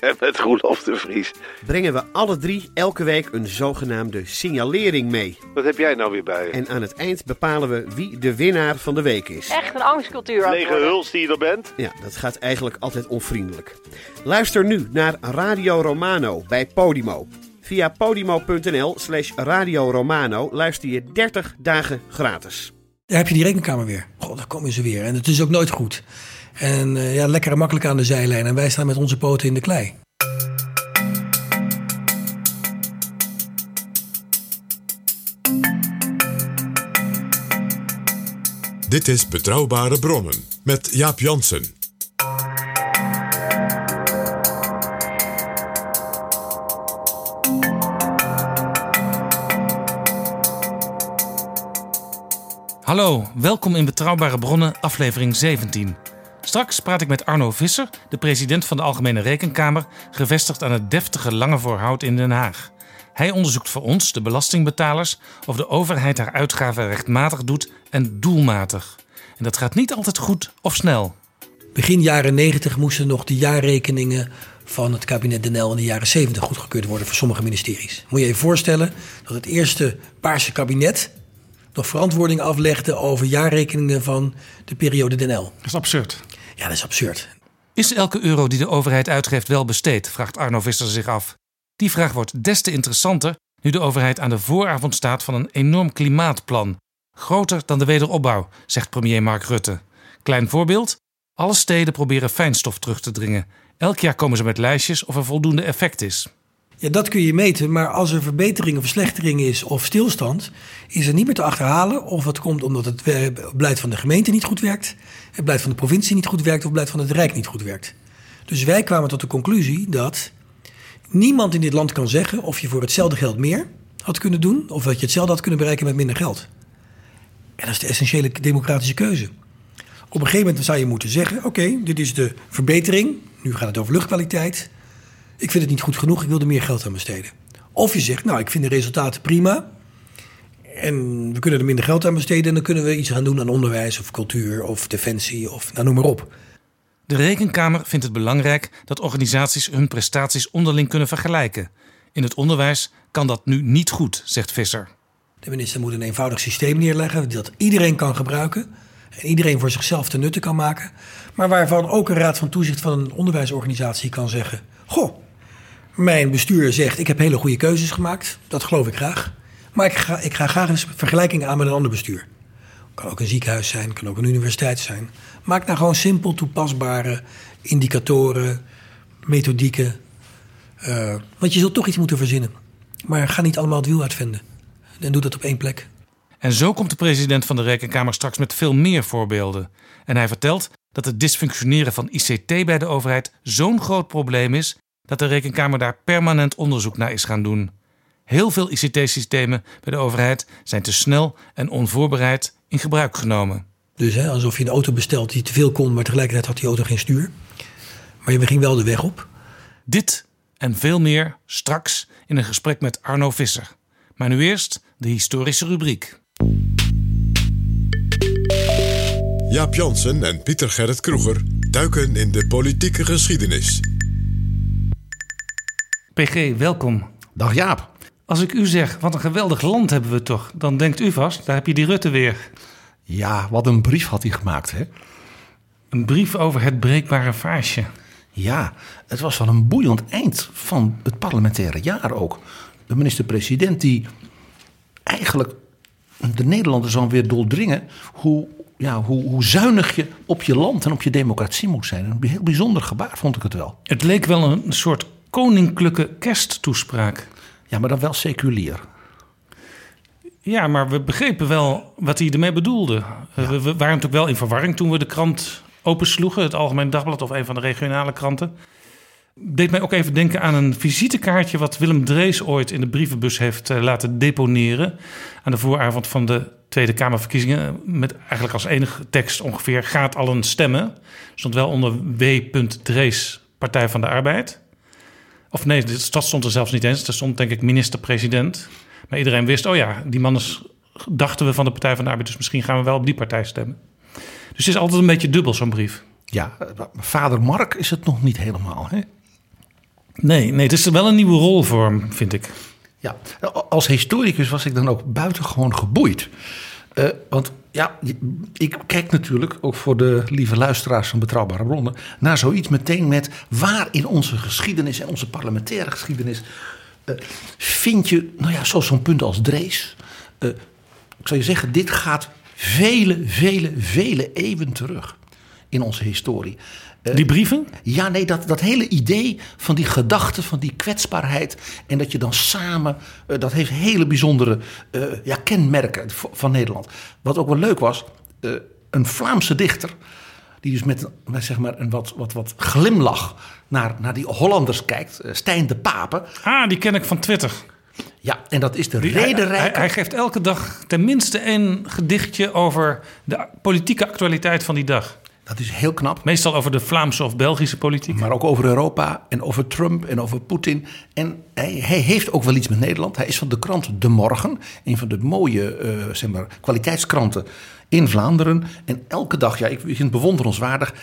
En met Roelof de Vries. brengen we alle drie elke week een zogenaamde signalering mee. Wat heb jij nou weer bij je? En aan het eind bepalen we wie de winnaar van de week is. Echt een angstcultuur aan het Lege worden. huls die je er bent? Ja, dat gaat eigenlijk altijd onvriendelijk. Luister nu naar Radio Romano bij Podimo. Via podimo.nl slash Radio Romano luister je 30 dagen gratis. Daar heb je die rekenkamer weer. God, daar komen ze weer. En het is ook nooit goed. En eh, ja, lekker en makkelijk aan de zijlijn. En wij staan met onze poten in de klei. Dit is Betrouwbare Bronnen met Jaap Jansen. Hallo, welkom in Betrouwbare Bronnen, aflevering 17. Straks praat ik met Arno Visser, de president van de Algemene Rekenkamer, gevestigd aan het deftige Lange Voorhout in Den Haag. Hij onderzoekt voor ons, de belastingbetalers, of de overheid haar uitgaven rechtmatig doet en doelmatig. En dat gaat niet altijd goed of snel. Begin jaren 90 moesten nog de jaarrekeningen van het kabinet Den L in de jaren 70 goedgekeurd worden voor sommige ministeries. Moet je je voorstellen dat het eerste Paarse kabinet nog verantwoording aflegde over jaarrekeningen van de periode Den L. Dat is absurd. Ja, dat is absurd. Is elke euro die de overheid uitgeeft wel besteed? vraagt Arno Visser zich af. Die vraag wordt des te interessanter nu de overheid aan de vooravond staat van een enorm klimaatplan. Groter dan de wederopbouw, zegt premier Mark Rutte. Klein voorbeeld: alle steden proberen fijnstof terug te dringen. Elk jaar komen ze met lijstjes of er voldoende effect is. Ja, dat kun je meten, maar als er verbetering of verslechtering is of stilstand, is er niet meer te achterhalen of het komt omdat het we- beleid van de gemeente niet goed werkt, het beleid van de provincie niet goed werkt of het beleid van het Rijk niet goed werkt. Dus wij kwamen tot de conclusie dat niemand in dit land kan zeggen of je voor hetzelfde geld meer had kunnen doen of dat je hetzelfde had kunnen bereiken met minder geld. En dat is de essentiële democratische keuze. Op een gegeven moment zou je moeten zeggen: oké, dit is de verbetering, nu gaat het over luchtkwaliteit. Ik vind het niet goed genoeg, ik wil er meer geld aan besteden. Of je zegt, nou, ik vind de resultaten prima. En we kunnen er minder geld aan besteden. En dan kunnen we iets gaan doen aan onderwijs of cultuur of defensie of nou, noem maar op. De Rekenkamer vindt het belangrijk dat organisaties hun prestaties onderling kunnen vergelijken. In het onderwijs kan dat nu niet goed, zegt Visser. De minister moet een eenvoudig systeem neerleggen dat iedereen kan gebruiken. En iedereen voor zichzelf te nutten kan maken. Maar waarvan ook een raad van toezicht van een onderwijsorganisatie kan zeggen: Goh, mijn bestuur zegt ik heb hele goede keuzes gemaakt. Dat geloof ik graag. Maar ik ga, ik ga graag eens vergelijkingen aan met een ander bestuur. Kan ook een ziekenhuis zijn, kan ook een universiteit zijn. Maak nou gewoon simpel toepasbare indicatoren, methodieken. Eh, want je zult toch iets moeten verzinnen. Maar ga niet allemaal het wiel uitvinden. En doe dat op één plek. En zo komt de president van de Rekenkamer straks met veel meer voorbeelden. En hij vertelt dat het dysfunctioneren van ICT bij de overheid zo'n groot probleem is dat de Rekenkamer daar permanent onderzoek naar is gaan doen. Heel veel ICT-systemen bij de overheid zijn te snel en onvoorbereid in gebruik genomen. Dus hè, alsof je een auto bestelt die te veel kon, maar tegelijkertijd had die auto geen stuur. Maar we ging wel de weg op. Dit en veel meer straks in een gesprek met Arno Visser. Maar nu eerst de historische rubriek. Jaap Jansen en Pieter Gerrit Kroeger duiken in de politieke geschiedenis. PG, welkom. Dag Jaap. Als ik u zeg, wat een geweldig land hebben we toch, dan denkt u vast, daar heb je die Rutte weer. Ja, wat een brief had hij gemaakt, hè? Een brief over het breekbare vaasje. Ja, het was van een boeiend eind van het parlementaire jaar ook. De minister-president die eigenlijk de Nederlanders dan weer doordringen hoe, ja, hoe, hoe zuinig je op je land en op je democratie moet zijn. Een heel bijzonder gebaar vond ik het wel. Het leek wel een soort koninklijke kersttoespraak. Ja, maar dan wel seculier. Ja, maar we begrepen wel wat hij ermee bedoelde. We, we waren natuurlijk wel in verwarring toen we de krant opensloegen, het Algemeen Dagblad of een van de regionale kranten. deed mij ook even denken aan een visitekaartje wat Willem Drees ooit in de brievenbus heeft eh, laten deponeren. Aan de vooravond van de Tweede Kamerverkiezingen. Met eigenlijk als enige tekst ongeveer gaat al een stemmen. Stond wel onder W. Drees, Partij van de Arbeid. Of nee, dat stond er zelfs niet eens. Er stond denk ik minister-president. Maar iedereen wist, oh ja, die man is, dachten we van de Partij van de Arbeid. Dus misschien gaan we wel op die partij stemmen. Dus het is altijd een beetje dubbel, zo'n brief. Ja, vader Mark is het nog niet helemaal. Hè? Nee, nee, het is wel een nieuwe rol voor hem, vind ik. Ja, als historicus was ik dan ook buitengewoon geboeid. Uh, want ja, ik kijk natuurlijk ook voor de lieve luisteraars van Betrouwbare Bronnen naar zoiets meteen met waar in onze geschiedenis en onze parlementaire geschiedenis uh, vind je, nou ja, zo'n punt als Drees. Uh, ik zou je zeggen, dit gaat vele, vele, vele eeuwen terug in onze historie. Uh, die brieven? Ja, nee, dat, dat hele idee van die gedachte, van die kwetsbaarheid. En dat je dan samen, uh, dat heeft hele bijzondere uh, ja, kenmerken van Nederland. Wat ook wel leuk was, een Vlaamse dichter. Die dus met, met zeg maar een wat, wat, wat glimlach naar, naar die Hollanders kijkt. Stijn de Pape. Ah, die ken ik van Twitter. Ja, en dat is de reden. Hij, hij, geeft elke dag tenminste een gedichtje over de politieke actualiteit van die dag. Dat is heel knap. Meestal over de Vlaamse of Belgische politiek. Maar ook over Europa en over Trump en over Poetin. En hij, hij, heeft ook wel iets met Nederland. Hij is van de krant De Morgen. Een van de mooie uh, zeg maar, kwaliteitskranten in Vlaanderen. En elke dag, ja, ik vind het bewonderenswaardig.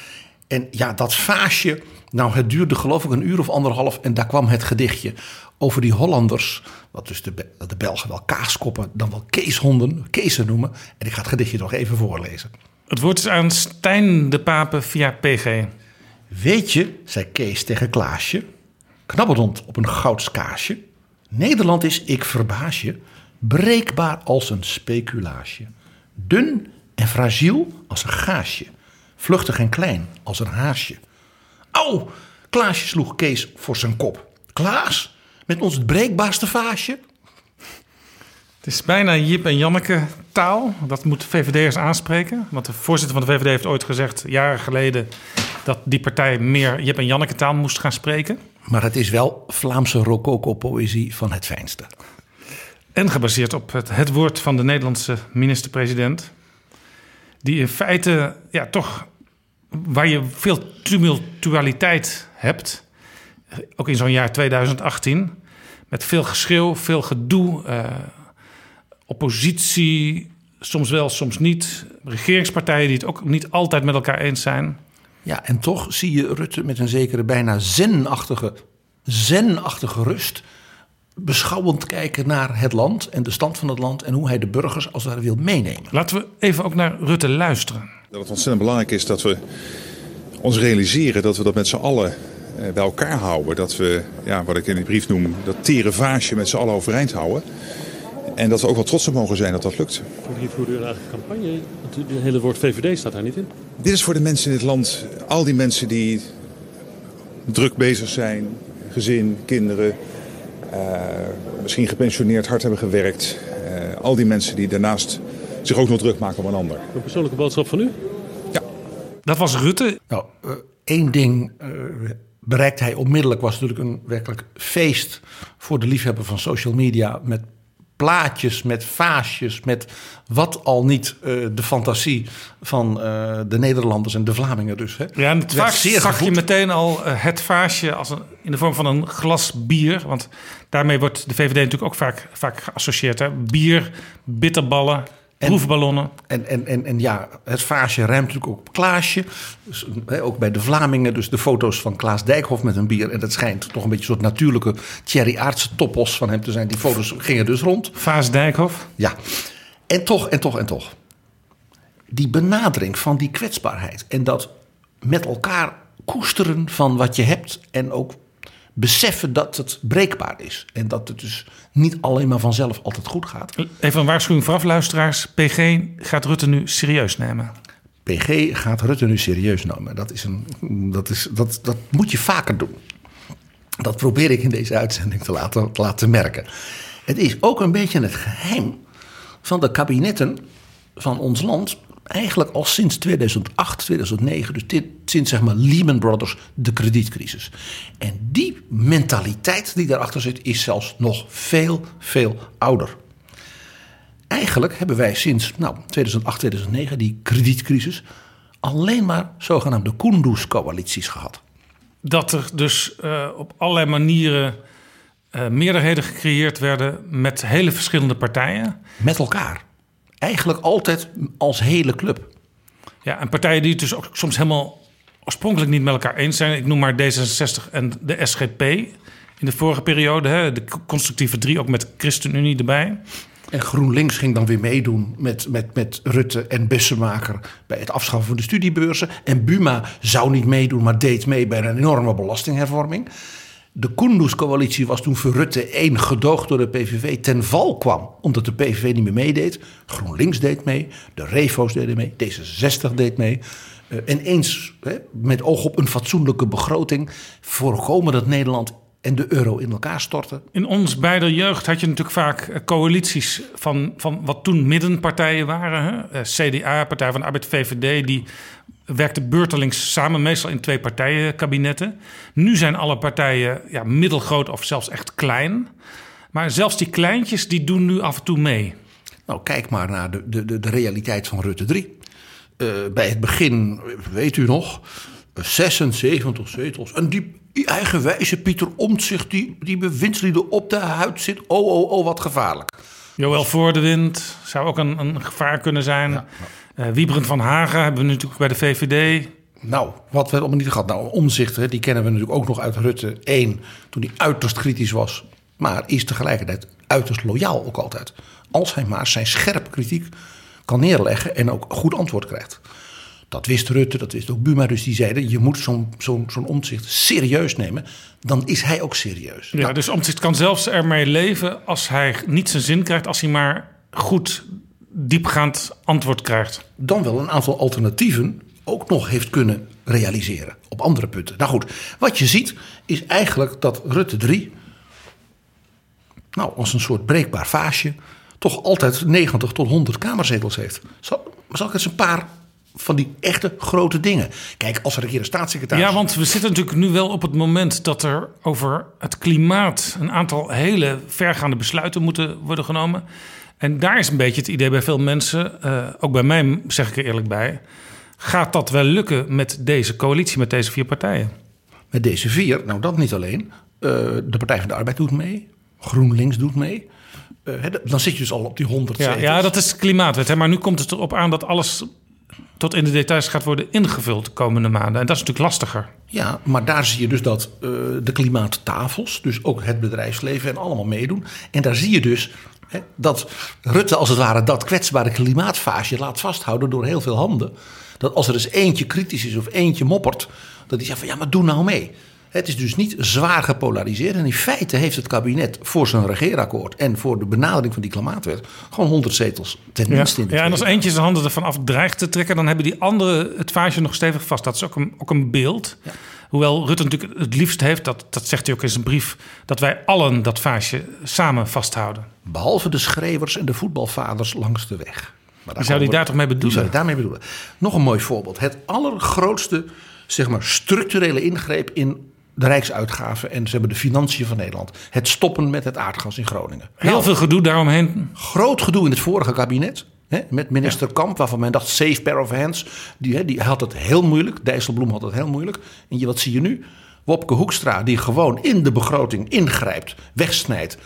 En ja, dat vaasje, nou het duurde geloof ik een uur of anderhalf. En daar kwam het gedichtje over die Hollanders. Wat dus de, de Belgen wel kaaskoppen, dan wel keeshonden, keesen noemen. En ik ga het gedichtje nog even voorlezen. Het woord is aan Stijn de Pape via PG. Weet je, zei Kees tegen Klaasje, knabbelend op een goudskaasje. Nederland is, ik verbaas je, breekbaar als een speculaasje. Dun en fragiel als een gaasje. Vluchtig en klein als een haasje. Au, Klaasje sloeg Kees voor zijn kop. Klaas, met ons het breekbaarste vaasje? Het is bijna Jip en Janneke taal. Dat moet VVD'ers aanspreken. Want de voorzitter van de VVD heeft ooit gezegd, jaren geleden, dat die partij meer Jip en Janneke taal moest gaan spreken. Maar het is wel Vlaamse rococo-poëzie van het fijnste. En gebaseerd op het, het woord van de Nederlandse minister-president. Die in feite, ja, toch, waar je veel tumultualiteit hebt. Ook in zo'n jaar 2018. Met veel geschreeuw, veel gedoe. Uh, oppositie, soms wel, soms niet. Regeringspartijen die het ook niet altijd met elkaar eens zijn. Ja, en toch zie je Rutte met een zekere bijna zenachtige, zenachtige rust beschouwend kijken naar het land en de stand van het land en hoe hij de burgers als het ware wil meenemen. Laten we even ook naar Rutte luisteren. Dat het ontzettend belangrijk is dat we ons realiseren dat we dat met z'n allen eh, bij elkaar houden. Dat we, ja, wat ik in die brief noem, dat tere vaasje met z'n allen overeind houden. En dat we ook wel trots op mogen zijn dat dat lukt. Voor wie voert u een eigen campagne? Het hele woord VVD staat daar niet in. Dit is voor de mensen in dit land, al die mensen die druk bezig zijn, gezin, kinderen, uh, misschien gepensioneerd, hard hebben gewerkt. Uh, al die mensen die daarnaast zich ook nog druk maken om een ander. Een persoonlijke boodschap van u? Ja. Dat was Rutte. Nou, uh, één ding bereikt hij onmiddellijk. Was natuurlijk een werkelijk feest voor de liefhebber van social media. Met plaatjes, met vaasjes, met wat al niet uh, de fantasie van uh, de Nederlanders en de Vlamingen dus. Hè. Ja, en het vaak zag je meteen al uh, het vaasje als een, in de vorm van een glas bier. Want daarmee wordt de VVD natuurlijk ook vaak, vaak geassocieerd. Hè. Bier, bitterballen, en, proefballonnen. En, en, en, en ja, het vaasje ruimt natuurlijk ook op Klaasje. Dus, ook bij de Vlamingen. Dus de foto's van Klaas Dijkhoff met een bier. En dat schijnt toch een beetje een soort natuurlijke Thierry Aartse toppos van hem te zijn. Die foto's gingen dus rond. Vaas Dijkhoff? Ja. En toch, en toch, en toch. Die benadering van die kwetsbaarheid. En dat met elkaar koesteren van wat je hebt. En ook beseffen dat het breekbaar is. En dat het dus niet alleen maar vanzelf altijd goed gaat. Even een waarschuwing vooraf, luisteraars. PG gaat Rutte nu serieus nemen. PG gaat Rutte nu serieus nemen. Dat, is een, dat, is, dat, dat moet je vaker doen. Dat probeer ik in deze uitzending te laten, te laten merken. Het is ook een beetje het geheim van de kabinetten van ons land Eigenlijk al sinds 2008, 2009, dus dit, sinds zeg maar Lehman Brothers, de kredietcrisis. En die mentaliteit die daarachter zit, is zelfs nog veel, veel ouder. Eigenlijk hebben wij sinds nou, 2008, 2009, die kredietcrisis, alleen maar zogenaamde Kunduz-coalities gehad. Dat er dus uh, op allerlei manieren uh, meerderheden gecreëerd werden met hele verschillende partijen. Met elkaar. Eigenlijk altijd als hele club. Ja, en partijen die het dus ook soms helemaal oorspronkelijk niet met elkaar eens zijn. Ik noem maar D66 en de SGP in de vorige periode. Hè, de constructieve drie, ook met ChristenUnie erbij. En GroenLinks ging dan weer meedoen met, met, met Rutte en Bussemaker bij het afschaffen van de studiebeurzen. En Buma zou niet meedoen, maar deed mee bij een enorme belastinghervorming. De Kunduz-coalitie was toen voor Rutte één gedoogd door de PVV ten val kwam. Omdat de PVV niet meer meedeed. GroenLinks deed mee, de Revo's deden mee, D66 deed mee. Uh, en eens hè, met oog op een fatsoenlijke begroting voorkomen dat Nederland en de euro in elkaar storten. In ons beide jeugd had je natuurlijk vaak eh, coalities van, van wat toen middenpartijen waren. Hè? Eh, CDA, Partij van de Arbeid, VVD, die werkten beurtelings samen, meestal in twee partijenkabinetten. Nu zijn alle partijen ja, middelgroot of zelfs echt klein. Maar zelfs die kleintjes die doen nu af en toe mee. Nou, kijk maar naar de, de, de realiteit van Rutte 3. Uh, eh, bij het begin, weet u nog, 76 zetels. En die eigenwijze Pieter Omtzigt, die, die bewindslieden op de huid zit. Oh, oh, oh, wat gevaarlijk. Joël voor de wind zou ook een, een gevaar kunnen zijn. Ja, uh, Wiebrand van Hagen hebben we natuurlijk bij de VVD. Nou, wat we allemaal niet gehad. Nou, Omzicht, die kennen we natuurlijk ook nog uit Rutte 1, toen hij uiterst kritisch was. Maar is tegelijkertijd uiterst loyaal ook altijd. Als hij maar zijn scherpe kritiek kan neerleggen en ook goed antwoord krijgt. Dat wist Rutte, dat wist ook Buma. Dus die zeiden, je moet zo'n zo'n zo'n omzicht serieus nemen. Dan is hij ook serieus. Ja, dus omzicht kan zelfs ermee leven als hij niet zijn zin krijgt... als hij maar goed diepgaand antwoord krijgt. Dan wel een aantal alternatieven ook nog heeft kunnen realiseren op andere punten. Nou goed, wat je ziet is eigenlijk dat Rutte 3... nou, als een soort breekbaar vaasje... toch altijd 90 tot 100 kamerzetels heeft. Zal, zal ik eens een paar van die echte grote dingen. Kijk, als er een keer een staatssecretaris... Ja, want we zitten natuurlijk nu wel op het moment dat er over het klimaat... een aantal hele vergaande besluiten moeten worden genomen. En daar is een beetje het idee bij veel mensen, uh, ook bij mij zeg ik er eerlijk bij... gaat dat wel lukken met deze coalitie, met deze vier partijen? Met deze vier? Nou, dat niet alleen. Uh, de Partij van de Arbeid doet mee. GroenLinks doet mee. Uh, dan zit je dus al op die 100 ja, ja, dat is klimaatwet. Hè? Maar nu komt het erop aan dat alles tot in de details gaat worden ingevuld de komende maanden. En dat is natuurlijk lastiger. Ja, maar daar zie je dus dat uh, de klimaattafels, dus ook het bedrijfsleven en allemaal meedoen. En daar zie je dus dat Rutte als het ware dat kwetsbare klimaatfase laat vasthouden door heel veel handen. Dat als er eens eentje kritisch is of eentje moppert, dat hij zegt van ja, maar doe nou mee. Het is dus niet zwaar gepolariseerd. En in feite heeft het kabinet voor zijn regeerakkoord en voor de benadering van die klimaatwet gewoon 100 zetels ten minste ja. in Ja, en als eentje zijn handen ervan af dreigt te trekken, dan hebben die anderen het vaasje nog stevig vast. Dat is ook een, ook een beeld. Ja. Hoewel Rutte natuurlijk het liefst heeft, dat, dat zegt hij ook in zijn brief, dat wij allen dat vaasje samen vasthouden. Behalve de schreeuwers en de voetbalvaders langs de weg. Maar zou hij daar toch mee bedoelen? Zou daarmee bedoelen. Nog een mooi voorbeeld. Het allergrootste zeg maar, structurele ingreep in de rijksuitgaven en ze hebben de financiën van Nederland. Het stoppen met het aardgas in Groningen. Heel nou, veel gedoe daaromheen. Groot gedoe in het vorige kabinet. Hè, met minister Kamp, waarvan men dacht safe pair of hands. Die, die had het heel moeilijk. Dijsselbloem had het heel moeilijk. En je, wat zie je nu? Wopke Hoekstra, die gewoon in de begroting ingrijpt, wegsnijdt.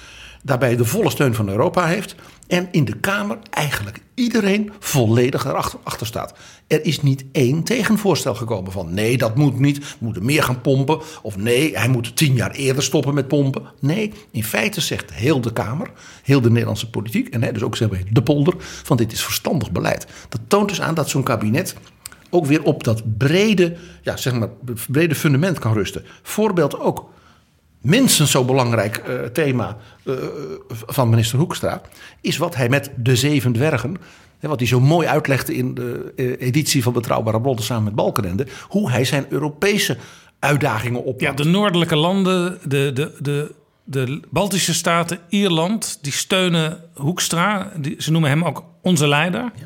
Daarbij de volle steun van Europa heeft. En in de Kamer eigenlijk iedereen volledig erachter achter staat. Er is niet één tegenvoorstel gekomen van nee, dat moet niet. We moeten meer gaan pompen. Of nee, hij moet tien jaar eerder stoppen met pompen. Nee, in feite zegt heel de Kamer, heel de Nederlandse politiek... en dus ook zeg de polder, van dit is verstandig beleid. Dat toont dus aan dat zo'n kabinet ook weer op dat brede, ja, zeg maar, brede fundament kan rusten. Voorbeeld ook minstens zo belangrijk uh, thema uh, van minister Hoekstra is wat hij met de zeven dwergen, hè, wat hij zo mooi uitlegde in de uh, editie van Betrouwbare Bronnen samen met Balkenende, hoe hij zijn Europese uitdagingen oppakt. Ja, de noordelijke landen, de, de, de, de Baltische staten, Ierland, die steunen Hoekstra. Die, ze noemen hem ook onze leider. Ja.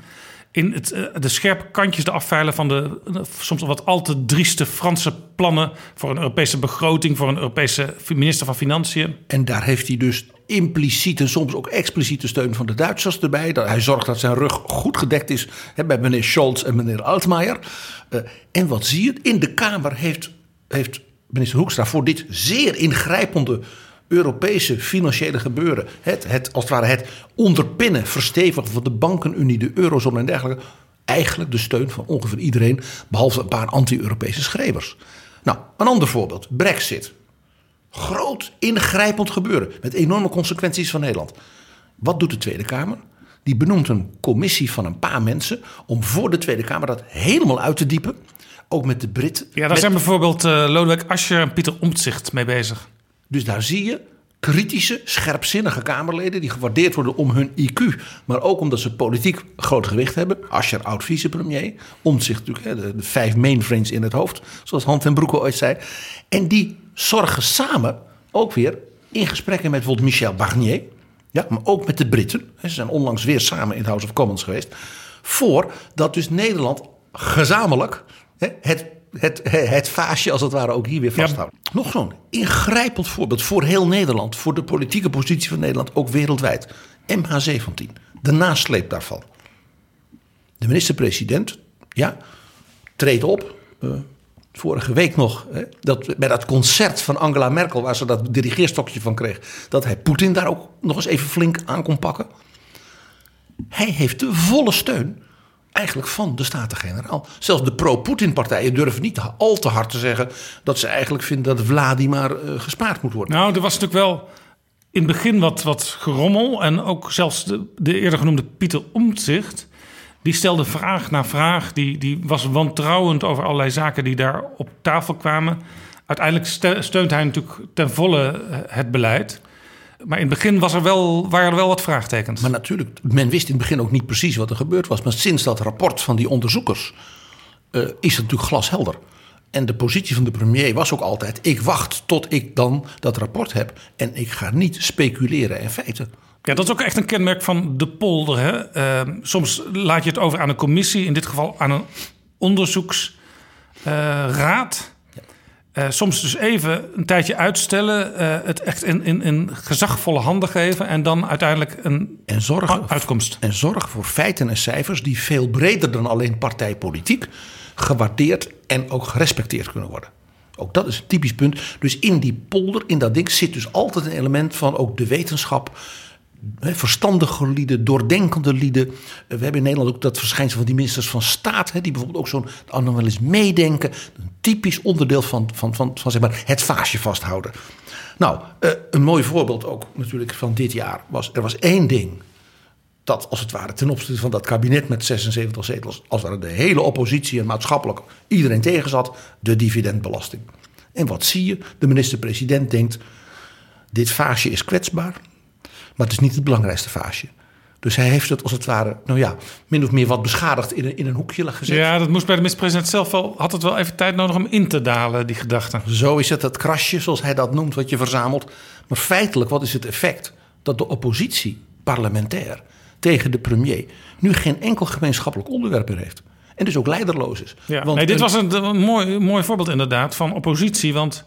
In eh, de scherpe kantjes, de afveilen van de eh, soms wat al te drieste Franse plannen voor een Europese begroting, voor een Europese minister van Financiën. En daar heeft hij dus impliciete, soms ook expliciete steun van de Duitsers erbij. Hij zorgt dat zijn rug goed gedekt is hè, bij meneer Scholz en meneer Altmaier. Eh, en wat zie je? In de Kamer heeft, heeft minister Hoekstra voor dit zeer ingrijpende Europese financiële gebeuren. Het, het, als het ware het onderpinnen, verstevigen van de bankenunie, de eurozone en dergelijke. Eigenlijk de steun van ongeveer iedereen, behalve een paar anti-Europese schrijvers. Nou, een ander voorbeeld: Brexit. Groot, ingrijpend gebeuren met enorme consequenties van Nederland. Wat doet de Tweede Kamer? Die benoemt een commissie van een paar mensen om voor de Tweede Kamer dat helemaal uit te diepen. Ook met de Britten. Ja, daar met- zijn bijvoorbeeld eh Lodewijk Asscher en Pieter Omtzigt mee bezig. Dus daar zie je kritische, scherpzinnige Kamerleden die gewaardeerd worden om hun IQ, maar ook omdat ze politiek groot gewicht hebben. Asscher, oud vicepremier, Omtzigt natuurlijk, de, vijf mainframes in het hoofd, zoals Han ten Broeke ooit zei. En die zorgen samen ook weer in gesprekken met bijvoorbeeld Michel Barnier, ja, maar ook met de Britten. Ze zijn onlangs weer samen in het House of Commons geweest. Voor dat dus Nederland gezamenlijk het, het, het vaasje als het ware ook hier weer vasthoudt. Nog zo'n ingrijpend voorbeeld voor heel Nederland. Voor de politieke positie van Nederland, ook wereldwijd. MH17, de nasleep daarvan. De minister-president, ja, treedt op. eh, vorige week nog, hè, dat, bij dat concert van Angela Merkel... waar ze dat dirigeerstokje van kreeg... dat hij Poetin daar ook nog eens even flink aan kon pakken. Hij heeft de volle steun eigenlijk van de Staten-Generaal. Zelfs de pro-Poetin-partijen durven niet al te hard te zeggen... dat ze eigenlijk vinden dat Vladimir eh, gespaard moet worden. Nou, er was natuurlijk wel in het begin wat, wat gerommel. En ook zelfs de, de eerder genoemde Pieter Omtzigt... die stelde vraag na vraag. Die, die was wantrouwend over allerlei zaken die daar op tafel kwamen. Uiteindelijk ste- steunt hij natuurlijk ten volle eh, het beleid. Maar in het begin was er wel, waren er wel wat vraagtekens. Maar natuurlijk, men wist in het begin ook niet precies wat er gebeurd was. Maar sinds dat rapport van die onderzoekers eh, is het natuurlijk glashelder. En de positie van de premier was ook altijd: ik wacht tot ik dan dat rapport heb. En ik ga niet speculeren in feiten. Ja, dat is ook echt een kenmerk van de polder. Hè? Eh, soms laat je het over aan een commissie, in dit geval aan een onderzoeksraad. Eh, soms dus even een tijdje uitstellen, eh, het echt in, in, in gezagvolle handen geven en dan uiteindelijk een En zorg, uitkomst. en zorg voor feiten en cijfers die veel breder dan alleen partijpolitiek gewaardeerd en ook gerespecteerd kunnen worden. Ook dat is een typisch punt. Dus in die polder, in dat ding, zit dus altijd een element van ook de wetenschap. Verstandige lieden, doordenkende lieden. Eh, We hebben in Nederland ook dat verschijnsel van die ministers van staat. Die bijvoorbeeld ook zo'n dan wel eens meedenken. Een typisch onderdeel van, van, van, zeg maar, het vaasje vasthouden. Nou, eh, een mooi voorbeeld ook natuurlijk van dit jaar was. Er was één ding dat als het ware ten opzichte van dat kabinet met 76 zetels, als ware de hele oppositie en maatschappelijk iedereen tegen zat, de dividendbelasting. En wat zie je? De minister-president denkt: dit vaasje is kwetsbaar, maar het is niet het belangrijkste vaasje. Dus hij heeft het als het ware, nou ja, min of meer wat beschadigd in een, in een hoekje gezet. Ja, dat moest bij de minister-president zelf wel. Had het wel even tijd nodig om in te dalen, die gedachte. Zo is het, het krasje, zoals hij dat noemt, wat je verzamelt. Maar feitelijk, wat is het effect? Dat de oppositie, parlementair, tegen de premier... nu geen enkel gemeenschappelijk onderwerp meer heeft. En dus ook leiderloos is. Ja, Want nee, dit een- was een, een mooi, mooi voorbeeld inderdaad van oppositie. Want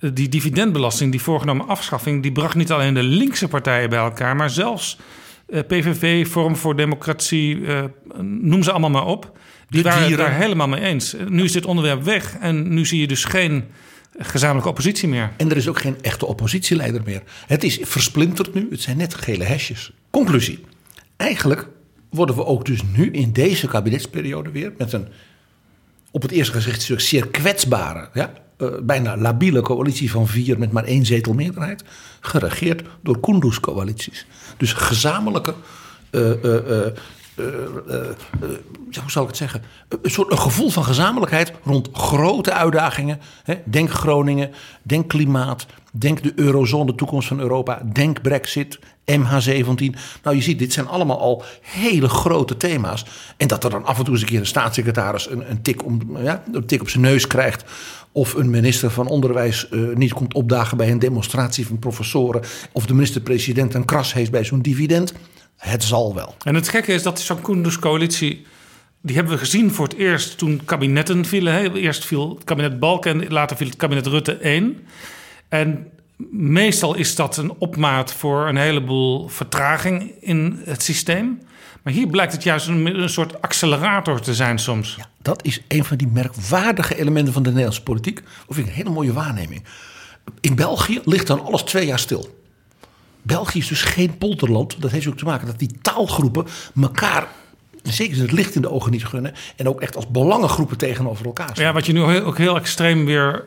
die dividendbelasting, die voorgenomen afschaffing... die bracht niet alleen de linkse partijen bij elkaar... maar zelfs eh, PVV, Forum voor Democratie, eh, noem ze allemaal maar op. Die De waren het daar helemaal mee eens. Nu is dit onderwerp weg en nu zie je dus geen gezamenlijke oppositie meer. En er is ook geen echte oppositieleider meer. Het is versplinterd nu, het zijn net gele hesjes. Conclusie. Eigenlijk worden we ook dus nu in deze kabinetsperiode weer... met een op het eerste gezicht natuurlijk zeer kwetsbare... Ja, eh, bijna labiele coalitie van vier met maar één zetel meerderheid... geregeerd door Kunduz-coalities. Dus gezamenlijke... eh, eh, hoe zal ik het zeggen? Een soort een gevoel van gezamenlijkheid rond grote uitdagingen. Hè? Denk Groningen, denk klimaat, denk de eurozone, de toekomst van Europa, denk Brexit, MH17. Nou, je ziet, dit zijn allemaal al hele grote thema's. En dat er dan af en toe eens een keer een staatssecretaris een, een, tik, om, ja, een tik op zijn neus krijgt. Of een minister van Onderwijs eh, niet komt opdagen bij een demonstratie van professoren. Of de minister-president een kras heeft bij zo'n dividend. Het zal wel. En het gekke is dat zo'n Koenders-coalitie die hebben we gezien voor het eerst toen kabinetten vielen. Hè. Eerst viel het kabinet Balken, later viel het kabinet Rutte 1. En meestal is dat een opmaat voor een heleboel vertraging in het systeem. Maar hier blijkt het juist een, soort accelerator te zijn soms. Ja, dat is een van die merkwaardige elementen van de Nederlandse politiek. Of vind ik een hele mooie waarneming. In België ligt dan alles twee jaar stil. België is dus geen polderland. Dat heeft ook te maken dat die taalgroepen elkaar zeker het licht in de ogen niet gunnen. En ook echt als belangengroepen tegenover elkaar staan. Ja, wat je nu ook heel extreem weer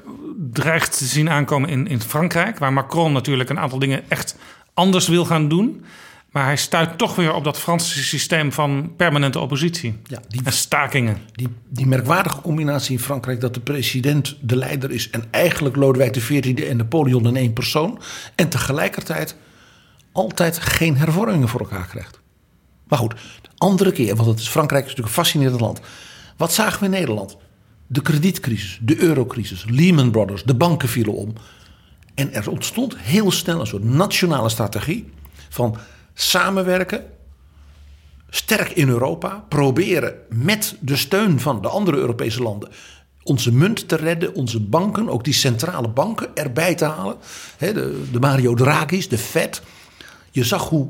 dreigt te zien aankomen in, in Frankrijk. Waar Macron natuurlijk een aantal dingen echt anders wil gaan doen. Maar hij stuit toch weer op dat Franse systeem van permanente oppositie. Ja, die, En stakingen. die, die merkwaardige combinatie in Frankrijk dat de president de leider is en eigenlijk Lodewijk XIV en Napoleon in één persoon. En tegelijkertijd altijd geen hervormingen voor elkaar krijgt. Maar goed, andere keer, want het is Frankrijk is natuurlijk een fascinerend land. Wat zagen we in Nederland? De kredietcrisis, de eurocrisis, Lehman Brothers, de banken vielen om. En er ontstond heel snel een soort nationale strategie van samenwerken, sterk in Europa, proberen met de steun van de andere Europese landen onze munt te redden, onze banken, ook die centrale banken erbij te halen. De, de Mario Draghi's, de Fed. Je zag hoe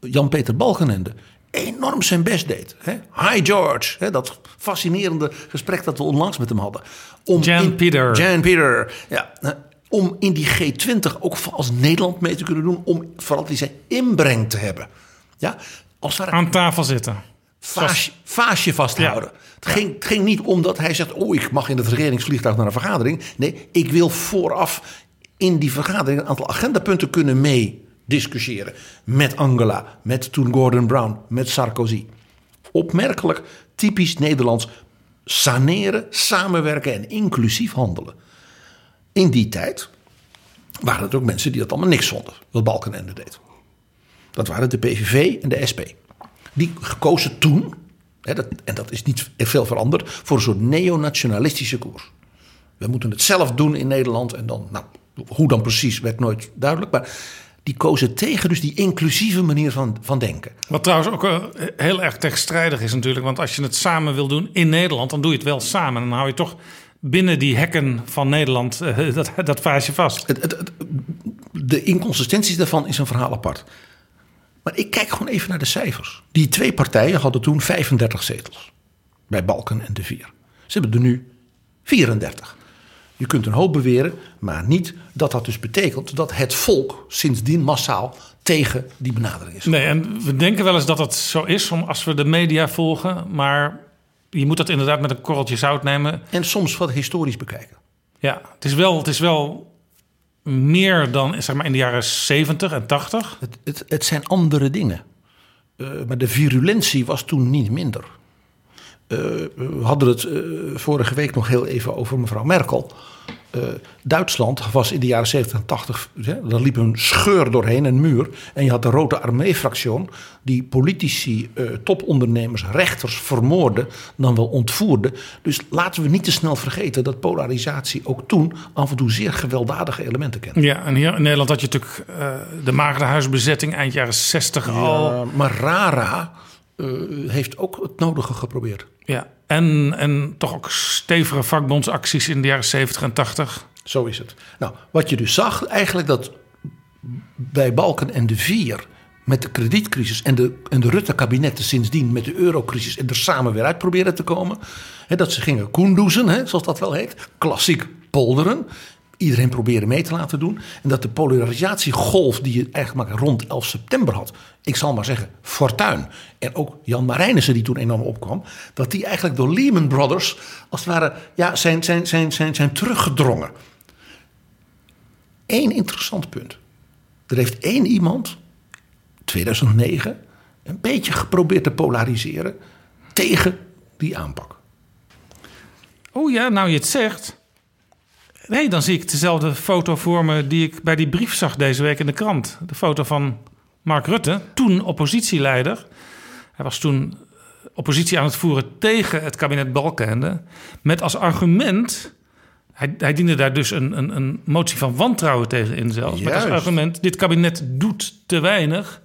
Jan-Peter Balkenende enorm zijn best deed. Hè? Hi George, hè, dat fascinerende gesprek dat we onlangs met hem hadden. Om Jan in- Peter. Jan Peter, ja. Om in die G20 ook als Nederland mee te kunnen doen. Om vooral die zijn inbreng te hebben. Ja, als Aan tafel zitten. vaasje, vaasje vasthouden. Het, ging, het ging niet om dat hij zegt: Oh, ik mag in het regeringsvliegtuig naar een vergadering. Nee, ik wil vooraf in die vergadering een aantal agendapunten kunnen meediscussiëren. Met Angela, met toen Gordon Brown, met Sarkozy. Opmerkelijk, typisch Nederlands: saneren, samenwerken en inclusief handelen. In die tijd waren het ook mensen die dat allemaal niks vonden, wat Balkenende deed. Dat waren de PVV en de SP. Die gekozen toen, hè, dat, en dat is niet veel veranderd, voor een soort neonationalistische koers. We moeten het zelf doen in Nederland en dan, nou, hoe dan precies werd nooit duidelijk. Maar die kozen tegen dus die inclusieve manier van, van denken. Wat trouwens ook eh, heel erg tegenstrijdig is natuurlijk. Want als je het samen wil doen in Nederland, dan doe je het wel samen. En dan hou je toch binnen die hekken van Nederland eh, dat, dat vaasje vast. Het, het, het- de inconsistenties daarvan is een verhaal apart. Maar ik kijk gewoon even naar de cijfers. Die twee partijen hadden toen 35 zetels. Bij Balken en de Vier. Ze hebben er nu 34. Je kunt een hoop beweren, maar niet dat dat dus betekent dat het volk sindsdien massaal tegen die benadering is. Nee, en we denken wel eens dat dat zo is om, als we de media volgen. Maar je moet dat inderdaad met een korreltje zout nemen. En soms wat historisch bekijken. Ja, het is wel, het is wel meer dan zeg maar, in de jaren 70 en 80. Het, het, het zijn andere dingen. Eh, maar de virulentie was toen niet minder. Eh, we hadden het eh, vorige week nog heel even over mevrouw Merkel. Eh, Duitsland was in de jaren 70 en 80, hè, daar liep een scheur doorheen, een muur. En je had de Rode Armee-fractie, die politici, topondernemers, rechters vermoorde, dan wel ontvoerde. Dus laten we niet te snel vergeten dat polarisatie ook toen af en toe zeer gewelddadige elementen kende. Ja, en hier in Nederland had je natuurlijk eh, de maagdenhuisbezetting eind jaren 60 al. Ja, maar Rara eh, heeft ook het nodige geprobeerd. Ja, en, en toch ook stevige vakbondsacties in de jaren 70 en 80. Zo is het. Nou, wat je dus zag, eigenlijk dat bij Balken en de Vier met de kredietcrisis en de, en de Rutte-kabinetten sindsdien met de eurocrisis en er samen weer uit proberen te komen. Hè, dat ze gingen koendoezen, hè, zoals dat wel heet. Klassiek polderen. Iedereen proberen mee te laten doen. En dat de polarisatiegolf die je eigenlijk maar rond 11 september had. Ik zal maar zeggen, Fortuin. En ook Jan Marijnissen die toen enorm opkwam. Dat die eigenlijk door Lehman Brothers als het ware ja, zijn, zijn, zijn, zijn, zijn teruggedrongen. Eén interessant punt. Er heeft één iemand, 2009, een beetje geprobeerd te polariseren tegen die aanpak. Oh ja, nou je het zegt. Nee, dan zie ik dezelfde foto voor me die ik bij die brief zag deze week in de krant. De foto van Mark Rutte, toen oppositieleider. Hij was toen oppositie aan het voeren tegen het kabinet Balkenende. Met als argument, hij, hij diende daar dus een, een, een motie van wantrouwen tegen in zelfs. Met als Juist. argument, dit kabinet doet te weinig.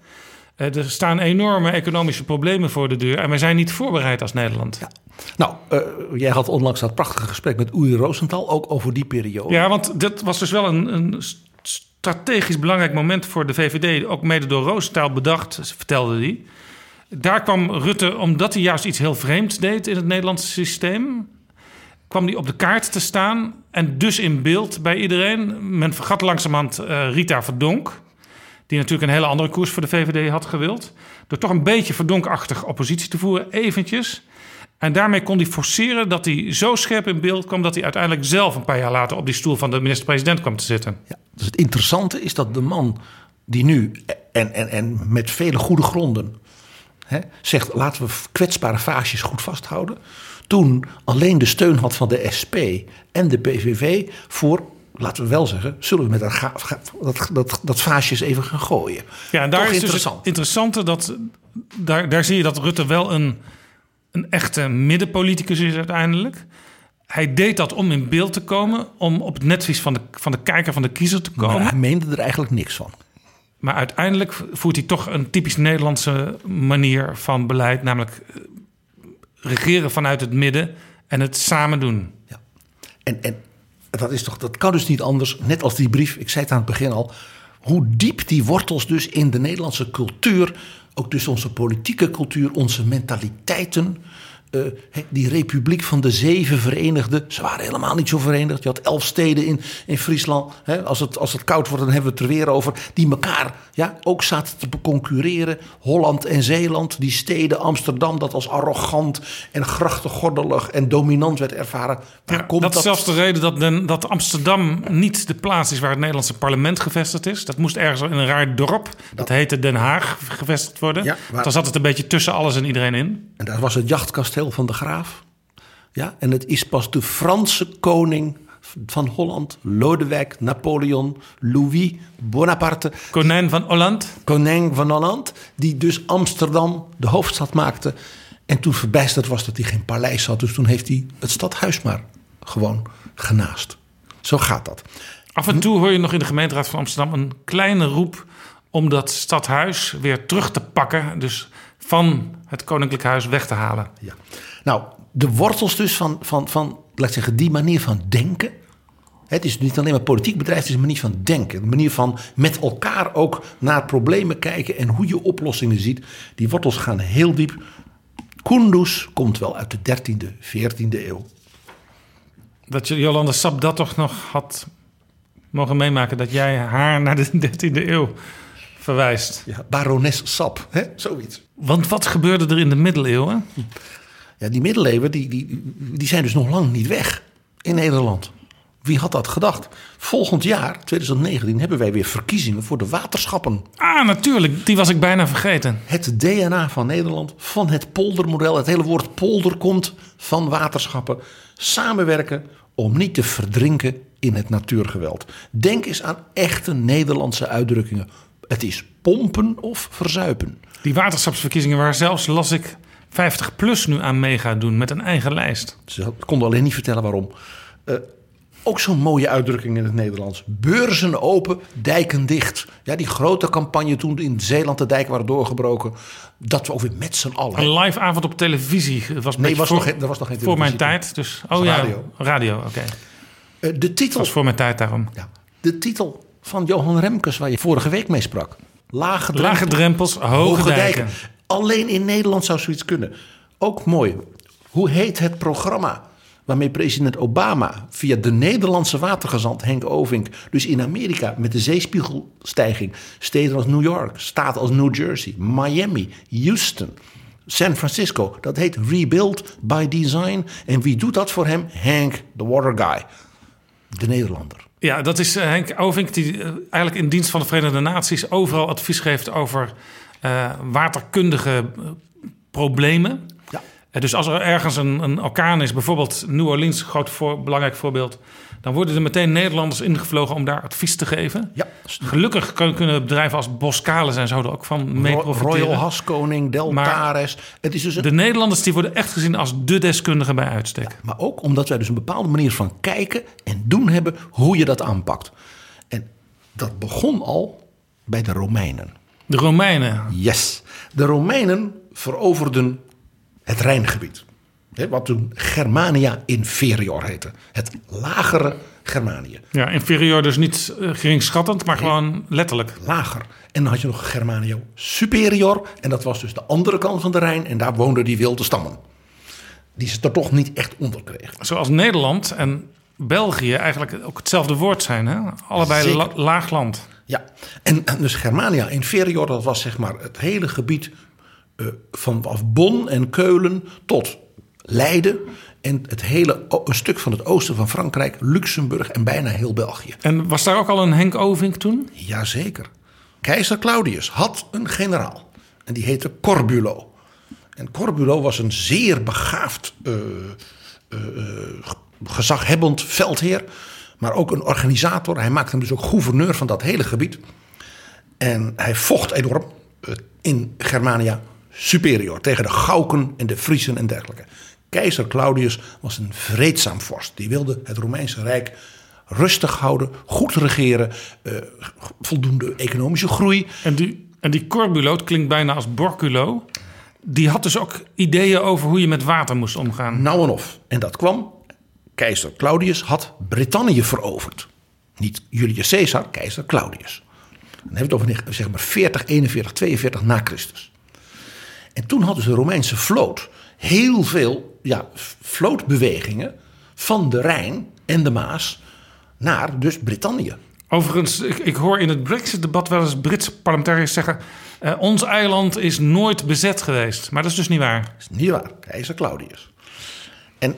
Eh, er staan enorme economische problemen voor de deur en wij zijn niet voorbereid als Nederland. Ja. Nou, uh, jij had onlangs dat prachtige gesprek met Oei Rosenthal ook over die periode. Ja, want dat was dus wel een, een strategisch belangrijk moment voor de VVD, ook mede door Rosenthal bedacht, vertelde hij. Daar kwam Rutte, omdat hij juist iets heel vreemds deed in het Nederlandse systeem, kwam hij op de kaart te staan en dus in beeld bij iedereen. Men vergat langzamerhand uh, Rita Verdonk, die natuurlijk een hele andere koers voor de VVD had gewild. Door toch een beetje verdonkachtig oppositie te voeren, eventjes. En daarmee kon hij forceren dat hij zo scherp in beeld kwam... dat hij uiteindelijk zelf een paar jaar later op die stoel van de minister-president kwam te zitten. Ja, dus het interessante is dat de man die nu, en, en, en met vele goede gronden... Hè, zegt laten we kwetsbare faasjes goed vasthouden... toen alleen de steun had van de SP en de PVV voor laten we wel zeggen, zullen we met dat, dat, dat, dat vaasjes even gaan gooien. Ja, en daar is dus het interessante dat daar, daar zie je dat Rutte wel een een echte middenpoliticus is uiteindelijk. Hij deed dat om in beeld te komen, om op het netvlies van de, van de kijker, van de kiezer te komen. Maar hij meende er eigenlijk niks van. Maar uiteindelijk voert hij toch een typisch Nederlandse manier van beleid, namelijk eh, regeren vanuit het midden en het samen doen. Ja. En, en dat, is toch, dat kan dus niet anders, net als die brief, ik zei het aan het begin al, hoe diep die wortels dus in de Nederlandse cultuur ook dus onze politieke cultuur, onze mentaliteiten. Uh, die Republiek van de Zeven verenigde. Ze waren helemaal niet zo verenigd. Je had elf steden in, in Friesland. als, het, als het koud wordt, dan hebben we het er weer over. Die elkaar ja, ook zaten te concurreren. Holland en Zeeland. Die steden, Amsterdam, dat als arrogant en grachtengordelig en dominant werd ervaren. Ja, komt dat, is zelfs de reden dat, den, dat Amsterdam niet de plaats is waar het Nederlandse parlement gevestigd is. Dat moest ergens in een raar dorp. Dat, heette Den Haag gevestigd worden. Ja, Dan zat het een beetje tussen alles en iedereen in. En daar was het jachtkasteel van de Graaf. Ja, en het is pas de Franse koning van Holland, Lodewijk Napoleon, Louis Bonaparte. Konijn van Holland. Konijn van Holland, die dus Amsterdam de hoofdstad maakte. En toen verbijsterd was dat hij geen paleis had. Dus toen heeft hij het stadhuis maar gewoon genaast. Zo gaat dat. Af en toe hoor je nog in de gemeenteraad van Amsterdam een kleine roep om dat stadhuis weer terug te pakken. Dus van het Koninklijk Huis weg te halen. Ja. Nou, de wortels dus van, van, van laat zeggen, die manier van denken. Het is niet alleen maar politiek bedrijf, het is een manier van denken. Een manier van met elkaar ook naar problemen kijken en hoe je oplossingen ziet. Die wortels gaan heel diep. Kunduz komt wel uit de 13e, 14e eeuw. Dat Jolanda Sap dat toch nog had mogen meemaken, dat jij haar naar de 13e eeuw verwijst. Ja, barones Sap, hè? zoiets. Want wat gebeurde er in de middeleeuwen? Ja, die middeleeuwen die, die, die zijn dus nog lang niet weg in Nederland. Wie had dat gedacht? Volgend jaar, 2019, hebben wij weer verkiezingen voor de waterschappen. Ah, natuurlijk. Die was ik bijna vergeten. Het DNA van Nederland, van het poldermodel. Het hele woord polder komt van waterschappen. Samenwerken om niet te verdrinken in het natuurgeweld. Denk eens aan echte Nederlandse uitdrukkingen. Het is pompen of verzuipen. Die waterschapsverkiezingen waar zelfs, las ik, 50 plus nu aan mee gaat doen met een eigen lijst. Ze konden alleen niet vertellen waarom. Uh, ook zo'n mooie uitdrukking in het Nederlands. Beurzen open, dijken dicht. Ja, die grote campagne toen in Zeeland de dijken waren doorgebroken. Dat we ook weer met z'n allen. Een live avond op televisie. was nee, was nog, er was nog geen televisie. Voor mijn tijd. Dus, oh ja, radio. Radio, oké. Okay. Uh, de titel. was voor mijn tijd daarom. Ja, de titel van Johan Remkes, waar je vorige week mee sprak. Lage drempels, Lage drempels hoge, dijken. Alleen in Nederland zou zoiets kunnen. Ook mooi. Hoe heet het programma waarmee president Obama via de Nederlandse watergezant Henk Ovink, dus in Amerika met de zeespiegelstijging, steden als New York, staten als New Jersey, Miami, Houston, San Francisco, dat heet Rebuild by Design. En wie doet dat voor hem? Henk, the water guy, de Nederlander. Ja, dat is uh, Henk Ovink, die uh, eigenlijk in dienst van de Verenigde Naties overal advies geeft over uh, waterkundige problemen. Ja. dus als er ergens een, een orkaan is, bijvoorbeeld New Orleans, groot voor, belangrijk voorbeeld, dan worden er meteen Nederlanders ingevlogen om daar advies te geven. Ja. Gelukkig kunnen bedrijven als Boskalis en zo er ook van mee profiteren. Royal Haskoning, Deltares. Het is dus een... De Nederlanders die worden echt gezien als de deskundigen bij uitstek. maar ook omdat wij dus een bepaalde manier van kijken en doen hebben hoe je dat aanpakt. En dat begon al bij de Romeinen. De Romeinen. Yes. De Romeinen veroverden het Rijngebied. Wat toen Germania Inferior heette. Het lagere Germanië. Ja, inferieur dus niet eh, geringschattend, maar gewoon letterlijk. Lager. En dan had je nog Germania Superior. En dat was dus de andere kant van de Rijn. En daar woonden die wilde stammen. Die ze er toch niet echt onder kregen. Zoals Nederland en België eigenlijk ook hetzelfde woord zijn. Hè? Allebei la- laag land. Ja, en dus Germania Inferior, dat was zeg maar het hele gebied eh, vanaf Bonn en Keulen tot Leiden. En het hele een stuk van het oosten van Frankrijk, Luxemburg en bijna heel België. En was daar ook al een Henk Ovink toen? Jazeker. Keizer Claudius had een generaal. En die heette Corbulo. En Corbulo was een zeer begaafd, eh, gezaghebbend veldheer. Maar ook een organisator. Hij maakte hem dus ook gouverneur van dat hele gebied. En hij vocht enorm in Germania Superior. Tegen de Gauken en de Friezen en dergelijke. Keizer Claudius was een vreedzaam vorst. Die wilde het Romeinse Rijk rustig houden, goed regeren, eh, voldoende economische groei. En die, en die Corbulo, het klinkt bijna als Borculo. Die had dus ook ideeën over hoe je met water moest omgaan. Nou en of. En dat kwam, keizer Claudius had Brittannië veroverd. Niet Julius Caesar, keizer Claudius. Dan hebben we het over zeg maar 40, 41, 42 na Christus. En toen had dus de Romeinse vloot heel veel ja, vlootbewegingen van de Rijn en de Maas naar dus Brittannië. Overigens, ik, ik hoor in het Brexit-debat wel eens Britse parlementariërs zeggen... eh, ons eiland is nooit bezet geweest. Maar dat is dus niet waar. Dat is niet waar, keizer Claudius. En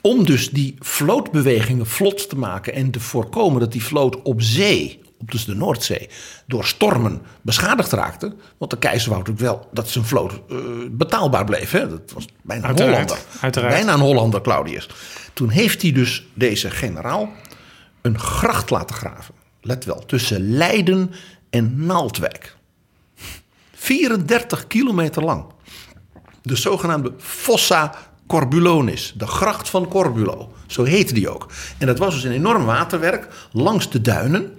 om dus die vlootbewegingen vlot te maken en te voorkomen dat die vloot op zee, op dus de Noordzee, door stormen beschadigd raakte. Want de keizer wou natuurlijk wel dat zijn vloot eh, betaalbaar bleef. Hè? Dat was bijna een Hollander. uiteraard. Bijna een Hollander, Claudius. Toen heeft hij dus deze generaal een gracht laten graven. Let wel, tussen Leiden en Naaldwijk. 34 kilometer lang. De zogenaamde Fossa Corbulonis, de gracht van Corbulo. Zo heette die ook. En dat was dus een enorm waterwerk langs de duinen.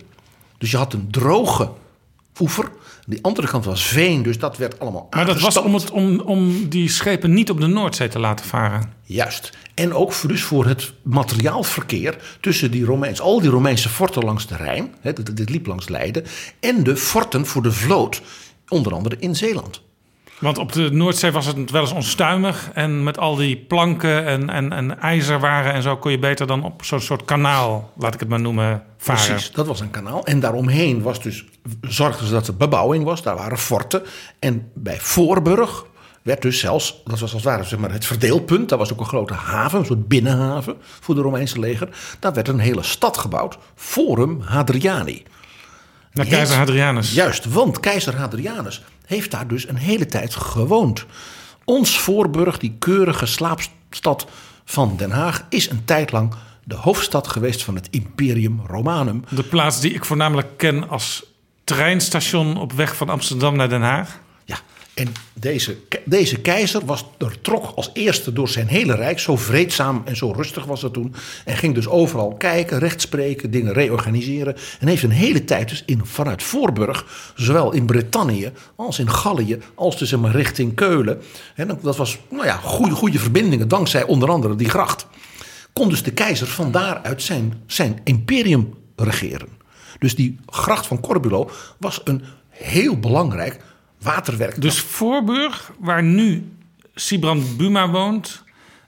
Dus je had een droge oever. Die andere kant was veen, dus dat werd allemaal Maar dat was om, het, om, om die schepen niet op de Noordzee te laten varen. Juist. En ook voor, dus voor het materiaalverkeer tussen die Romeins, al die Romeinse forten langs de Rijn, hè, dit, dit liep langs Leiden, en de forten voor de vloot, onder andere in Zeeland. Want op de Noordzee was het wel eens onstuimig. En met al die planken en, en, en ijzerwaren en zo... kon je beter dan op zo'n soort kanaal, laat ik het maar noemen, varen. Precies, dat was een kanaal. En daaromheen was dus, zorgden ze dat er bebouwing was. Daar waren forten. En bij Voorburg werd dus zelfs, dat was als het ware zeg maar, het verdeelpunt. Daar was ook een grote haven, een soort binnenhaven voor de Romeinse leger. Daar werd een hele stad gebouwd, Forum Hadriani. Naar keizer Hadrianus. Juist, want keizer Hadrianus heeft daar dus een hele tijd gewoond. Ons Voorburg, die keurige slaapstad van Den Haag, is een tijd lang de hoofdstad geweest van het Imperium Romanum. De plaats die ik voornamelijk ken als treinstation op weg van Amsterdam naar Den Haag. En deze, deze keizer was, er trok als eerste door zijn hele rijk. Zo vreedzaam en zo rustig was het toen. En ging dus overal kijken, rechtspreken, dingen reorganiseren. En heeft een hele tijd dus in, vanuit Voorburg, zowel in Brittannië als in Gallië, als dus maar richting Keulen. En dat was nou ja, goede, goede verbindingen, dankzij onder andere die gracht. Kon dus de keizer van daaruit zijn, zijn imperium regeren. Dus die gracht van Corbulo was een heel belangrijk waterwerk. Dus Voorburg, waar nu Sibrand Buma woont...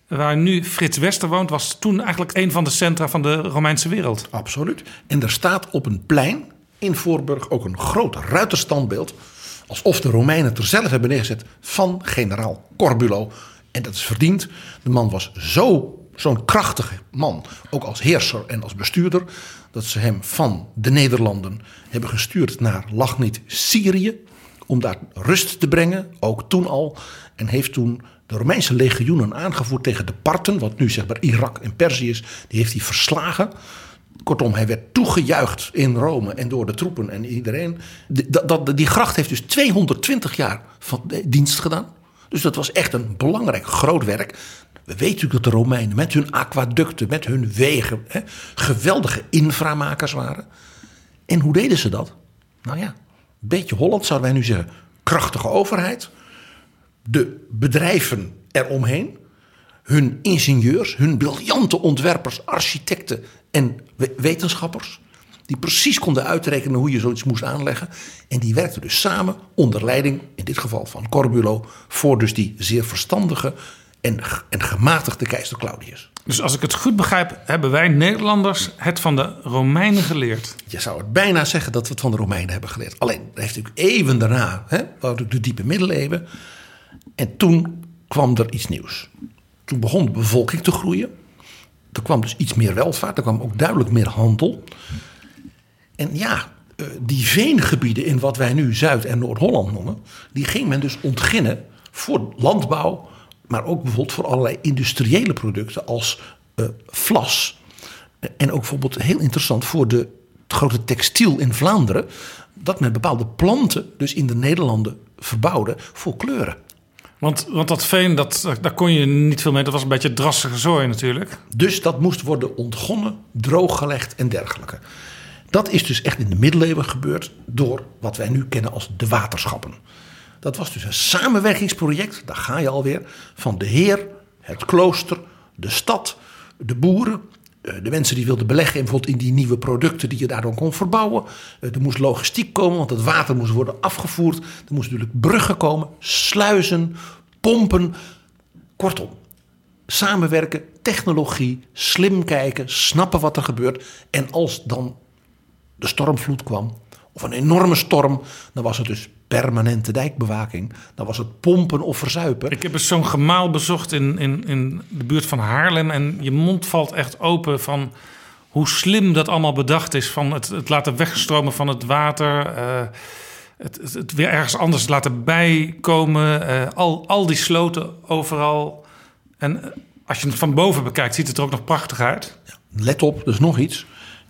waar nu Frits Wester woont... was toen eigenlijk een van de centra van de Romeinse wereld. Absoluut. En er staat op een plein in Voorburg ook een groot ruiterstandbeeld. Alsof de Romeinen het er zelf hebben neergezet van generaal Corbulo. En dat is verdiend. De man was zo, zo'n krachtige man, ook als heerser en als bestuurder. Dat ze hem van de Nederlanden hebben gestuurd naar lag niet Syrië. Om daar rust te brengen, ook toen al. En heeft toen de Romeinse legioenen aangevoerd tegen de Parten. Wat nu zeg maar Irak en Perzië is. Die heeft hij verslagen. Kortom, hij werd toegejuicht in Rome en door de troepen en iedereen. Die, gracht heeft dus 220 jaar van eh, dienst gedaan. Dus dat was echt een belangrijk groot werk. We weten dat de Romeinen met hun aquaducten, met hun wegen, hè, geweldige inframakers waren. En hoe deden ze dat? Nou ja, beetje Holland zouden wij nu zeggen, krachtige overheid. De bedrijven eromheen. Hun ingenieurs, hun briljante ontwerpers, architecten en we- wetenschappers. Die precies konden uitrekenen hoe je zoiets moest aanleggen. En die werkten dus samen onder leiding, in dit geval van Corbulo, voor dus die zeer verstandige en, en gematigde keizer Claudius. Dus als ik het goed begrijp, hebben wij Nederlanders het van de Romeinen geleerd. Je zou het bijna zeggen dat we het van de Romeinen hebben geleerd. Alleen, dat heeft natuurlijk even daarna, hè, hadden de diepe middeleeuwen. En toen kwam er iets nieuws. Toen begon de bevolking te groeien. Er kwam dus iets meer welvaart. Er kwam ook duidelijk meer handel. En ja, eh, die veengebieden in wat wij nu Zuid- en Noord-Holland noemen... die ging men dus ontginnen voor landbouw... maar ook bijvoorbeeld voor allerlei industriële producten als eh, vlas... En ook bijvoorbeeld heel interessant voor de het grote textiel in Vlaanderen. Dat men bepaalde planten dus in de Nederlanden verbouwde voor kleuren. Want, want dat veen, dat, daar kon je niet veel mee. Dat was een beetje drassige zooi natuurlijk. Dus dat moest worden ontgonnen, drooggelegd en dergelijke. Dat is dus echt in de middeleeuwen gebeurd door wat wij nu kennen als de waterschappen. Dat was dus een samenwerkingsproject, daar ga je alweer, van de heer, het klooster, de stad, de boeren, eh, de mensen die wilden beleggen bijvoorbeeld in die nieuwe producten die je daardoor kon verbouwen. Eh, Er moest logistiek komen, want het water moest worden afgevoerd. Er moesten natuurlijk bruggen komen, sluizen, pompen. Kortom, samenwerken, technologie, slim kijken, snappen wat er gebeurt. En als dan de stormvloed kwam, of een enorme storm, dan was het dus permanente dijkbewaking. Dan was het pompen of verzuipen. Ik heb eens zo'n gemaal bezocht in, in, in de buurt van Haarlem. En je mond valt echt open van hoe slim dat allemaal bedacht is. Van het, het laten wegstromen van het water. eh, het, het, het weer ergens anders laten bijkomen. eh, al, al die sloten overal. En eh, als je het van boven bekijkt, ziet het er ook nog prachtig uit. Let op, dus nog iets.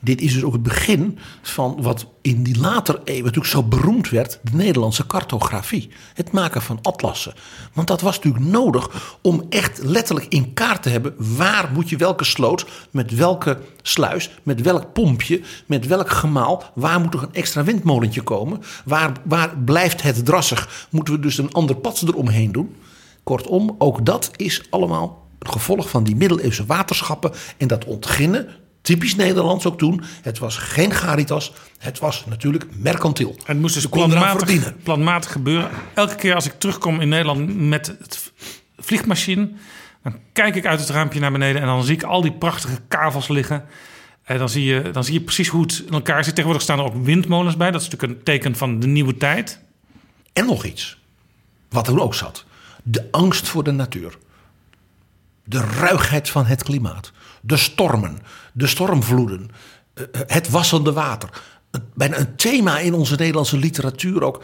Dit is dus ook het begin van wat in die later eeuwen natuurlijk zo beroemd werd, de Nederlandse cartografie. Het maken van atlassen. Want dat was natuurlijk nodig om echt letterlijk in kaart te hebben waar moet je welke sloot, met welke sluis, met welk pompje, met welk gemaal, waar moet er een extra windmolentje komen, waar, waar blijft het drassig, moeten we dus een ander pad eromheen doen. Kortom, ook dat is allemaal een gevolg van die middeleeuwse waterschappen en dat ontginnen typisch Nederlands ook toen. Het was geen Garitas, het was natuurlijk mercantiel. Het moest dus planmatig, verdienen. planmatig gebeuren. Elke keer als ik terugkom in Nederland met het vliegmachine... dan kijk ik uit het raampje naar beneden... en dan zie ik al die prachtige kavels liggen. En dan zie je, dan zie je precies hoe het in elkaar zit. Tegenwoordig staan er ook windmolens bij. Dat is natuurlijk een teken van de nieuwe tijd. En nog iets, wat er ook zat. De angst voor de natuur. De ruigheid van het klimaat. De stormen, de stormvloeden, eh, eh, het wassende water. Bijna een thema in onze Nederlandse literatuur ook.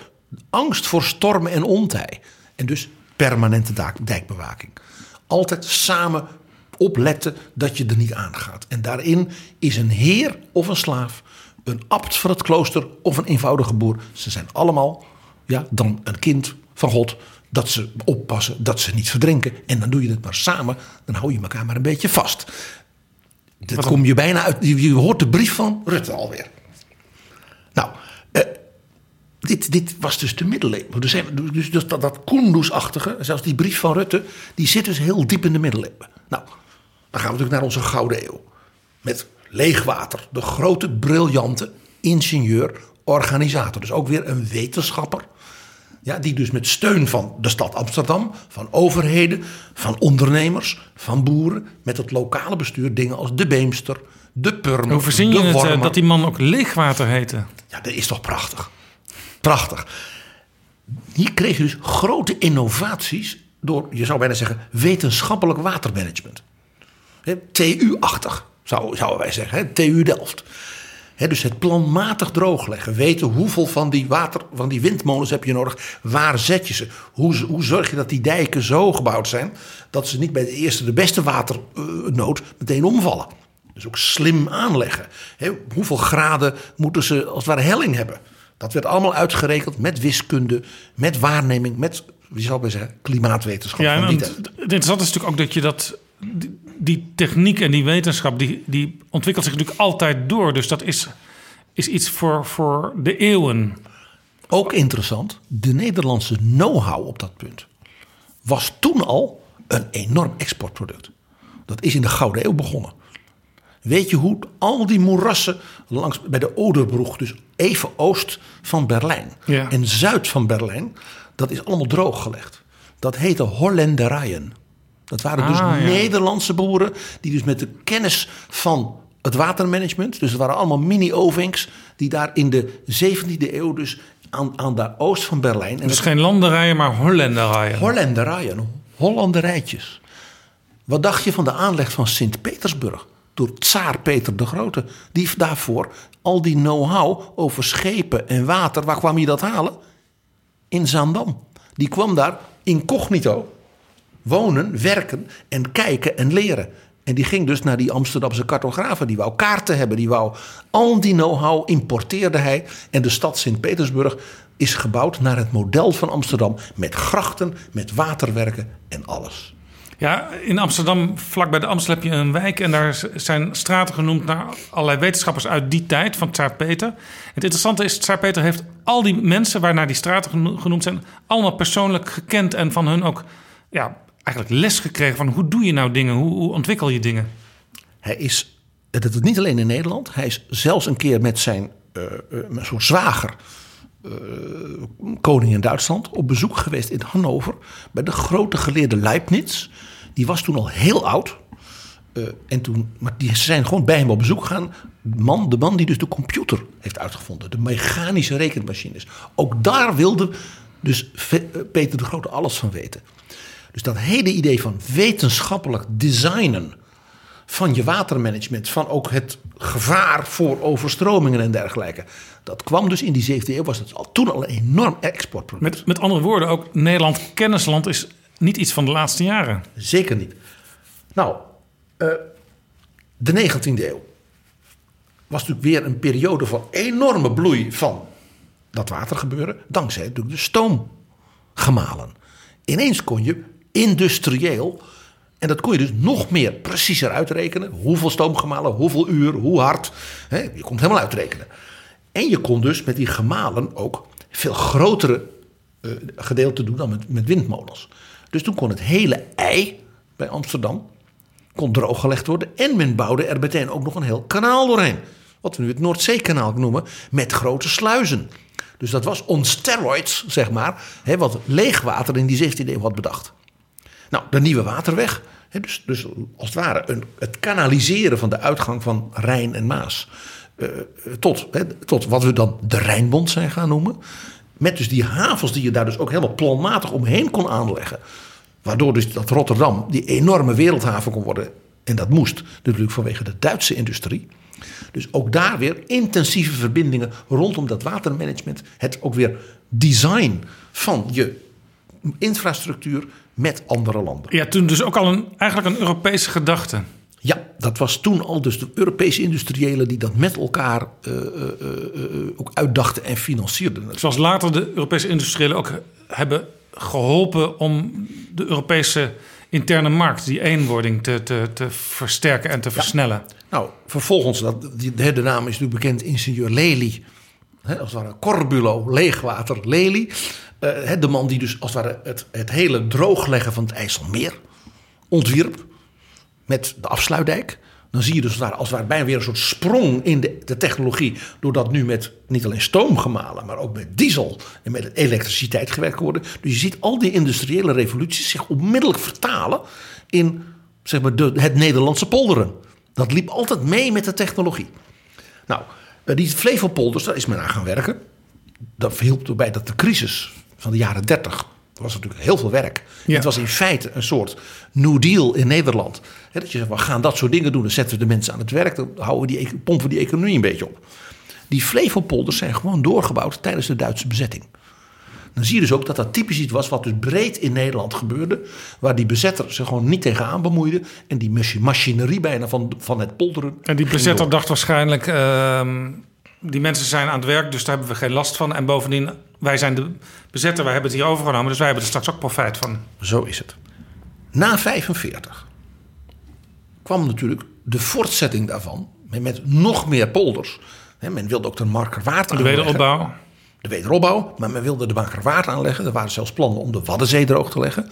Angst voor stormen en ontij. En dus permanente dijkbewaking. Altijd samen opletten dat je er niet aangaat. En daarin is een heer of een slaaf, een abt van het klooster of een eenvoudige boer. Ze zijn allemaal ja, dan een kind van God. Dat ze oppassen, dat ze niet verdrinken. En dan doe je het maar samen. Dan hou je elkaar maar een beetje vast. Dan kom je bijna uit. Je, je hoort de brief van Rutte alweer. Nou, eh, dit, dit was dus de middeleeuwen. Dus, dus, dus dat, dat Kunduz-achtige, zelfs die brief van Rutte, die zit dus heel diep in de middeleeuwen. Nou, dan gaan we natuurlijk naar onze Gouden Eeuw. Met leegwater, de grote, briljante ingenieur, organisator. Dus ook weer een wetenschapper. Ja, die dus met steun van de stad Amsterdam, van overheden, van ondernemers, van boeren, met het lokale bestuur dingen als de Beemster, de Purmer, Hoe verzin je het eh, dat die man ook leegwater heette? Ja, dat is toch prachtig. Prachtig. Hier kreeg je dus grote innovaties door, je zou bijna zeggen, wetenschappelijk watermanagement. TU-achtig, zou, zouden wij zeggen. hè, TU Delft. Dus het planmatig droogleggen. Weten hoeveel van die, water, van die windmolens heb je nodig. Waar zet je ze? Hoe, hoe zorg je dat die dijken zo gebouwd zijn... dat ze niet bij de eerste de beste waternood meteen omvallen. Dus ook slim aanleggen. Hoeveel graden moeten ze als het ware helling hebben? Dat werd allemaal uitgerekend met wiskunde, met waarneming, met, wie zou ik zeggen, klimaatwetenschap. Ja, en het, het interessante is natuurlijk ook dat je dat. Die, techniek en die wetenschap, die, die ontwikkelt zich natuurlijk altijd door. Dus dat is, is iets voor, voor de eeuwen. Ook interessant, de Nederlandse know-how op dat punt was toen al een enorm exportproduct. Dat is in de Gouden Eeuw begonnen. Weet je hoe al die moerassen langs bij de Oderbroeg, dus even oost van Berlijn Ja. en zuid van Berlijn, dat is allemaal drooggelegd. Dat heette Hollenderijen. Dat waren dus Ah, ja. Nederlandse boeren die dus met de kennis van het watermanagement, dus het waren allemaal mini-ovings, die daar in de 17e eeuw dus aan, aan de oost van Berlijn. En Dus dat- geen landerijen, maar Hollenderijen. Hollenderijen, Hollanderijtjes. Wat dacht je van de aanleg van Sint-Petersburg door tsaar Peter de Grote? Die daarvoor al die know-how over schepen en water, waar kwam je dat halen? In Zaandam. Die kwam daar incognito wonen, werken en kijken en leren. En die ging dus naar die Amsterdamse cartografen. Die wou kaarten hebben. Die wou al die know-how importeerde hij. En de stad Sint-Petersburg is gebouwd naar het model van Amsterdam. Met grachten, met waterwerken en alles. Ja, in Amsterdam, vlak bij de Amstel, heb je een wijk. En daar zijn straten genoemd naar allerlei wetenschappers uit die tijd, van Tsaar Peter. Het interessante is, Tsaar Peter heeft al die mensen waarnaar die straten geno- genoemd zijn, allemaal persoonlijk gekend en van hun ook ja, eigenlijk les gekregen van hoe doe je nou dingen, hoe, hoe ontwikkel je dingen. Hij is, dat is niet alleen in Nederland. Hij is zelfs een keer met zijn eh, eh, met zo'n zwager, eh, koning in Duitsland, op bezoek geweest in Hannover. Bij de grote geleerde Leibniz. Die was toen al heel oud. Eh, en toen, maar die zijn gewoon bij hem op bezoek gegaan. De man, de man die dus de computer heeft uitgevonden. De mechanische rekenmachines. Ook daar wilde dus Peter de Grote alles van weten. Dus dat hele idee van wetenschappelijk designen van je watermanagement, van ook het gevaar voor overstromingen en dergelijke. Dat kwam dus in die 17e eeuw, was het al, toen al een enorm exportproduct. Met, met andere woorden, ook Nederland kennisland is niet iets van de laatste jaren. Zeker niet. Nou, eh, de 19e eeuw was natuurlijk weer een periode van enorme bloei van dat watergebeuren. Dankzij natuurlijk de stoomgemalen. Ineens kon je industrieel, en dat kon je dus nog meer preciezer uitrekenen. Hoeveel stoomgemalen, hoeveel uur, hoe hard. Hè, je kon het helemaal uitrekenen. En je kon dus met die gemalen ook veel grotere eh, gedeelte doen dan met, met windmolens. Dus toen kon het hele ei bij Amsterdam kon drooggelegd worden. En men bouwde er meteen ook nog een heel kanaal doorheen. Wat we nu het Noordzeekanaal noemen, met grote sluizen. Dus dat was on steroids, zeg maar, hè, wat leegwater in die 17e eeuw had bedacht. Nou, de nieuwe waterweg, dus, dus als het ware een, het kanaliseren van de uitgang van Rijn en Maas. eh, tot, hè, tot wat we dan de Rijnbond zijn gaan noemen. Met dus die havens die je daar dus ook helemaal planmatig omheen kon aanleggen. Waardoor dus dat Rotterdam die enorme wereldhaven kon worden. En dat moest natuurlijk vanwege de Duitse industrie. Dus ook daar weer intensieve verbindingen rondom dat watermanagement. Het ook weer design van je infrastructuur met andere landen. Ja, toen dus ook al een, eigenlijk een Europese gedachte. Ja, dat was toen al dus de Europese industriëlen die dat met elkaar eh, eh, eh, ook uitdachten en financierden. Zoals later de Europese industriëlen ook hebben geholpen om de Europese interne markt, die eenwording, te, te, te versterken en te versnellen. Nou, vervolgens, dat, die, de naam is natuurlijk bekend, ingenieur Lely. Hè, als het ware Corbulo, leegwater Lely. Eh, de man die dus als het ware het, het hele droogleggen van het IJsselmeer ontwierp. Met de afsluitdijk. Dan zie je dus ware, als het ware bijna weer een soort sprong in de, de technologie. Doordat nu met niet alleen stoom gemalen, maar ook met diesel en met elektriciteit gewerkt worden. Dus je ziet al die industriële revoluties zich onmiddellijk vertalen in zeg maar, het Nederlandse polderen. Dat liep altijd mee met de technologie. Nou, eh, die Flevopolders, daar is men aan gaan werken. Dat hielp erbij dat de crisis van de jaren 30. Er was natuurlijk heel veel werk. Ja. Het was in feite een soort New Deal in Nederland. Hè, dat je zegt, we gaan dat soort dingen doen. Dan zetten we de mensen aan het werk. Dan houden we die, pompen we die economie een beetje op. Die Flevopolders zijn gewoon doorgebouwd tijdens de Duitse bezetting. Dan zie je dus ook dat dat typisch iets was wat dus breed in Nederland gebeurde. Waar die bezetter zich gewoon niet tegenaan bemoeide. En die machi- machinerie bijna van, van het polderen. En die bezetter dacht waarschijnlijk, ehm, die mensen zijn aan het werk, dus daar hebben we geen last van. En bovendien, wij zijn de bezetter, wij hebben het hier overgenomen, dus wij hebben er straks ook profijt van. Zo is het. Na 45 kwam natuurlijk de voortzetting daarvan. Met, nog meer polders. Men wilde ook de Markerwaard De aanleggen. wederopbouw. de wederopbouw, maar men wilde de Makerwaard aanleggen. Er waren zelfs plannen om de Waddenzee droog te leggen.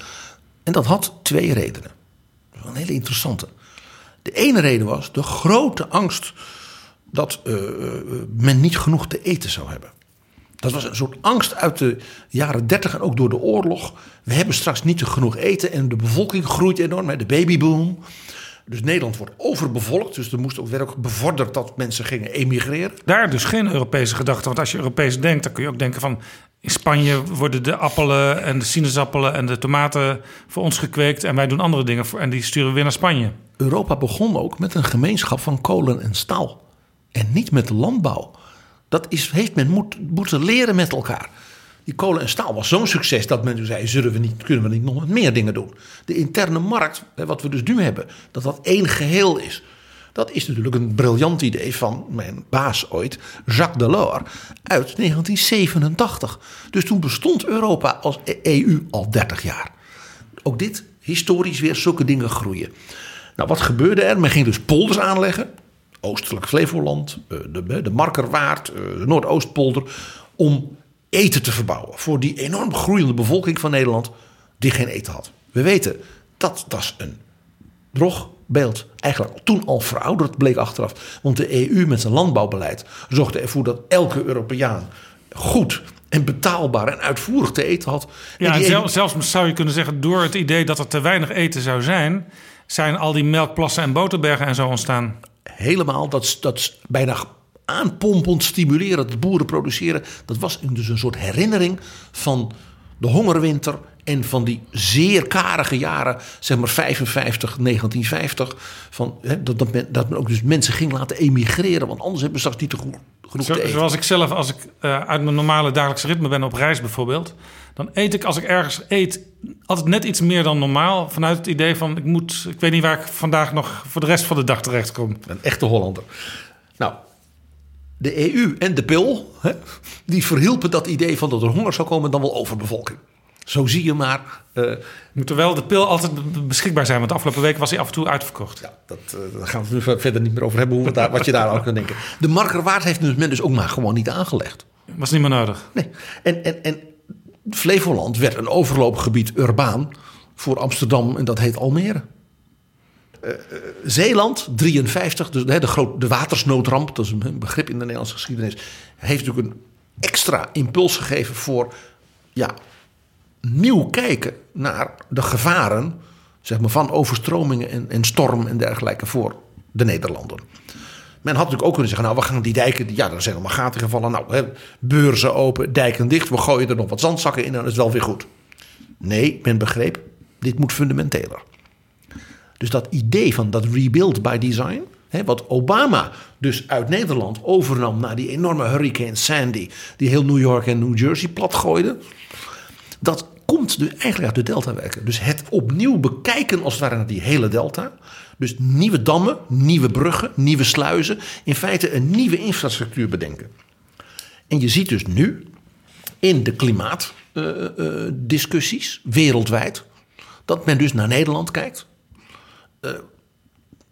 En dat had twee redenen. Dat een hele interessante. De ene reden was de grote angst dat uh, men niet genoeg te eten zou hebben. Dat was een soort angst uit de jaren 30 en ook door de oorlog. We hebben straks niet genoeg eten en de bevolking groeit enorm, de babyboom. Dus Nederland wordt overbevolkt. Dus er moest ook, werd ook bevorderd dat mensen gingen emigreren. Daar dus geen Europese gedachte. Want als je Europees denkt, dan kun je ook denken van... in Spanje worden de appelen en de sinaasappelen en de tomaten voor ons gekweekt... en wij doen andere dingen voor, en die sturen we weer naar Spanje. Europa begon ook met een gemeenschap van kolen en staal. En niet met landbouw. Dat is, heeft men moet, moeten leren met elkaar. Die kolen en staal was zo'n succes dat men toen zei: zullen we niet, kunnen we niet nog meer dingen doen? De interne markt, wat we dus nu hebben, dat dat één geheel is. Dat is natuurlijk een briljant idee van mijn baas ooit, Jacques Delors, uit 1987. Dus toen bestond Europa als EU al 30 jaar. Ook dit, historisch weer, zulke dingen groeien. Nou, wat gebeurde er? Men ging dus polders aanleggen. Oostelijk Flevoland, eh, de, de Markerwaard, eh, de Noordoostpolder. Om eten te verbouwen voor die enorm groeiende bevolking van Nederland die geen eten had. We weten dat dat is een drogbeeld. Eigenlijk toen al verouderd bleek achteraf. Want de EU met zijn landbouwbeleid zorgde ervoor dat elke Europeaan goed en betaalbaar en uitvoerig te eten had. Ja, en zelfs, zelfs zou je kunnen zeggen, door het idee dat er te weinig eten zou zijn, zijn al die melkplassen en boterbergen en zo ontstaan. Helemaal, dat, dat bijna aanpompend, stimulerend het boeren produceren. Dat was dus een soort herinnering van de hongerwinter en van die zeer karige jaren, zeg maar 55, 1950. Van, hè, dat, dat, men, dat men ook dus mensen ging laten emigreren, want anders hebben we straks niet te goed, genoeg Zo, te eten. Zoals ik zelf, als ik uh, uit mijn normale dagelijkse ritme ben op reis bijvoorbeeld, dan eet ik als ik ergens eet altijd net iets meer dan normaal. Vanuit het idee van ik moet, ik weet niet waar ik vandaag nog voor de rest van de dag terecht kom. Een echte Hollander. Nou, de EU en de pil, hè, die verhielpen dat idee van dat er honger zou komen dan wel overbevolking. Zo zie je maar. Uh, Moet er wel de pil altijd beschikbaar zijn, want de afgelopen weken was hij af en toe uitverkocht. Ja, dat, uh, daar gaan we het nu verder niet meer over hebben, hoe daar, wat je daar aan kan denken. De Markerwaard heeft men dus ook maar gewoon niet aangelegd. Was niet meer nodig. Nee. En, en, en Flevoland werd een overloopgebied urbaan voor Amsterdam en dat heet Almere. Uh, Zeeland, 53, dus de, de, groot, de watersnoodramp, dat is een begrip in de Nederlandse geschiedenis, heeft natuurlijk een extra impuls gegeven voor ja, nieuw kijken naar de gevaren zeg maar, van overstromingen en, en storm en dergelijke voor de Nederlanden. Men had natuurlijk ook kunnen zeggen, nou we gaan die dijken, ja er zijn allemaal gaten gevallen, nou hè, beurzen open, dijken dicht, we gooien er nog wat zandzakken in en dan is wel weer goed. Nee, men begreep, dit moet fundamenteler. Dus dat idee van dat rebuild by design, hè, wat Obama dus uit Nederland overnam na die enorme hurricane Sandy, die heel New York en New Jersey platgooide, dat komt dus eigenlijk uit de deltawerken. Dus het opnieuw bekijken als het ware naar die hele delta. Dus nieuwe dammen, nieuwe bruggen, nieuwe sluizen. In feite een nieuwe infrastructuur bedenken. En je ziet dus nu in de klimaatdiscussies uh, uh, wereldwijd dat men dus naar Nederland kijkt. Uh,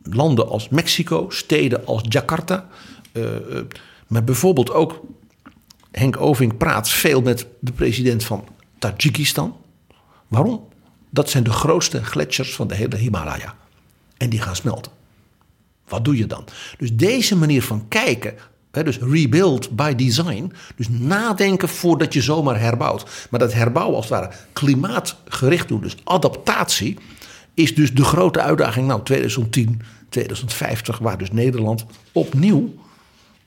landen als Mexico, steden als Jakarta. maar bijvoorbeeld ook Henk Oving praat veel met de president van Tajikistan. Waarom? Dat zijn de grootste gletsjers van de hele Himalaya. En die gaan smelten. Wat doe je dan? Dus deze manier van kijken, dus rebuild by design, dus nadenken voordat je zomaar herbouwt. Maar dat herbouwen als het ware klimaatgericht doen, dus adaptatie, is dus de grote uitdaging. Nou, 2010, 2050, waar dus Nederland opnieuw,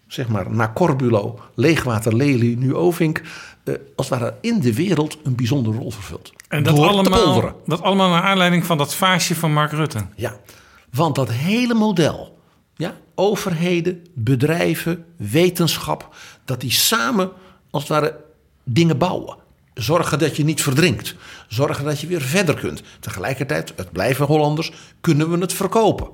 zeg maar, na Corbulo, Leegwater, Lely, nu Ovink, uh, als het ware in de wereld een bijzondere rol vervult. En dat allemaal, dat allemaal naar aanleiding van dat vaasje van Mark Rutte. Ja, want dat hele model, ja, overheden, bedrijven, wetenschap, dat die samen als het ware dingen bouwen. Zorgen dat je niet verdrinkt. Zorgen dat je weer verder kunt. Tegelijkertijd, het blijven Hollanders, kunnen we het verkopen.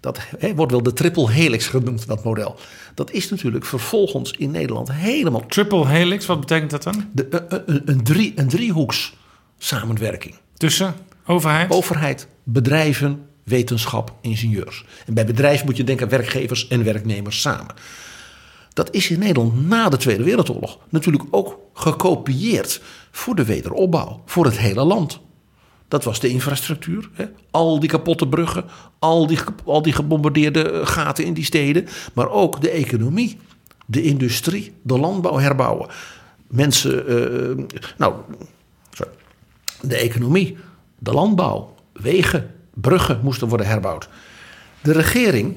Dat he, wordt wel de triple helix genoemd, dat model. Dat is natuurlijk vervolgens in Nederland helemaal... Triple helix, wat betekent dat dan? De, een, een, drie, een driehoeks samenwerking. Tussen overheid? Overheid, bedrijven, wetenschap, ingenieurs. En bij bedrijf moet je denken werkgevers en werknemers samen. Dat is in Nederland na de Tweede Wereldoorlog natuurlijk ook gekopieerd voor de wederopbouw, voor het hele land. Dat was de infrastructuur. Hè? Al die kapotte bruggen, al die, al die gebombardeerde eh, gaten in die steden. Maar ook de economie, de industrie, de landbouw herbouwen. Mensen, uh, nou, sorry. de economie, de landbouw, wegen, bruggen moesten worden herbouwd. De regering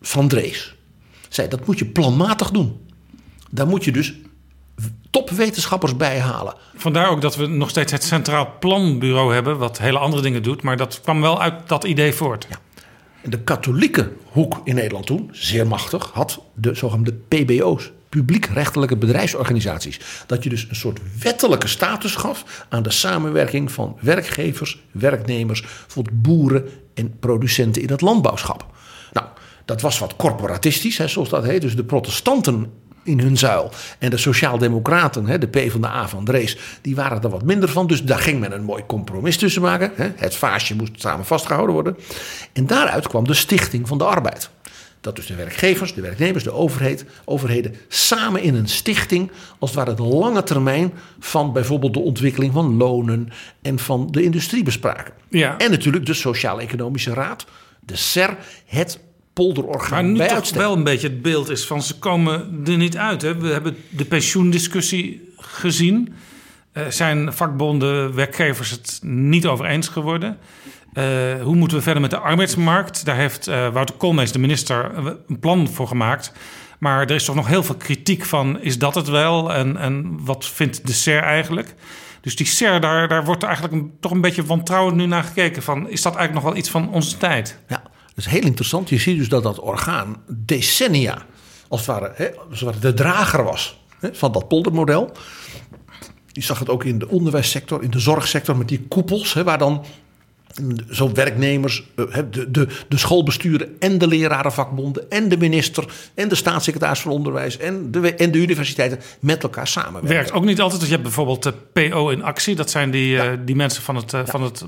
van Drees zei dat moet je planmatig doen. Daar moet je dus topwetenschappers bijhalen. Vandaar ook dat we nog steeds het Centraal Planbureau hebben, wat hele andere dingen doet, maar dat kwam wel uit dat idee voort. Ja. De katholieke hoek in Nederland toen, zeer machtig, had de zogenaamde PBO's, publiekrechtelijke bedrijfsorganisaties. Dat je dus een soort wettelijke status gaf aan de samenwerking van werkgevers, werknemers, bijvoorbeeld boeren en producenten in het landbouwschap. Nou, dat was wat corporatistisch, hè, zoals dat heet. Dus de protestanten in hun zuil. En de Sociaaldemocraten, de P van de A van Drees, die waren er wat minder van. Dus daar ging men een mooi compromis tussen maken. Het vaasje moest samen vastgehouden worden. En daaruit kwam de Stichting van de Arbeid. Dat dus de werkgevers, de werknemers, de overheid, overheden samen in een stichting, als het ware de lange termijn van bijvoorbeeld de ontwikkeling van lonen en van de industrie bespraken. Ja. En natuurlijk de Sociaal-Economische Raad, de SER, het polderorgaan Maar nu toch uitstek. wel een beetje het beeld is van ze komen er niet uit. Hè? We hebben de pensioendiscussie gezien. Eh, zijn vakbonden, werkgevers het niet over eens geworden? Eh, hoe moeten we verder met de arbeidsmarkt? Daar heeft eh, Wouter Koolmees, de minister, een plan voor gemaakt. Maar er is toch nog heel veel kritiek van, is dat het wel? En, en wat vindt de SER eigenlijk? Dus die SER, daar, daar wordt eigenlijk een, toch een beetje wantrouwend nu naar gekeken. Van, is dat eigenlijk nog wel iets van onze tijd? Ja, is heel interessant. Je ziet dus dat dat orgaan decennia, als het ware, hè, als het ware de drager was hè, van dat poldermodel. Je zag het ook in de onderwijssector, in de zorgsector met die koepels, hè, waar dan zo werknemers, eh, hè, de, de, de schoolbesturen en de lerarenvakbonden en de minister en de staatssecretaris van Onderwijs en de, en de universiteiten met elkaar samenwerken. Werkt ook niet altijd. Dus je hebt bijvoorbeeld de PO in actie. Dat zijn die, eh, die mensen van het, eh, van het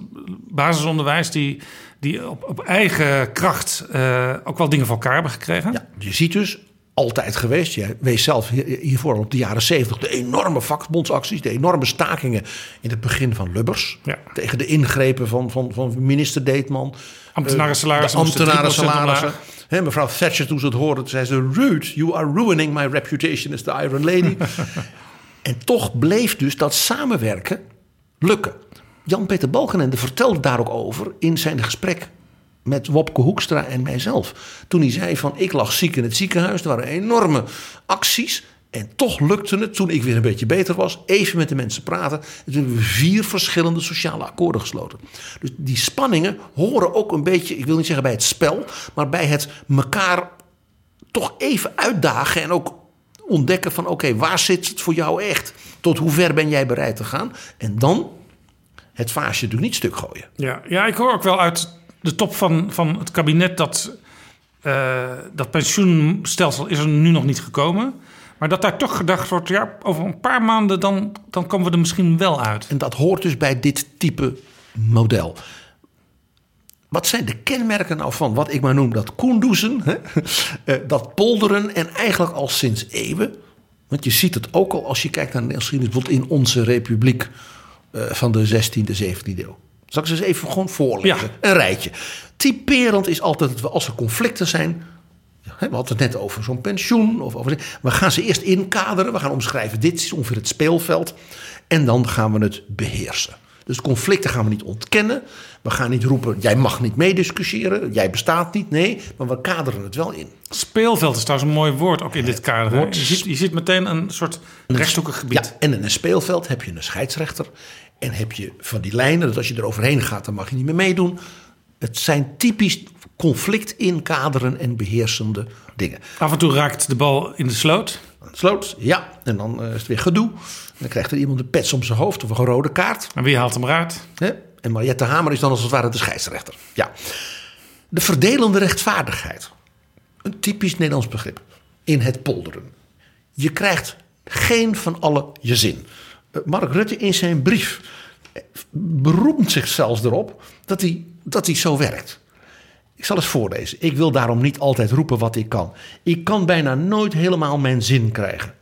basisonderwijs die, die op, op eigen kracht eh, ook wel dingen voor elkaar hebben gekregen. Ja, je ziet dus altijd geweest. Jij wees zelf hier- hiervoor op de jaren 70 de enorme vakbondsacties, de enorme stakingen in het begin van Lubbers. Ja. Tegen de ingrepen van, van, van minister Deetman. Ambtenarensalarissen Eh, De moesten 3% ambtenarensalarissen. omlaag. Hè, mevrouw Thatcher toen ze het hoorde, toen zei ze... Ruud, you are ruining my reputation as the Iron Lady. en toch bleef dus dat samenwerken lukken. Jan-Peter Balkenende vertelde daar ook over in zijn gesprek met Wopke Hoekstra en mijzelf. Toen hij zei van ik lag ziek in het ziekenhuis. Er waren enorme acties. En toch lukte het, toen ik weer een beetje beter was, even met de mensen praten. En toen hebben we vier verschillende sociale akkoorden gesloten. Dus die spanningen horen ook een beetje, ik wil niet zeggen bij het spel, maar bij het elkaar toch even uitdagen en ook ontdekken van oké, waar zit het voor jou echt? Tot hoe ver ben jij bereid te gaan? En dan het vaasje natuurlijk niet stuk gooien. Ja, ja, ik hoor ook wel uit de top van, van het kabinet dat eh, dat pensioenstelsel is er nu nog niet gekomen. Maar dat daar toch gedacht wordt, ja, over een paar maanden dan, dan komen we er misschien wel uit. En dat hoort dus bij dit type model. Wat zijn de kenmerken nou van wat ik maar noem dat koendoezen, hè? Eh, dat polderen en eigenlijk al sinds eeuwen. Want je ziet het ook al als je kijkt naar de geschiedenis, bijvoorbeeld in onze republiek eh, van de 16e, 17e eeuw. Zal ik ze eens even gewoon voorlezen? Een rijtje. Typerend is altijd dat we als er conflicten zijn. We hadden het net over zo'n pensioen. Of over, we gaan ze eerst inkaderen. We gaan omschrijven. Dit is ongeveer het speelveld. En dan gaan we het beheersen. Dus conflicten gaan we niet ontkennen. We gaan niet roepen, jij mag niet meediscussiëren. Jij bestaat niet. Nee, maar we kaderen het wel in. Speelveld is trouwens een mooi woord ook in dit kader. ziet, je ziet meteen een soort rechthoekig gebied. Ja, en in een speelveld heb je een scheidsrechter. En heb je van die lijnen, dat als je er overheen gaat, dan mag je niet meer meedoen. Het zijn typisch conflict inkaderen en beheersende dingen. Af en toe raakt de bal in de sloot. Sloot, ja. En dan eh, is het weer gedoe. Dan krijgt er iemand een pets om zijn hoofd of een rode kaart. En wie haalt hem eruit? En Mariette Hamer is dan als het ware de scheidsrechter. Ja. De verdelende rechtvaardigheid. Een typisch Nederlands begrip. In het polderen. Je krijgt geen van alle je zin. Eh, Mark Rutte in zijn brief eh, beroemt zich zelfs erop dat hij, dat hij zo werkt. Ik zal eens voorlezen. Ik wil daarom niet altijd roepen wat ik kan. Ik kan bijna nooit helemaal mijn zin krijgen.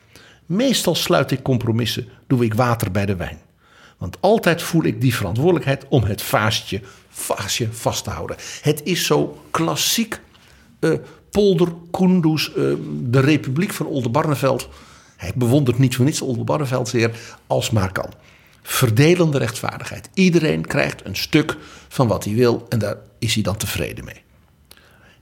Meestal sluit ik compromissen, doe ik water bij de wijn. Want altijd voel ik die verantwoordelijkheid om het vaasje, vaasje vast te houden. Het is zo klassiek uh, Polder, de Republiek van Oldenbarneveld. Hij bewondert niet voor niets Oldenbarneveld zeer, als maar kan. Verdelende rechtvaardigheid. Iedereen krijgt een stuk van wat hij wil en daar is hij dan tevreden mee.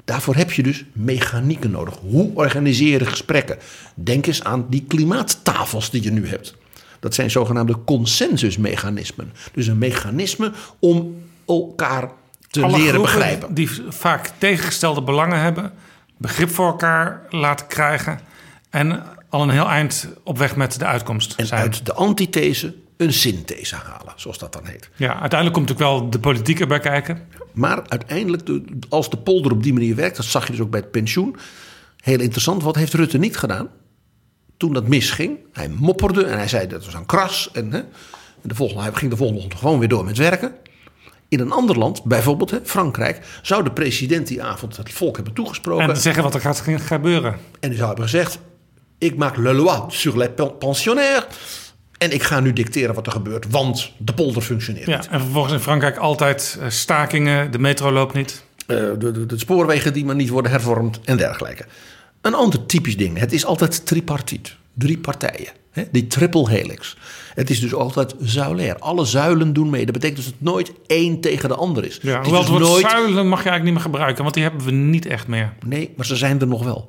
Daarvoor heb je dus mechanieken nodig. Hoe organiseer je gesprekken? Denk eens aan die klimaattafels die je nu hebt. Dat zijn zogenaamde consensusmechanismen. Dus een mechanisme om elkaar te leren begrijpen. Die vaak tegengestelde belangen hebben, begrip voor elkaar laten krijgen en al een heel eind op weg met de uitkomst en zijn. uit de antithese een synthese halen, zoals dat dan heet. Ja, uiteindelijk komt natuurlijk wel de politiek erbij kijken. Maar uiteindelijk, als de polder op die manier werkt, dat zag je dus ook bij het pensioen. Heel interessant, wat heeft Rutte niet gedaan? Toen dat misging, hij mopperde en hij zei dat was een kras. En, hè, en de volgende, hij ging de volgende ochtend gewoon weer door met werken. In een ander land, bijvoorbeeld hè, Frankrijk, zou de president die avond het volk hebben toegesproken. En zeggen wat er gaat gebeuren. En die zou hebben gezegd: Ik maak le loi sur les pensionnaires. En ik ga nu dicteren wat er gebeurt, want de polder functioneert. Ja, en vervolgens in Frankrijk altijd eh, stakingen, de metro loopt niet. Uh, de, de, de, spoorwegen die maar niet worden hervormd en dergelijke. Een ander typisch ding, het is altijd tripartiet. Drie partijen, hè? die triple helix. Het is dus altijd zuilair. Alle zuilen doen mee. Dat betekent dus dat het nooit één tegen de ander is. Ja, hoewel is het dus nooit... zuilen mag je eigenlijk niet meer gebruiken, want die hebben we niet echt meer. Nee, maar ze zijn er nog wel.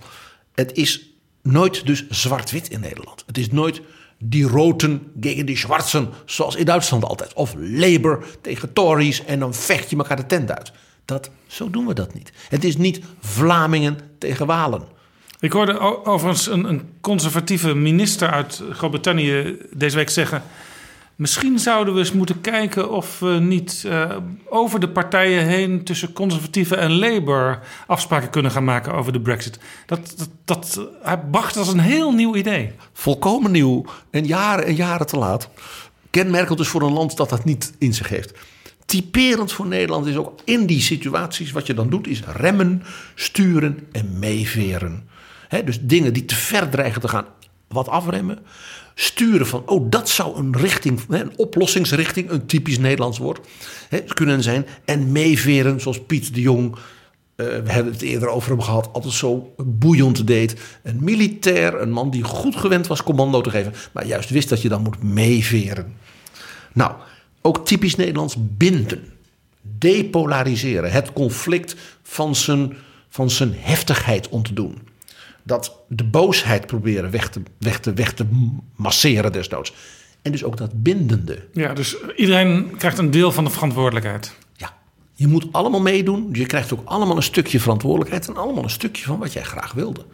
Het is nooit dus zwart-wit in Nederland. Het is nooit die roten tegen die zwarten, zoals in Duitsland altijd. Of Labour tegen Tories en dan vecht je elkaar de tent uit. Dat, zo doen we dat niet. Het is niet Vlamingen tegen Walen. Ik hoorde overigens een, een conservatieve minister uit Groot-Brittannië deze week zeggen... Misschien zouden we eens moeten kijken of we niet uh, over de partijen heen tussen conservatieven en Labour afspraken kunnen gaan maken over de Brexit. Dat, dat, dat hij bracht als een heel nieuw idee. Volkomen nieuw en jaren en jaren te laat. Kenmerkend dus voor een land dat dat niet in zich heeft. Typerend voor Nederland is ook in die situaties wat je dan doet, is remmen, sturen en meeveren. Dus dingen die te ver dreigen te gaan, wat afremmen sturen van, oh, dat zou een richting, een oplossingsrichting, een typisch Nederlands woord, hè, kunnen zijn. En meeveren, zoals Piet de Jong, uh, we hebben het eerder over hem gehad, altijd zo boeiend deed. Een militair, een man die goed gewend was commando te geven, maar juist wist dat je dan moet meeveren. Nou, ook typisch Nederlands binden, depolariseren, het conflict van zijn, van zijn heftigheid ontdoen dat de boosheid proberen weg te, weg te, weg te masseren desnoods. En dus ook dat bindende. Ja, dus iedereen krijgt een deel van de verantwoordelijkheid. Ja, je moet allemaal meedoen. Je krijgt ook allemaal een stukje verantwoordelijkheid en allemaal een stukje van wat jij graag wilde.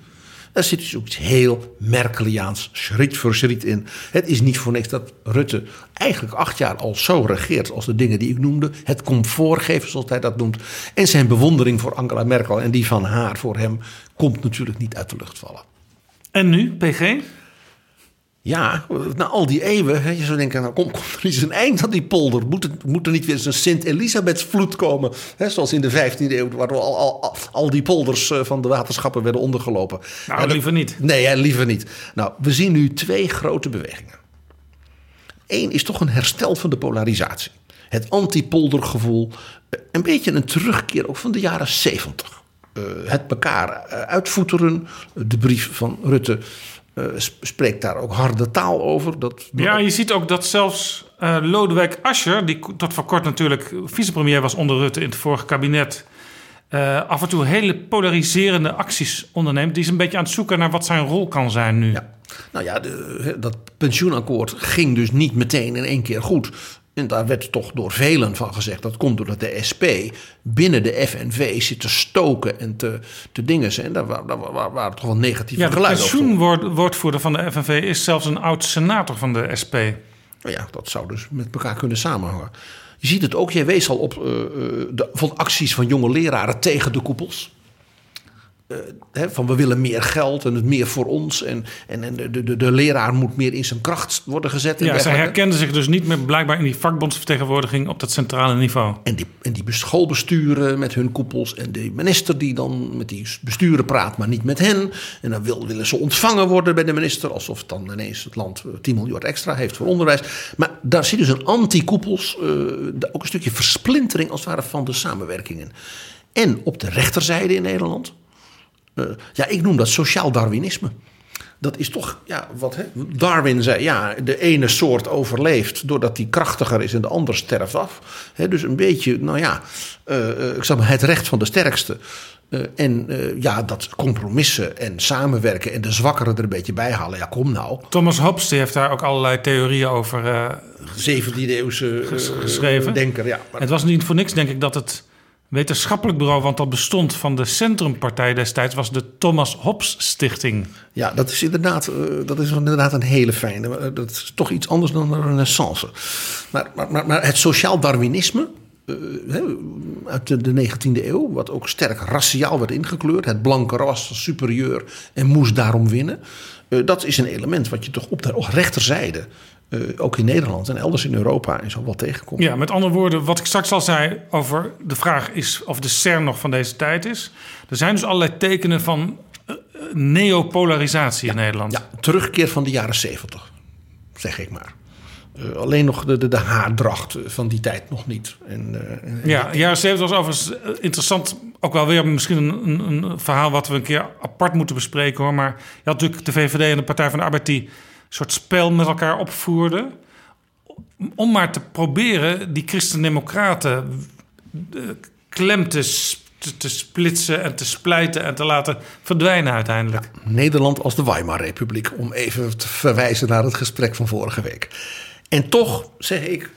Daar zit dus ook iets heel Merkeliaans, schriet voor schriet in. Het is niet voor niks dat Rutte eigenlijk acht jaar al zo regeert als de dingen die ik noemde. Het comfort geven, zoals hij dat noemt. En zijn bewondering voor Angela Merkel en die van haar voor hem komt natuurlijk niet uit de lucht vallen. En nu, PG? Ja, na al die eeuwen, je zou denken, nou komt, komt er niet eens een eind aan die polder. Moet, het, moet er niet weer eens een Sint-Elisabethsvloed komen? Hè, zoals in de 15e eeuw, waar al, al, al, die polders eh, van de waterschappen werden ondergelopen. Nou, liever niet. Nee, liever niet. Nou, we zien nu twee grote bewegingen. Eén is toch een herstel van de polarisatie. Het anti-poldergevoel. Eh, een beetje een terugkeer ook van de jaren 70. Uh, eh, het elkaar uitvoeteren. De brief van Rutte uh, spreekt daar ook harde taal over. Dat, ja, je ziet ook dat zelfs uh, Lodewijk Asscher, die tot voor kort natuurlijk vicepremier was onder Rutte in het vorige kabinet, uh, af en toe hele polariserende acties onderneemt. Die is een beetje aan het zoeken naar wat zijn rol kan zijn nu. Ja. Nou ja, de, dat pensioenakkoord ging dus niet meteen in één keer goed. En daar werd toch door velen van gezegd dat komt doordat de SP binnen de FNV zit te stoken en te, te dingen zijn. Daar, daar, daar waren toch wel negatieve ja, geluiden over. De pensioenwoordvoerder van de FNV is zelfs een oud senator van de SP. Ja, dat zou dus met elkaar kunnen samenhangen. Je ziet het ook, jij wees al op uh, de, van acties van jonge leraren tegen de koepels. Eh, van we willen meer geld en het meer voor ons. En, en, en de, de, de leraar moet meer in zijn kracht worden gezet. Ja, zij dergelijke. herkenden zich dus niet meer blijkbaar in die vakbondsvertegenwoordiging op dat centrale niveau. En die, en die schoolbesturen met hun koepels. En de minister die dan met die besturen praat, maar niet met hen. En dan wil, willen ze ontvangen worden bij de minister. Alsof dan ineens het land eh, 10 miljard extra heeft voor onderwijs. Maar daar zit dus een anti-koepels. eh, ook een stukje versplintering als het ware van de samenwerkingen. En op de rechterzijde in Nederland. Eh, ja, ik noem dat sociaal Darwinisme. Dat is toch ja, wat hè? Darwin zei: ja, de ene soort overleeft doordat die krachtiger is en de ander sterft af. Hè, dus een beetje, nou ja, eh, eh, ik zeg maar, het recht van de sterkste. En ja, dat compromissen en samenwerken en de zwakkeren er een beetje bij halen. Ja, kom nou. Thomas Hobbes die heeft daar ook allerlei theorieën over eh, 17e eeuwse ges- geschreven. denker. Ja, maar- Het was niet voor niks, denk ik, dat het wetenschappelijk bureau, want dat bestond van de Centrumpartij destijds, was de Thomas Hobbes Stichting. Ja, dat is inderdaad, eh, dat is inderdaad een hele fijne. eh, Dat is toch iets anders dan de renaissance. Maar, maar, maar, het sociaal Darwinisme eh, uit de, de 19e eeuw... wat ook sterk raciaal werd ingekleurd... het blanke ras was superieur en moest daarom winnen... dat is een element wat je toch op de rechterzijde... eh, ook in Nederland en elders in Europa en zo wel tegenkomt. Ja, met andere woorden, wat ik straks al zei over de vraag is of de CERN nog van deze tijd is. Er zijn dus allerlei tekenen van eh, eh, neopolarisatie in Nederland. Ja, terugkeer van de jaren 70, zeg ik maar. Alleen nog de, de, de haardracht van die tijd nog niet. En, en- Ja, jaren 70 was overigens interessant. Ook wel weer misschien een, een, een verhaal wat we een keer apart moeten bespreken hoor. Maar je had natuurlijk de VVD en de Partij van de Arbeid die soort spel met elkaar opvoerden. Om maar te proberen die Christen-Democraten eh, klem te, te splitsen en te splijten en te laten verdwijnen uiteindelijk. Nederland als de Weimar-republiek, om even te verwijzen naar het gesprek van vorige week. En toch zeg ik,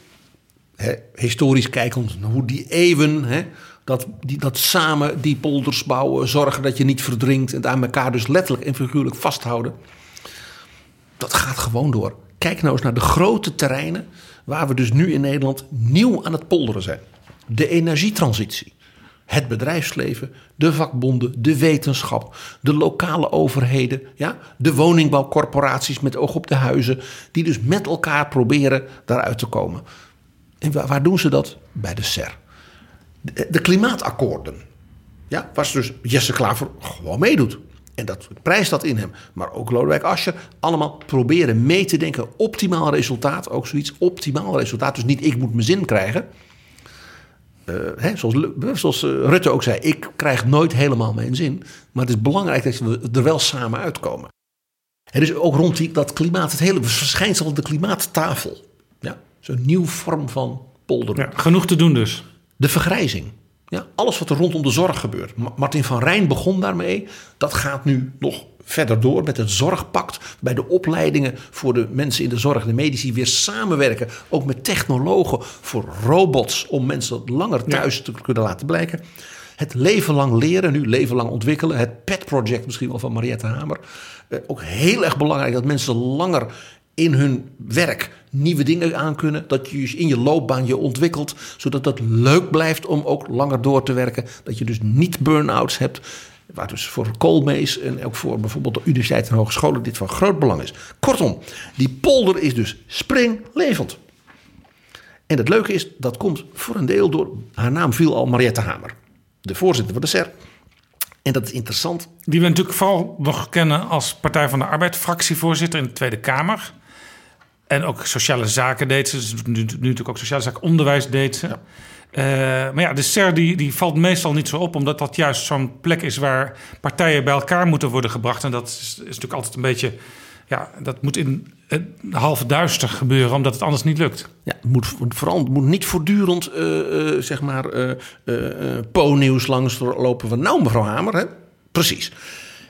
hè, historisch kijkend, hoe die eeuwen, hè, dat, die, dat samen die polders bouwen, zorgen dat je niet verdrinkt en aan elkaar dus letterlijk en figuurlijk vasthouden. Dat gaat gewoon door. Kijk nou eens naar de grote terreinen waar we dus nu in Nederland nieuw aan het polderen zijn. De energietransitie. Het bedrijfsleven, de vakbonden, de wetenschap, de lokale overheden, ja, de woningbouwcorporaties met oog op de huizen, die dus met elkaar proberen daaruit te komen. En waar, doen ze dat? Bij de SER. De, de klimaatakkoorden. Ja, waar dus Jesse Klaver gewoon meedoet. En dat prijst dat in hem. Maar ook Lodewijk Asscher. Allemaal proberen mee te denken. Optimaal resultaat. Ook zoiets. Optimaal resultaat. Dus niet ik moet mijn zin krijgen. Eh, hè, zoals, eh, Rutte ook zei. Ik krijg nooit helemaal mijn zin. Maar het is belangrijk dat we er wel samen uitkomen. En dus ook rond die, dat klimaat. Het hele verschijnsel de klimaattafel. Ja, zo'n nieuw vorm van polderen. Ja, genoeg te doen dus. De vergrijzing. Ja, alles wat er rondom de zorg gebeurt. Ma- Martin van Rijn begon daarmee. Dat gaat nu nog verder door met het zorgpact. Bij de opleidingen voor de mensen in de zorg, de medici, weer samenwerken. Ook met technologen voor robots om mensen langer thuis te kunnen laten blijken. Het leven lang leren, nu leven lang ontwikkelen. Het PET-project misschien wel van Mariette Hamer. Eh, ook heel erg belangrijk dat mensen langer in hun werk nieuwe dingen aan kunnen. Dat je dus in je loopbaan je ontwikkelt. Zodat het leuk blijft om ook langer door te werken. Dat je dus niet burn-outs hebt. Waar dus voor Koolmees en ook voor bijvoorbeeld de universiteiten en hogescholen dit van groot belang is. Kortom, die polder is dus springlevend. En het leuke is, dat komt voor een deel door... Haar naam viel al Mariette Hamer. De voorzitter van de SER. En dat is interessant. Die we natuurlijk vooral nog kennen als Partij van de Arbeid, fractievoorzitter in de Tweede Kamer. En ook sociale zaken deed ze. Dus nu, nu natuurlijk ook sociale zaken, onderwijs deed ze. Eh, maar ja, de SER die, die valt meestal niet zo op, omdat dat juist zo'n plek is waar partijen bij elkaar moeten worden gebracht. En dat is, is natuurlijk altijd een beetje, ja, dat moet in het half duister gebeuren, omdat het anders niet lukt. Ja, het moet vooral moet niet voortdurend eh, zeg maar po-nieuws langs lopen van nou mevrouw Hamer, hè? precies.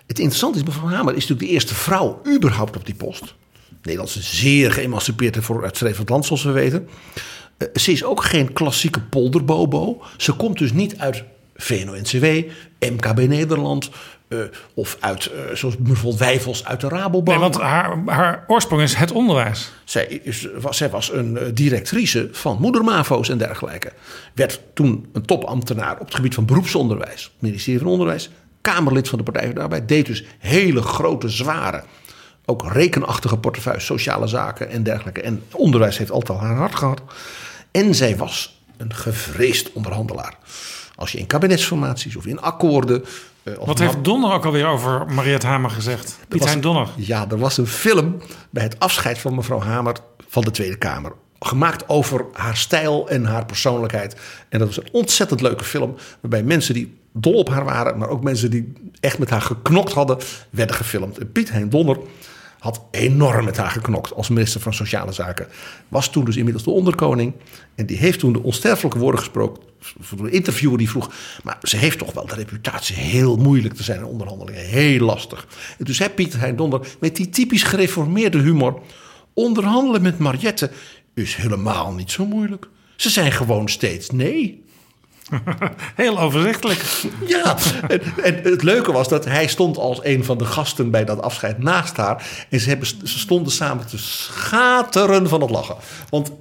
Het interessante is, mevrouw Hamer is natuurlijk de eerste vrouw überhaupt op die post. Nederland is zeer geëmancipeerd en vooruitstrevend land, zoals we weten. Eh, ze is ook geen klassieke polderbobo. Ze komt dus niet uit VNO-NCW, MKB Nederland... eh, of uit, eh, zoals bijvoorbeeld Wijfels uit de Rabobank. Nee, want haar, haar oorsprong is het onderwijs. Zij, is, was, zij was een directrice van moedermavo's en dergelijke. Werd toen een topambtenaar op het gebied van beroepsonderwijs, ministerie van Onderwijs, Kamerlid van de Partij van de Arbeid. Deed dus hele grote, zware, ook rekenachtige portefeuille, sociale zaken en dergelijke. En onderwijs heeft altijd al haar hart gehad. En zij was een gevreesd onderhandelaar. Als je in kabinetsformaties of in akkoorden. eh, of Wat heeft Donner ook alweer over Mariette Hamer gezegd? Piet was- Hein Donner. Ja, er was een film bij het afscheid van mevrouw Hamer van de Tweede Kamer. Gemaakt over haar stijl en haar persoonlijkheid. En dat was een ontzettend leuke film. Waarbij mensen die dol op haar waren, maar ook mensen die echt met haar geknokt hadden, werden gefilmd. En Piet Hein Donner had enorm met haar geknokt als minister van Sociale Zaken. Was toen dus inmiddels de onderkoning. En die heeft toen de onsterfelijke woorden gesproken. De interviewer die vroeg. Maar ze heeft toch wel de reputatie heel moeilijk te zijn in onderhandelingen. Heel lastig. En toen zei Pieter Hein Donder met die typisch gereformeerde humor. Onderhandelen met Mariette is helemaal niet zo moeilijk. Ze zijn gewoon steeds nee. Heel overzichtelijk. Ja, en, en het leuke was dat hij stond als een van de gasten bij dat afscheid naast haar. En ze, hebben, ze stonden samen te schateren van het lachen. Want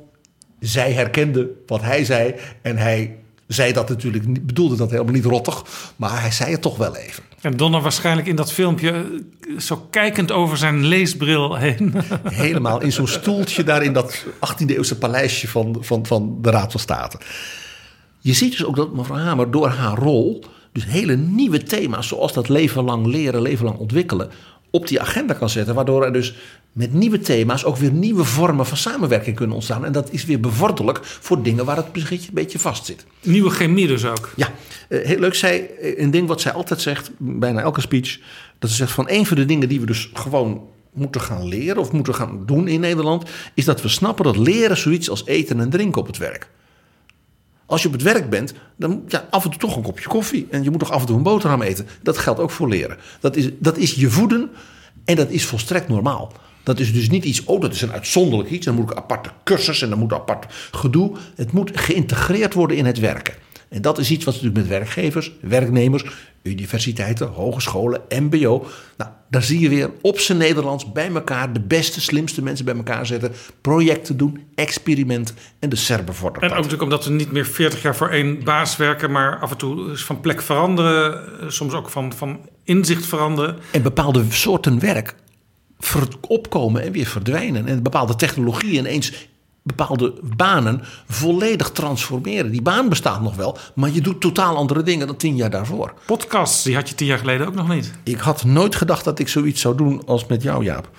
zij herkende wat hij zei. En hij zei dat natuurlijk, niet- bedoelde dat helemaal niet rottig. Maar hij zei het toch wel even. En Donner waarschijnlijk in dat filmpje eh, zo kijkend over zijn leesbril heen. Helemaal in zo'n stoeltje daar in dat 18e-eeuwse paleisje van, van, van de Raad van State. Je ziet dus ook dat mevrouw Hamer door haar rol... dus hele nieuwe thema's zoals dat leven lang leren, leven lang ontwikkelen... op die agenda kan zetten. Waardoor er dus met nieuwe thema's ook weer nieuwe vormen van samenwerking kunnen ontstaan. En dat is weer bevorderlijk voor dingen waar het misschien een beetje vast zit. Nieuwe chemie dus ook. Ja, eh, heel leuk. Zij, eh, een ding wat zij altijd zegt, bijna elke speech, dat ze zegt van een van de dingen die we dus gewoon moeten gaan leren of moeten gaan doen in Nederland, is dat we snappen dat leren zoiets als eten en drinken op het werk. Als je op het werk bent, dan ja, af en toe toch een kopje koffie. En je moet toch af en toe een boterham eten. Dat geldt ook voor leren. Dat is, dat is je voeden en dat is volstrekt normaal. Dat is dus niet iets, oh dat is een uitzonderlijk iets. Dan moet ik aparte cursus en dan moet apart gedoe. Het moet geïntegreerd worden in het werken. En dat is iets wat natuurlijk met werkgevers, werknemers, universiteiten, hogescholen, mbo. Nou, daar zie je weer op zijn Nederlands bij elkaar de beste, slimste mensen bij elkaar zetten. Projecten doen, experimenten en de SER bevorderen. En ook natuurlijk omdat we niet meer 40 jaar voor één baas werken, maar af en toe van plek veranderen, eh, soms ook van, van inzicht veranderen. En bepaalde soorten werk opkomen en weer verdwijnen. En bepaalde technologieën ineens bepaalde banen volledig transformeren. Die baan bestaat nog wel, maar je doet totaal andere dingen dan tien jaar daarvoor. Podcasts, die had je tien jaar geleden ook nog niet. Ik had nooit gedacht dat ik zoiets zou doen als met jou, Jaap.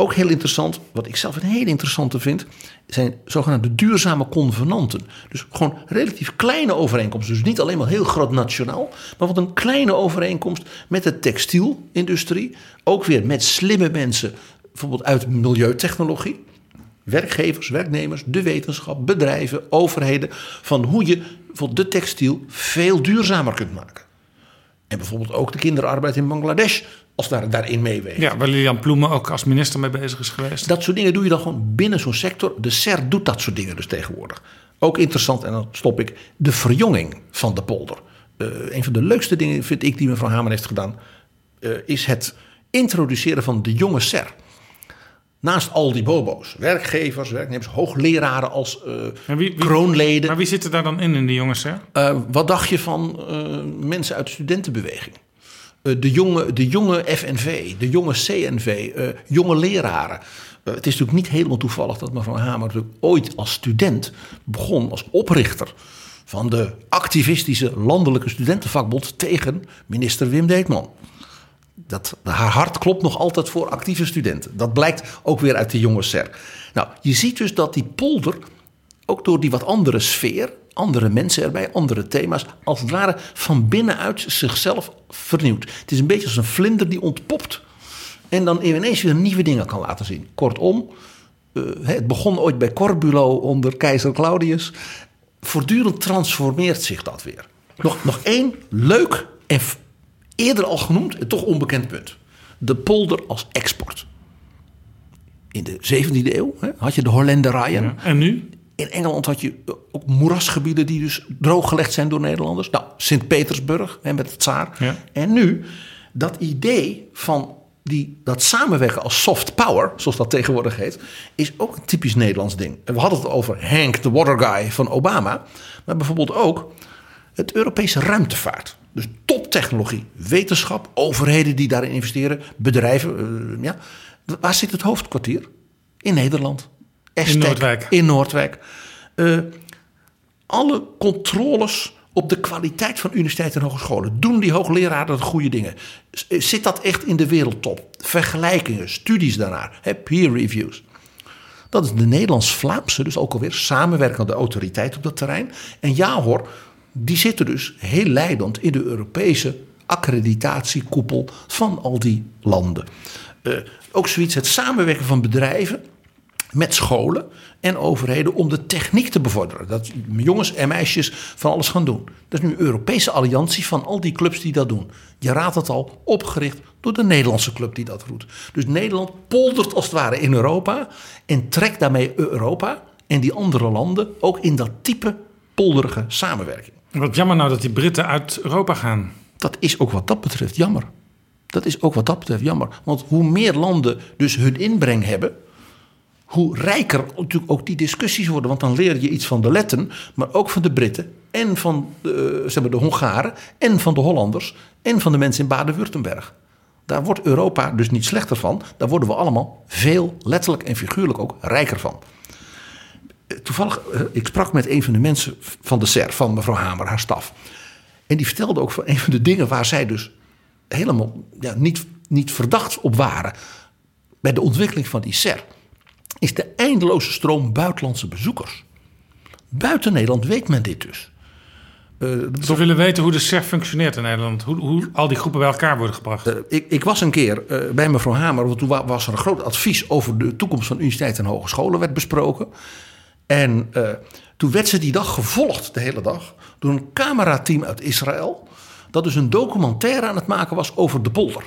Ook heel interessant, wat ik zelf een heel interessante vind, zijn zogenaamde duurzame convenanten. Dus gewoon relatief kleine overeenkomsten. Dus niet alleen maar heel groot nationaal, maar wat een kleine overeenkomst met de textielindustrie. Ook weer met slimme mensen, bijvoorbeeld uit milieutechnologie. Werkgevers, werknemers, de wetenschap, bedrijven, overheden. Van hoe je bijvoorbeeld de textiel veel duurzamer kunt maken. En bijvoorbeeld ook de kinderarbeid in Bangladesh, als daar, daarin meeweegt. Ja, waar Lilian Ploemen ook als minister mee bezig is geweest. Dat soort dingen doe je dan gewoon binnen zo'n sector. De SER doet dat soort dingen dus tegenwoordig. Ook interessant, en dan stop ik, de verjonging van de polder. Eh, een van de leukste dingen vind ik die mevrouw Hamer heeft gedaan... eh, is het introduceren van de jonge SER. Naast al die bobo's, werkgevers, werknemers, hoogleraren als eh, En wie- wie- kroonleden. Maar wie zit er daar dan in, in die jongens? Hè? Eh, wat dacht je van eh, mensen uit de studentenbeweging? De, jonge, de jonge FNV, de jonge CNV, jonge leraren. Het is natuurlijk niet helemaal toevallig dat mevrouw Hamer natuurlijk ooit als student begon als oprichter van de activistische landelijke studentenvakbond tegen minister Wim Deetman. Dat, haar hart klopt nog altijd voor actieve studenten. Dat blijkt ook weer uit de jonge SER. Nou, je ziet dus dat die polder, ook door die wat andere sfeer, andere mensen erbij, andere thema's, als het ware van binnenuit zichzelf vernieuwt. Het is een beetje als een vlinder die ontpopt en dan ineens weer nieuwe dingen kan laten zien. Kortom, eh, het begon ooit bij Corbulo onder keizer Claudius. Voortdurend transformeert zich dat weer. Nog, nog één leuk en eerder al genoemd en toch onbekend punt. De polder als export. In de 17e eeuw hè, had je de Hollenderijen. En nu? In Engeland had je eh, ook moerasgebieden die dus drooggelegd zijn door Nederlanders. Nou, Sint-Petersburg hè, met het tsaar. Ja. En nu, dat idee van die, dat samenwerken als soft power, zoals dat tegenwoordig heet, is ook een typisch Nederlands ding. We hadden het over Hank, the water guy van Obama. Maar bijvoorbeeld ook Het Europese ruimtevaart. Dus toptechnologie, wetenschap, overheden die daarin investeren, bedrijven. eh, ja. Waar zit het hoofdkwartier? In Nederland. Estek, Noordwijk. In Noordwijk. Eh, alle controles op de kwaliteit van universiteiten en hogescholen. Doen die hoogleraren de goede dingen? Eh, Zit dat echt in de wereldtop? Vergelijkingen, studies daarnaar, hè, peer reviews. Dat is de Nederlands-Vlaamse, dus ook alweer samenwerkende autoriteit op dat terrein. En ja hoor, die zitten dus heel leidend in de Europese accreditatiekoepel van al die landen. Eh, ook zoiets, het samenwerken van bedrijven met scholen en overheden om de techniek te bevorderen. Dat jongens en meisjes van alles gaan doen. Dat is nu een Europese alliantie van al die clubs die dat doen. Je raadt het al, opgericht door de Nederlandse club die dat doet. Dus Nederland poldert als het ware in Europa en trekt daarmee Europa en die andere landen ook in dat type polderige samenwerking. Wat jammer nou dat die Britten uit Europa gaan. Dat is ook wat dat betreft jammer. Dat is ook wat dat betreft jammer. Want hoe meer landen dus hun inbreng hebben, hoe rijker natuurlijk ook die discussies worden. Want dan leer je iets van de Letten, maar ook van de Britten en van de, zeg maar de Hongaren en van de Hollanders en van de mensen in Baden-Württemberg. Daar wordt Europa dus niet slechter van. Daar worden we allemaal veel, letterlijk en figuurlijk ook, rijker van. Toevallig, eh, ik sprak met een van de mensen van de SER, van mevrouw Hamer, haar staf. En die vertelde ook van een van de dingen waar zij dus helemaal ja, niet, niet verdacht op waren. bij de ontwikkeling van die SER. is de eindeloze stroom buitenlandse bezoekers. Buiten Nederland weet men dit dus. Eh, Ze willen weten hoe de SER functioneert in Nederland. Hoe, hoe al die groepen bij elkaar worden gebracht. Eh, ik, ik was een keer bij mevrouw Hamer, want toen wa- was er een groot advies over de toekomst van universiteiten en hogescholen werd besproken. En eh, toen werd ze die dag gevolgd, de hele dag, door een camerateam uit Israël. Dat dus een documentaire aan het maken was over de polder.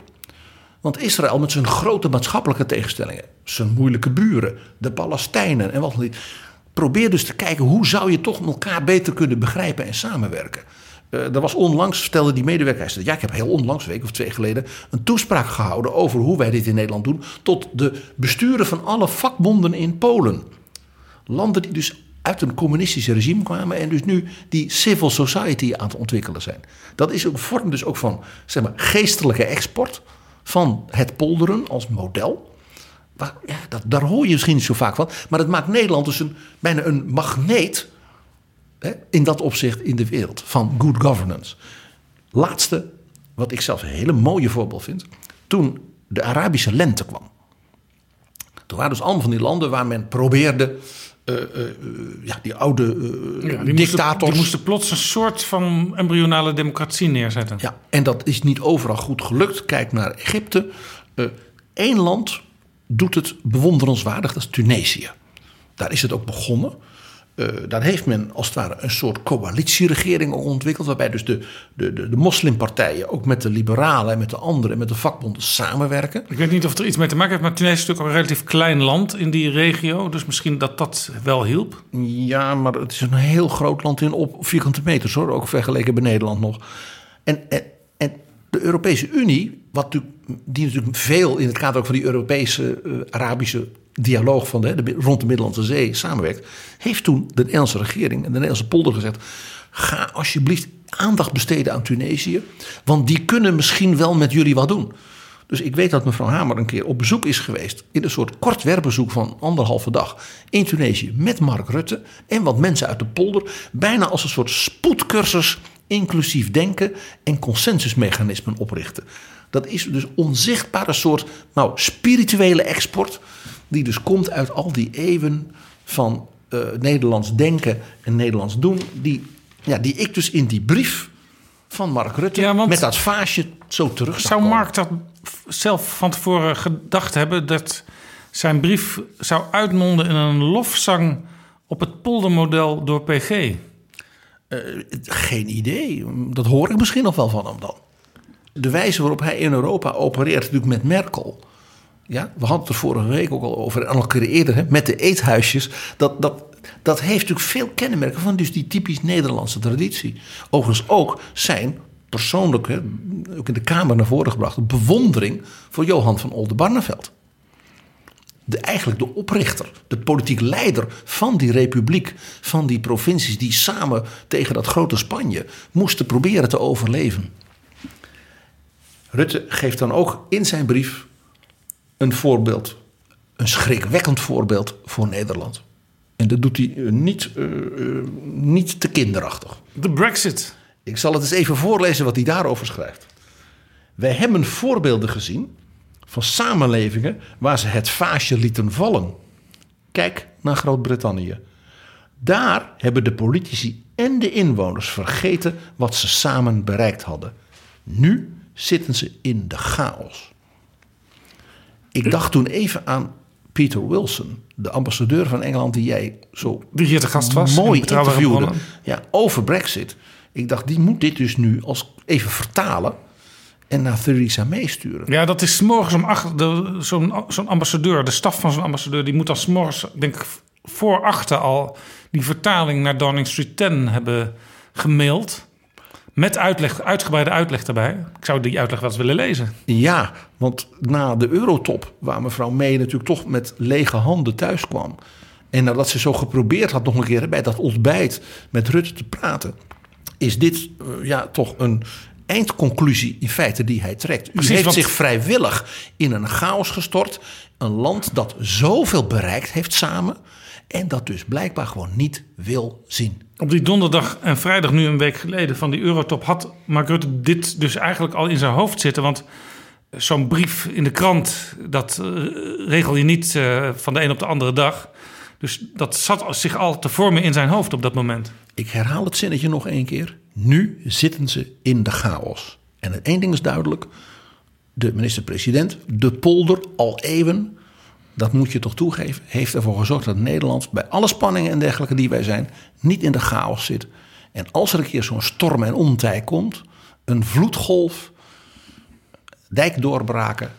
Want Israël met zijn grote maatschappelijke tegenstellingen, zijn moeilijke buren, de Palestijnen en wat niet, probeert dus te kijken hoe zou je toch elkaar beter kunnen begrijpen en samenwerken. Eh, er was onlangs, vertelde die medewerker, ja, ik heb heel onlangs, een week of twee geleden, een toespraak gehouden over hoe wij dit in Nederland doen, tot de besturen van alle vakbonden in Polen. Landen die dus uit een communistisch regime kwamen en dus nu die civil society aan het ontwikkelen zijn. Dat is een vorm dus ook van zeg maar, geestelijke export van het polderen als model. Ja, dat, daar hoor je misschien niet zo vaak van. Maar dat maakt Nederland dus een, bijna een magneet hè, in dat opzicht in de wereld van good governance. Laatste, wat ik zelf een hele mooie voorbeeld vind. Toen de Arabische lente kwam. Toen waren dus allemaal van die landen waar men probeerde eh, eh, eh, ja, die oude Ja, die, dictators. moesten, die moesten plots een soort van embryonale democratie neerzetten. Ja, en dat is niet overal goed gelukt. Kijk naar Egypte. Eén land doet het bewonderenswaardig, dat is Tunesië. Daar is het ook begonnen. Eh, daar heeft men als het ware een soort coalitieregering ook ontwikkeld. Waarbij dus de, de, de, de moslimpartijen ook met de liberalen en met de anderen en met de vakbonden samenwerken. Ik weet niet of het er iets mee te maken heeft, maar Tunesië is natuurlijk een relatief klein land in die regio. Dus misschien dat dat wel hielp. Ja, maar het is een heel groot land in op vierkante meters hoor. Ook vergeleken bij Nederland nog. En, en, en de Europese Unie, wat natuurlijk, die natuurlijk veel in het kader ook van die Europese eh, Arabische dialoog van de, de, rond de Middellandse Zee samenwerkt, heeft toen de Nederlandse regering en de Nederlandse polder gezegd: ga alsjeblieft aandacht besteden aan Tunesië, want die kunnen misschien wel met jullie wat doen. Dus ik weet dat mevrouw Hamer een keer op bezoek is geweest. in een soort kort werkbezoek van anderhalve dag. in Tunesië met Mark Rutte. en wat mensen uit de polder. bijna als een soort spoedcursus. inclusief denken en consensusmechanismen oprichten. Dat is dus onzichtbaar een soort nou, spirituele export. Die dus komt uit al die eeuwen van eh, Nederlands denken en Nederlands doen. Die, ja, die ik dus in die brief van Mark Rutte. met dat vaasje zo terug Zou komen. Mark dat zelf van tevoren gedacht hebben dat zijn brief zou uitmonden in een lofzang op het poldermodel door PG? Eh, geen idee. Dat hoor ik misschien nog wel van hem dan. De wijze waarop hij in Europa opereert, natuurlijk met Merkel. Ja, we hadden het er vorige week ook al over, en al keer eerder, hè, met de eethuisjes. Dat, dat, dat heeft natuurlijk veel kenmerken van dus die typisch Nederlandse traditie. Overigens ook zijn persoonlijk, hè, ook in de Kamer naar voren gebracht, bewondering voor Johan van Oldenbarneveld. de, eigenlijk de oprichter, de politiek leider van die republiek, van die provincies die samen tegen dat grote Spanje moesten proberen te overleven. Rutte geeft dan ook in zijn brief een voorbeeld, een schrikwekkend voorbeeld voor Nederland. En dat doet hij eh, niet, uh, niet te kinderachtig. De Brexit. Ik zal het eens even voorlezen wat hij daarover schrijft. Wij hebben voorbeelden gezien van samenlevingen waar ze het vaasje lieten vallen. Kijk naar Groot-Brittannië. Daar hebben de politici en de inwoners vergeten wat ze samen bereikt hadden. Nu zitten ze in de chaos. Ik dacht toen even aan Peter Wilson, de ambassadeur van Engeland, die jij zo die hier te gast was, mooi interviewde ja, over Brexit. Ik dacht, die moet dit dus nu als even vertalen en naar Theresa meesturen. Ja, dat is morgens om acht. Zo'n zo'n ambassadeur, de staf van zo'n ambassadeur, die moet dan morgens, denk ik, voor achter al die vertaling naar Downing Street 10 hebben gemaild. Met uitleg, uitgebreide uitleg erbij. Ik zou die uitleg wel eens willen lezen. Ja, want na de Eurotop, waar mevrouw May natuurlijk toch met lege handen thuis kwam. En nadat ze zo geprobeerd had nog een keer bij dat ontbijt met Rutte te praten. Is dit uh, ja, toch een eindconclusie in feite die hij trekt. U Precies, heeft want... zich vrijwillig in een chaos gestort. Een land dat zoveel bereikt heeft samen. En dat dus blijkbaar gewoon niet wil zien. Op die donderdag en vrijdag, nu een week geleden van die Eurotop, had Mark Rutte dit dus eigenlijk al in zijn hoofd zitten. Want zo'n brief in de krant, dat uh, regel je niet uh, van de een op de andere dag. Dus dat zat zich al te vormen in zijn hoofd op dat moment. Ik herhaal het zinnetje nog één keer. Nu zitten ze in de chaos. En het één ding is duidelijk: de minister-president, de polder, al even, dat moet je toch toegeven, heeft ervoor gezorgd dat Nederland bij alle spanningen en dergelijke die wij zijn, niet in de chaos zit. En als er een keer zo'n storm en ontij komt, een vloedgolf, dijkdoorbraken,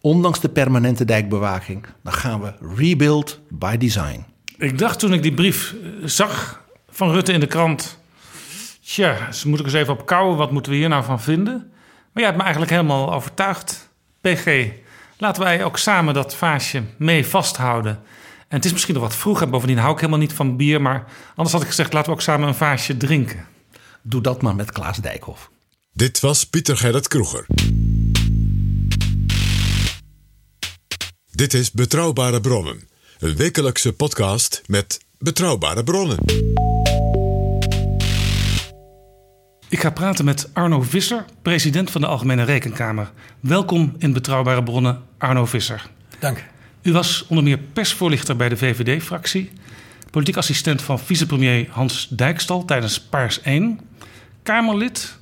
ondanks de permanente dijkbewaking, dan gaan we rebuild by design. Ik dacht toen ik die brief zag van Rutte in de krant. Tja, ze moet ik eens even op kouwen. Wat moeten we hier nou van vinden? Maar jij hebt me eigenlijk helemaal overtuigd. PG, laten wij ook samen dat vaasje mee vasthouden. En het is misschien nog wat vroeg. En bovendien hou ik helemaal niet van bier. Maar anders had ik gezegd, laten we ook samen een vaasje drinken. Doe dat maar met Klaas Dijkhoff. Dit was Pieter Gerrit Kroeger. Dit is Betrouwbare Bronnen. Een wekelijkse podcast met betrouwbare bronnen. Ik ga praten met Arno Visser, president van de Algemene Rekenkamer. Welkom in Betrouwbare Bronnen, Arno Visser. Dank. U was onder meer persvoorlichter bij de VVD-fractie, politiek assistent van vicepremier Hans Dijkstal tijdens Paars 1, Kamerlid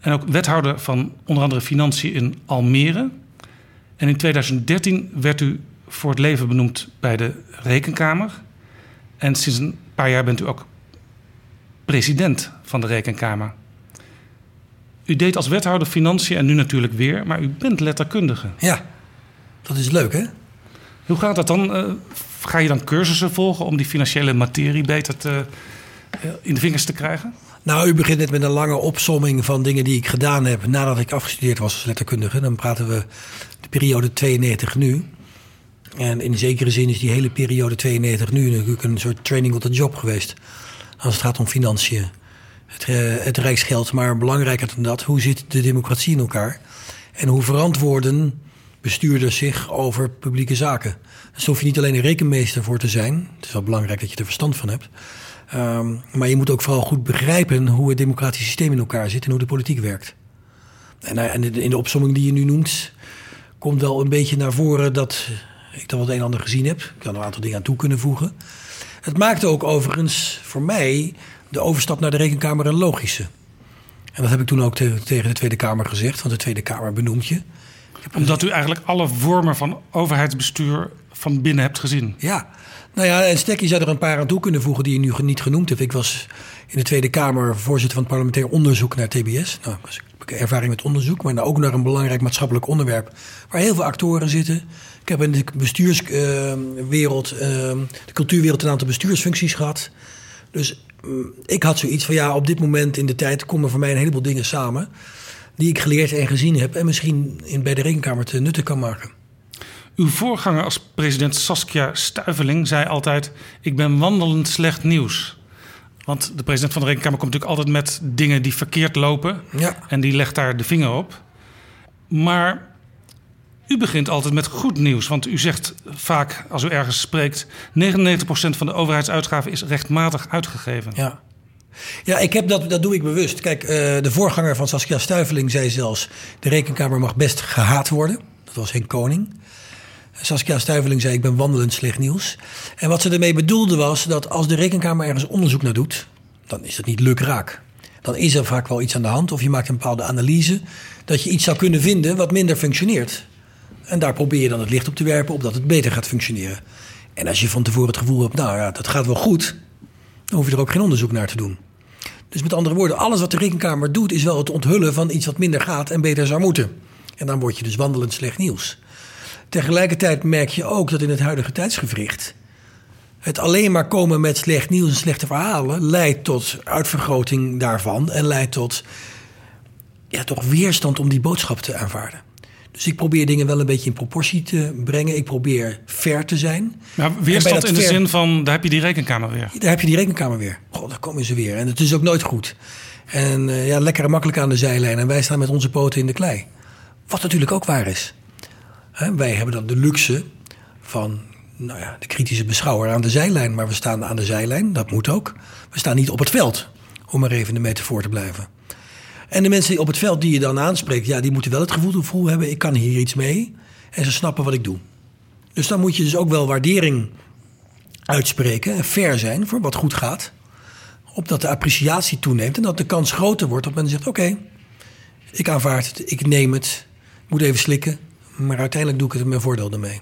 en ook wethouder van onder andere Financiën in Almere. En in 2013 werd u voor het leven benoemd bij de Rekenkamer. En sinds een paar jaar bent u ook president van de Rekenkamer. U deed als wethouder financiën en nu natuurlijk weer, maar u bent letterkundige. Ja, dat is leuk hè? Hoe gaat dat dan? Uh, ga je dan cursussen volgen om die financiële materie beter te, uh, in de vingers te krijgen? Nou, u begint net met een lange opsomming van dingen die ik gedaan heb nadat ik afgestudeerd was als letterkundige. Dan praten we de periode 92 nu. En in zekere zin is die hele periode 92 nu natuurlijk een soort training on the job geweest. Als het gaat om financiën het, uh, het rijksgeld. Maar belangrijker dan dat, hoe zit de democratie in elkaar? En hoe verantwoorden bestuurders zich over publieke zaken? Dus hoef je niet alleen een rekenmeester voor te zijn. Het is wel belangrijk dat je er verstand van hebt. Um, maar je moet ook vooral goed begrijpen hoe het democratische systeem in elkaar zit en hoe de politiek werkt. En, eh, in de opsomming die je nu noemt, komt wel een beetje naar voren dat ik dan wat een en ander gezien heb. Ik kan er een aantal dingen aan toe kunnen voegen. Het maakte ook overigens voor mij de overstap naar de rekenkamer een logische. En dat heb ik toen ook te, tegen de Tweede Kamer gezegd, want de Tweede Kamer benoemt je. Omdat u eigenlijk alle vormen van overheidsbestuur van binnen hebt gezien. Ja, nou ja, en Stekkie zou er een paar aan toe kunnen voegen die je nu niet genoemd hebt. Ik was in de Tweede Kamer voorzitter van het parlementair onderzoek naar TBS. Nou, ik heb ervaring met onderzoek, maar nou ook naar een belangrijk maatschappelijk onderwerp waar heel veel actoren zitten. Ik heb in de bestuurswereld, uh, uh, de cultuurwereld, een aantal bestuursfuncties gehad. Dus ik had zoiets van ja, op dit moment in de tijd komen voor mij een heleboel dingen samen. Die ik geleerd en gezien heb en misschien in, bij de rekenkamer te nutten kan maken. Uw voorganger als president Saskia Stuiveling zei altijd: Ik ben wandelend slecht nieuws. Want de president van de Rekenkamer komt natuurlijk altijd met dingen die verkeerd lopen. Ja. En die legt daar de vinger op. Maar u begint altijd met goed nieuws. Want u zegt vaak, als u ergens spreekt... 99% van de overheidsuitgaven is rechtmatig uitgegeven. Ja. Ja, ik heb dat, dat doe ik bewust. Kijk, eh, de voorganger van Saskia Stuiveling zei zelfs... de rekenkamer mag best gehaat worden. Dat was Henk Koning. Saskia Stuiveling zei, ik ben wandelend slecht nieuws. En wat ze ermee bedoelde was dat als de rekenkamer ergens onderzoek naar doet... dan is dat niet lukraak. Dan is er vaak wel iets aan de hand of je maakt een bepaalde analyse... dat je iets zou kunnen vinden wat minder functioneert. En daar probeer je dan het licht op te werpen... opdat het beter gaat functioneren. En als je van tevoren het gevoel hebt, nou ja, dat gaat wel goed... dan hoef je er ook geen onderzoek naar te doen. Dus met andere woorden, alles wat de rekenkamer doet... is wel het onthullen van iets wat minder gaat en beter zou moeten. En dan word je dus wandelend slecht nieuws. Tegelijkertijd merk je ook dat in het huidige tijdsgevricht het alleen maar komen met slecht nieuws en slechte verhalen leidt tot uitvergroting daarvan en leidt tot ja, toch weerstand om die boodschap te aanvaarden. Dus ik probeer dingen wel een beetje in proportie te brengen. Ik probeer fair te zijn. Maar weerstand in de zin van, daar heb je die rekenkamer weer. Daar heb je die rekenkamer weer. God, daar komen ze weer. En het is ook nooit goed. En uh, ja, lekker en makkelijk aan de zijlijn. En wij staan met onze poten in de klei. Wat natuurlijk ook waar is. wij hebben dan de luxe van nou ja, de kritische beschouwer aan de zijlijn. Maar we staan aan de zijlijn, dat moet ook. We staan niet op het veld, om maar even de metafoor te blijven. En de mensen op het veld die je dan aanspreekt, ja, die moeten wel het gevoel, hebben: ik kan hier iets mee. En ze snappen wat ik doe. Dus dan moet je dus ook wel waardering uitspreken en fair zijn voor wat goed gaat. Opdat de appreciatie toeneemt en dat de kans groter wordt dat men zegt: oké, ik aanvaard het, ik neem het, ik moet even slikken. Maar uiteindelijk doe ik het met mijn voordeel ermee.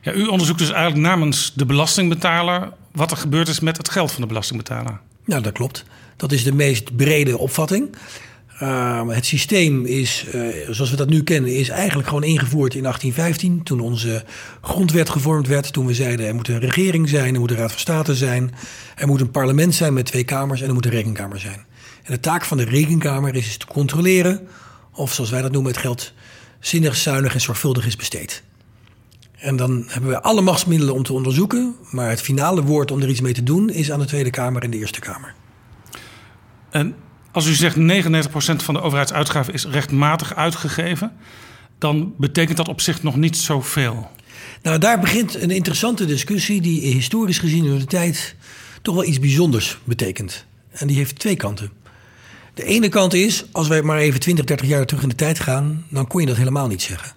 Ja, u onderzoekt dus eigenlijk namens de belastingbetaler wat er gebeurd is met het geld van de belastingbetaler. Ja, dat klopt. Dat is de meest brede opvatting. Uh, het systeem is, uh, zoals we dat nu kennen, is eigenlijk gewoon ingevoerd in 1815. Toen onze grondwet gevormd werd. Toen we zeiden er moet een regering zijn, er moet een raad van state zijn. Er moet een parlement zijn met twee kamers en er moet een rekenkamer zijn. En de taak van de rekenkamer is, is te controleren of zoals wij dat noemen het geld zinnig, zuinig en zorgvuldig is besteed. En dan hebben we alle machtsmiddelen om te onderzoeken. Maar het finale woord om er iets mee te doen is aan de Tweede Kamer en de Eerste Kamer. En als u zegt 99% van de overheidsuitgaven is rechtmatig uitgegeven, dan betekent dat op zich nog niet zoveel. Nou, daar begint een interessante discussie die historisch gezien door de tijd toch wel iets bijzonders betekent. En die heeft twee kanten. De ene kant is, als wij maar even 20, 30 jaar terug in de tijd gaan, dan kon je dat helemaal niet zeggen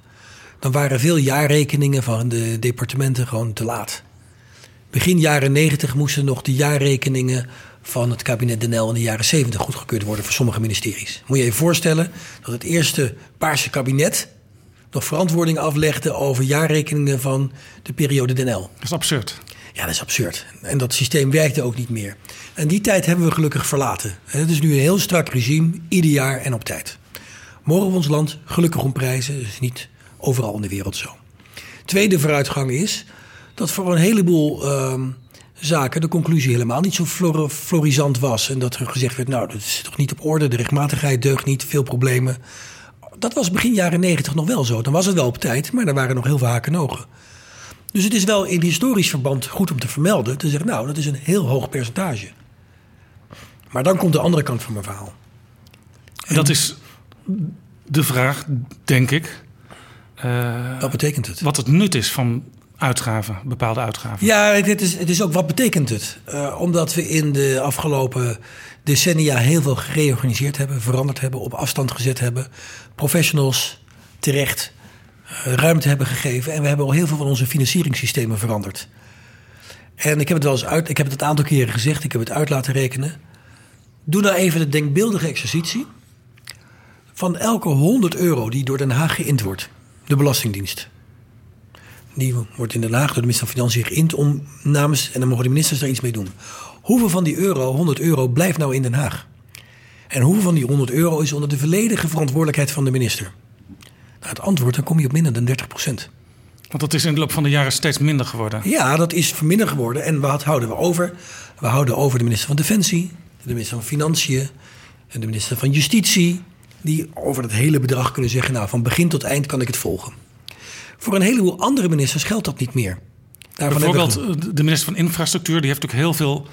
dan waren veel jaarrekeningen van de departementen gewoon te laat. Begin jaren 90 moesten nog de jaarrekeningen van het kabinet Den L in de jaren 70 goedgekeurd worden voor sommige ministeries. Moet je je voorstellen dat het eerste Paarse kabinet nog verantwoording aflegde over jaarrekeningen van de periode Den L. Dat is absurd. Ja, dat is absurd. En dat systeem werkte ook niet meer. En die tijd hebben we gelukkig verlaten. Het is nu een heel strak regime, ieder jaar en op tijd. Mogen we ons land gelukkig om prijzen. Dus niet overal in de wereld zo. Tweede vooruitgang is dat voor een heleboel uh, zaken de conclusie helemaal niet zo flor florisant was. En dat er gezegd werd, nou, dat is toch niet op orde, de rechtmatigheid deugt niet, veel problemen. Dat was begin jaren negentig nog wel zo. Dan was het wel op tijd, maar er waren nog heel veel haken en ogen. Dus het is wel in historisch verband goed om te vermelden, te zeggen, nou, dat is een heel hoog percentage. Maar dan komt de andere kant van mijn verhaal. En dat is de vraag, denk ik. Uh, wat betekent het? Wat het nut is van uitgaven, bepaalde uitgaven. Ja, het is, het is ook wat betekent het? Uh, omdat we in de afgelopen decennia heel veel gereorganiseerd hebben, veranderd hebben, op afstand gezet hebben. Professionals terecht uh, ruimte hebben gegeven. En we hebben al heel veel van onze financieringssystemen veranderd. En ik heb het wel eens uit, ik heb het een aantal keren gezegd, ik heb het uit laten rekenen. Doe nou even de denkbeeldige exercitie. Van elke 100 euro die door Den Haag geïnd wordt, de Belastingdienst. Die wordt in Den Haag door de minister van Financiën geïnd om namens, en dan mogen de ministers daar iets mee doen. Hoeveel van die euro, 100 euro, blijft nou in Den Haag? En hoeveel van die 100 euro is onder de volledige verantwoordelijkheid van de minister? Nou, het antwoord, dan kom je op minder dan 30 procent. Want dat is in de loop van de jaren steeds minder geworden. Ja, dat is minder geworden. En wat houden we over? We houden over de minister van Defensie, de minister van Financiën en de minister van Justitie die over het hele bedrag kunnen zeggen: Nou, van begin tot eind kan ik het volgen. Voor een heleboel andere ministers geldt dat niet meer. Daarvan Bijvoorbeeld eh, de minister van Infrastructuur, die heeft natuurlijk heel veel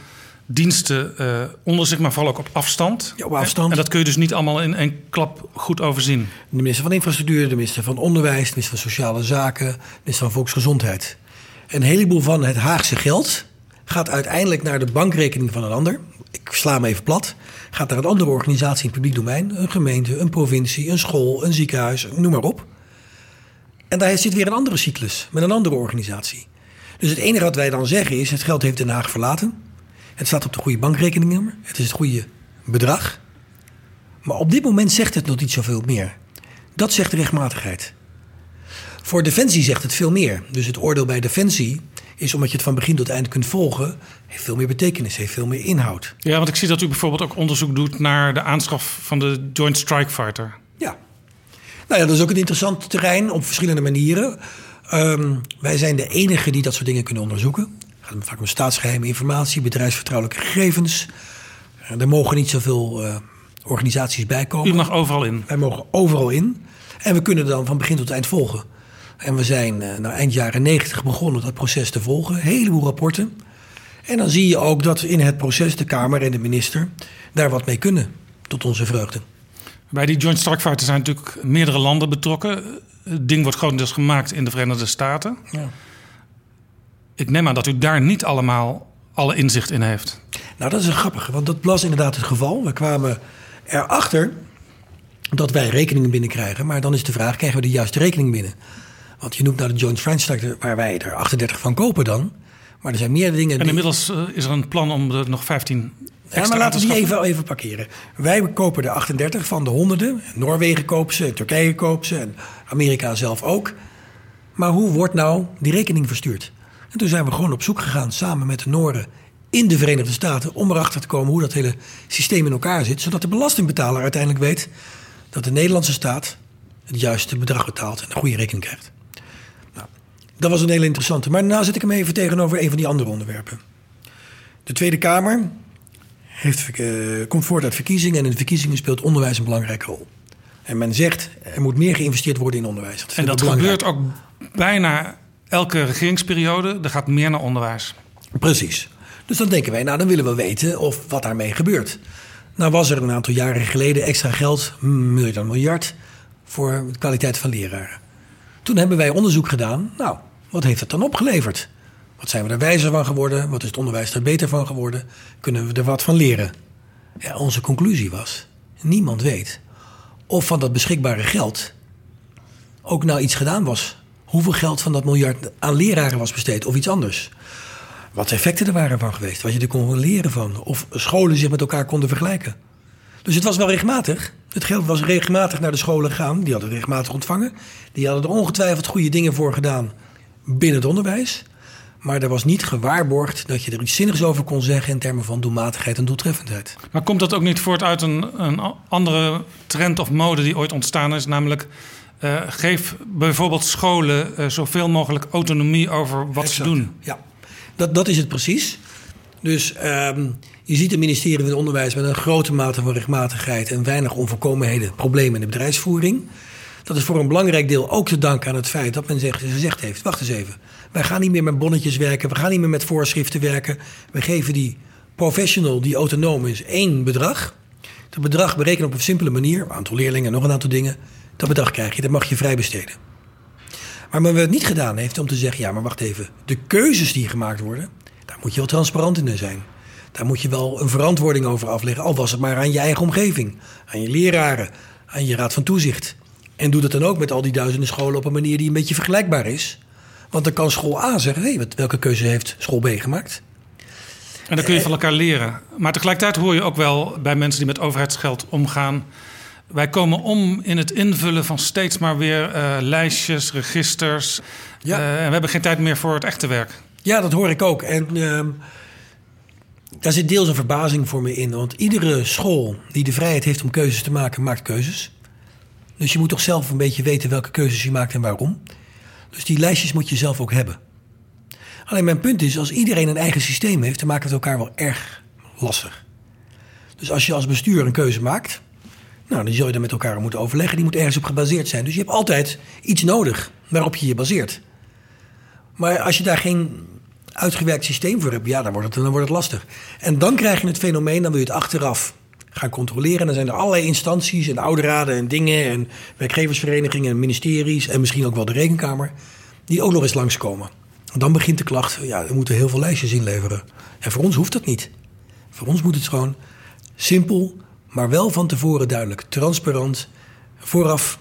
diensten eh, onder zich, maar vooral ook op afstand. Ja, op afstand. En dat kun je dus niet allemaal in één klap goed overzien. De minister van Infrastructuur, de minister van Onderwijs, de minister van Sociale Zaken, de minister van Volksgezondheid. Een heleboel van het Haagse geld gaat uiteindelijk naar de bankrekening van een ander. Ik sla hem even plat. Gaat naar een andere organisatie in het publiek domein. Een gemeente, een provincie, een school, een ziekenhuis, noem maar op. En daar zit weer een andere cyclus met een andere organisatie. Dus het enige wat wij dan zeggen is: het geld heeft Den Haag verlaten. Het staat op de goede bankrekeningnummer. Het is het goede bedrag. Maar op dit moment zegt het nog niet zoveel meer. Dat zegt de rechtmatigheid. Voor Defensie zegt het veel meer. Dus het oordeel bij Defensie is omdat je het van begin tot eind kunt volgen, heeft veel meer betekenis, heeft veel meer inhoud. Ja, want ik zie dat u bijvoorbeeld ook onderzoek doet naar de aanschaf van de Joint Strike Fighter. Nou ja, dat is ook een interessant terrein op verschillende manieren. Ehm, wij zijn de enige die dat soort dingen kunnen onderzoeken. Het gaat vaak om staatsgeheime informatie, bedrijfsvertrouwelijke gegevens. Eh, Er mogen niet zoveel eh, organisaties bij komen. U mag overal in. Wij mogen overal in. En we kunnen dan van begin tot eind volgen. En we zijn nou, eind jaren negentig begonnen dat proces te volgen. Een heleboel rapporten. En dan zie je ook dat in het proces de Kamer en de minister daar wat mee kunnen. Tot onze vreugde. Bij die Joint Strike Fighter zijn natuurlijk meerdere landen betrokken. Het ding wordt grotendeels gemaakt in de Verenigde Staten. Ja. Ik neem aan dat u daar niet allemaal alle inzicht in heeft. Nou, dat is een grappige, want dat was inderdaad het geval. We kwamen erachter dat wij rekeningen binnenkrijgen. Maar dan is de vraag, krijgen we de juiste rekening binnen? Want je noemt nou de Joint Structure, waar wij er 38 van kopen dan. Maar er zijn meer dingen... En inmiddels eh, is er een plan om er nog 15 Ja, maar laten we die even, even parkeren. Wij kopen er 38 van de honderden. Noorwegen koopt ze, Turkije koopt ze en Amerika zelf ook. Maar hoe wordt nou die rekening verstuurd? En toen zijn we gewoon op zoek gegaan samen met de Noren in de Verenigde Staten... om erachter te komen hoe dat hele systeem in elkaar zit... zodat de belastingbetaler uiteindelijk weet dat de Nederlandse staat... het juiste bedrag betaalt en een goede rekening krijgt. Nou, dat was een hele interessante. Maar daarna zet ik hem even tegenover een van die andere onderwerpen. De Tweede Kamer heeft, eh, komt voort uit verkiezingen en in de verkiezingen speelt onderwijs een belangrijke rol. En men zegt er moet meer geïnvesteerd worden in onderwijs. En dat gebeurt ook bijna elke regeringsperiode. Er gaat meer naar onderwijs. Precies. Dus dan denken wij, nou dan willen we weten of wat daarmee gebeurt. Nou was er een aantal jaren geleden extra geld, meer dan een miljard, voor de kwaliteit van leraren. Toen hebben wij onderzoek gedaan. Nou, wat heeft het dan opgeleverd? Wat zijn we er wijzer van geworden? Wat is het onderwijs er beter van geworden? Kunnen we er wat van leren? Ja, onze conclusie was, niemand weet of van dat beschikbare geld ook nou iets gedaan was. Hoeveel geld van dat miljard aan leraren was besteed of iets anders. Wat de effecten er waren van geweest. Wat je er kon leren van. Of scholen zich met elkaar konden vergelijken. Dus het was wel regelmatig. Het geld was regelmatig naar de scholen gegaan. Die hadden het regelmatig ontvangen. Die hadden er ongetwijfeld goede dingen voor gedaan binnen het onderwijs. Maar er was niet gewaarborgd dat je er iets zinnigs over kon zeggen in termen van doelmatigheid en doeltreffendheid. Maar komt dat ook niet voort uit een, een andere trend of mode die ooit ontstaan is? Namelijk, eh, geef bijvoorbeeld scholen eh, zoveel mogelijk autonomie over wat ze doen. Ja, dat, dat is het precies. Dus ehm, je ziet het ministerie van Onderwijs met een grote mate van rechtmatigheid en weinig onvolkomenheden, problemen in de bedrijfsvoering. Dat is voor een belangrijk deel ook te danken aan het feit dat men zegt, gezegd heeft: wacht eens even, wij gaan niet meer met bonnetjes werken, we gaan niet meer met voorschriften werken. We geven die professional die autonoom is één bedrag. Dat bedrag berekenen op een simpele manier, aantal leerlingen en nog een aantal dingen. Dat bedrag krijg je, dat mag je vrij besteden. Maar men het niet gedaan heeft om te zeggen: ja, maar wacht even. De keuzes die gemaakt worden, daar moet je wel transparant in zijn. Daar moet je wel een verantwoording over afleggen. Al was het maar aan je eigen omgeving, aan je leraren, aan je raad van toezicht. En doe dat dan ook met al die duizenden scholen op een manier die een beetje vergelijkbaar is. Want dan kan school A zeggen: hé, hey, welke keuze heeft school B gemaakt? En dan kun je van elkaar leren. Maar tegelijkertijd hoor je ook wel bij mensen die met overheidsgeld omgaan. Wij komen om in het invullen van steeds maar weer eh, lijstjes, registers. Ja. Eh, en we hebben geen tijd meer voor het echte werk. Ja, dat hoor ik ook. En ehm, daar zit deels een verbazing voor me in. Want iedere school die de vrijheid heeft om keuzes te maken, maakt keuzes. Dus je moet toch zelf een beetje weten welke keuzes je maakt en waarom. Dus die lijstjes moet je zelf ook hebben. Alleen mijn punt is, als iedereen een eigen systeem heeft, dan maakt het elkaar wel erg lastig. Dus als je als bestuur een keuze maakt, nou, dan zul je daar met elkaar moeten overleggen. Die moet ergens op gebaseerd zijn. Dus je hebt altijd iets nodig waarop je je baseert. Maar als je daar geen uitgewerkt systeem voor hebt, ja, dan wordt het, dan wordt het lastig. En dan krijg je het fenomeen, dan wil je het achteraf gaan controleren. En dan zijn er allerlei instanties en oude raden en dingen en werkgeversverenigingen en ministeries en misschien ook wel de rekenkamer, die ook nog eens langskomen. Dan begint de klacht, ja, we moeten heel veel lijstjes inleveren. En voor ons hoeft dat niet. Voor ons moet het gewoon simpel, maar wel van tevoren duidelijk, transparant. Vooraf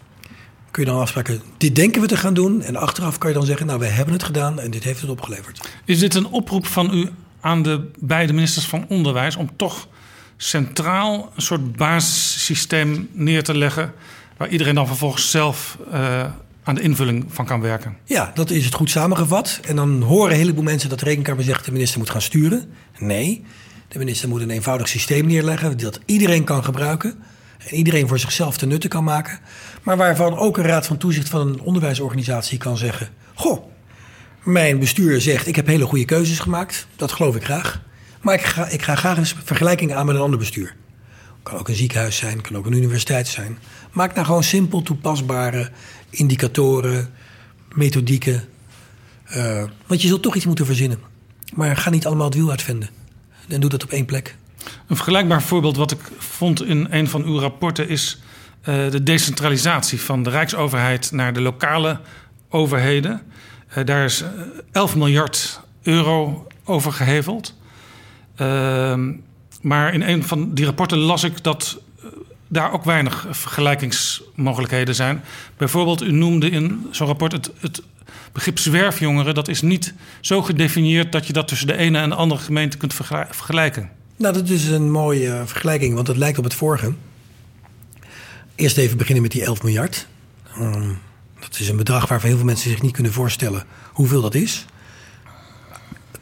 kun je dan afspraken, dit denken we te gaan doen. En achteraf kan je dan zeggen, nou, we hebben het gedaan en dit heeft het opgeleverd. Is dit een oproep van u aan de beide ministers van Onderwijs om toch centraal een soort basissysteem neer te leggen waar iedereen dan vervolgens zelf uh, aan de invulling van kan werken? Ja, dat is het goed samengevat. En dan horen een heleboel mensen dat de rekenkamer zegt de minister moet gaan sturen. Nee, de minister moet een eenvoudig systeem neerleggen dat iedereen kan gebruiken en iedereen voor zichzelf te nutten kan maken. Maar waarvan ook een raad van toezicht van een onderwijsorganisatie kan zeggen: Goh, mijn bestuur zegt ik heb hele goede keuzes gemaakt. Dat geloof ik graag. Maar ik ga, ik ga graag eens vergelijking aan met een ander bestuur. Kan ook een ziekenhuis zijn, kan ook een universiteit zijn. Maak nou gewoon simpel toepasbare indicatoren, methodieken. Uh, want je zult toch iets moeten verzinnen. Maar ga niet allemaal het wiel uitvinden. En doe dat op één plek. Een vergelijkbaar voorbeeld wat ik vond in een van uw rapporten is uh, de decentralisatie van de Rijksoverheid naar de lokale overheden. Uh, daar is 11 miljard euro over geheveld. Ehm, maar in een van die rapporten las ik dat daar ook weinig vergelijkingsmogelijkheden zijn. Bijvoorbeeld, u noemde in zo'n rapport het, het begrip zwerfjongeren. Dat is niet zo gedefinieerd dat je dat tussen de ene en de andere gemeente kunt vergelijken. Nou, dat is een mooie vergelijking, want het lijkt op het vorige. Eerst even beginnen met die 11 miljard. Um, dat is een bedrag waarvan heel veel mensen zich niet kunnen voorstellen hoeveel dat is.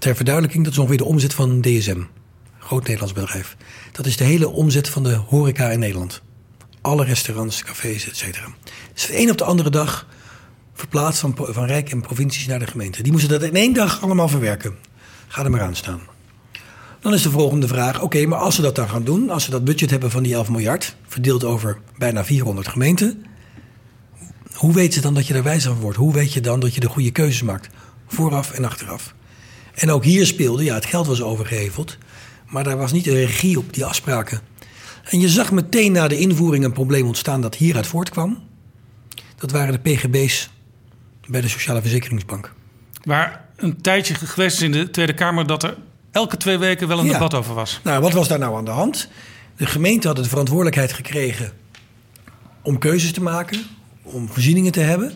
Ter verduidelijking, dat is ongeveer de omzet van DSM groot Nederlands bedrijf. Dat is de hele omzet van de horeca in Nederland. Alle restaurants, cafés, et cetera. Dus de een op de andere dag verplaatst van, van Rijk en provincies naar de gemeente. Die moesten dat in één dag allemaal verwerken. Ga er maar aan staan. Dan is de volgende vraag: oké, maar als ze dat dan gaan doen, als ze dat budget hebben van die 11 miljard, verdeeld over bijna 400 gemeenten, hoe weet ze dan dat je er wijzer van wordt? Hoe weet je dan dat je de goede keuzes maakt? Vooraf en achteraf. En ook hier speelde, ja, het geld was overgeheveld. Maar daar was niet de regie op die afspraken. En je zag meteen na de invoering een probleem ontstaan dat hieruit voortkwam. Dat waren de PGB's bij de Sociale Verzekeringsbank. Waar een tijdje geweest is in de Tweede Kamer dat er elke twee weken wel een debat over was. Nou, wat was daar nou aan de hand? De gemeente had de verantwoordelijkheid gekregen om keuzes te maken, om voorzieningen te hebben.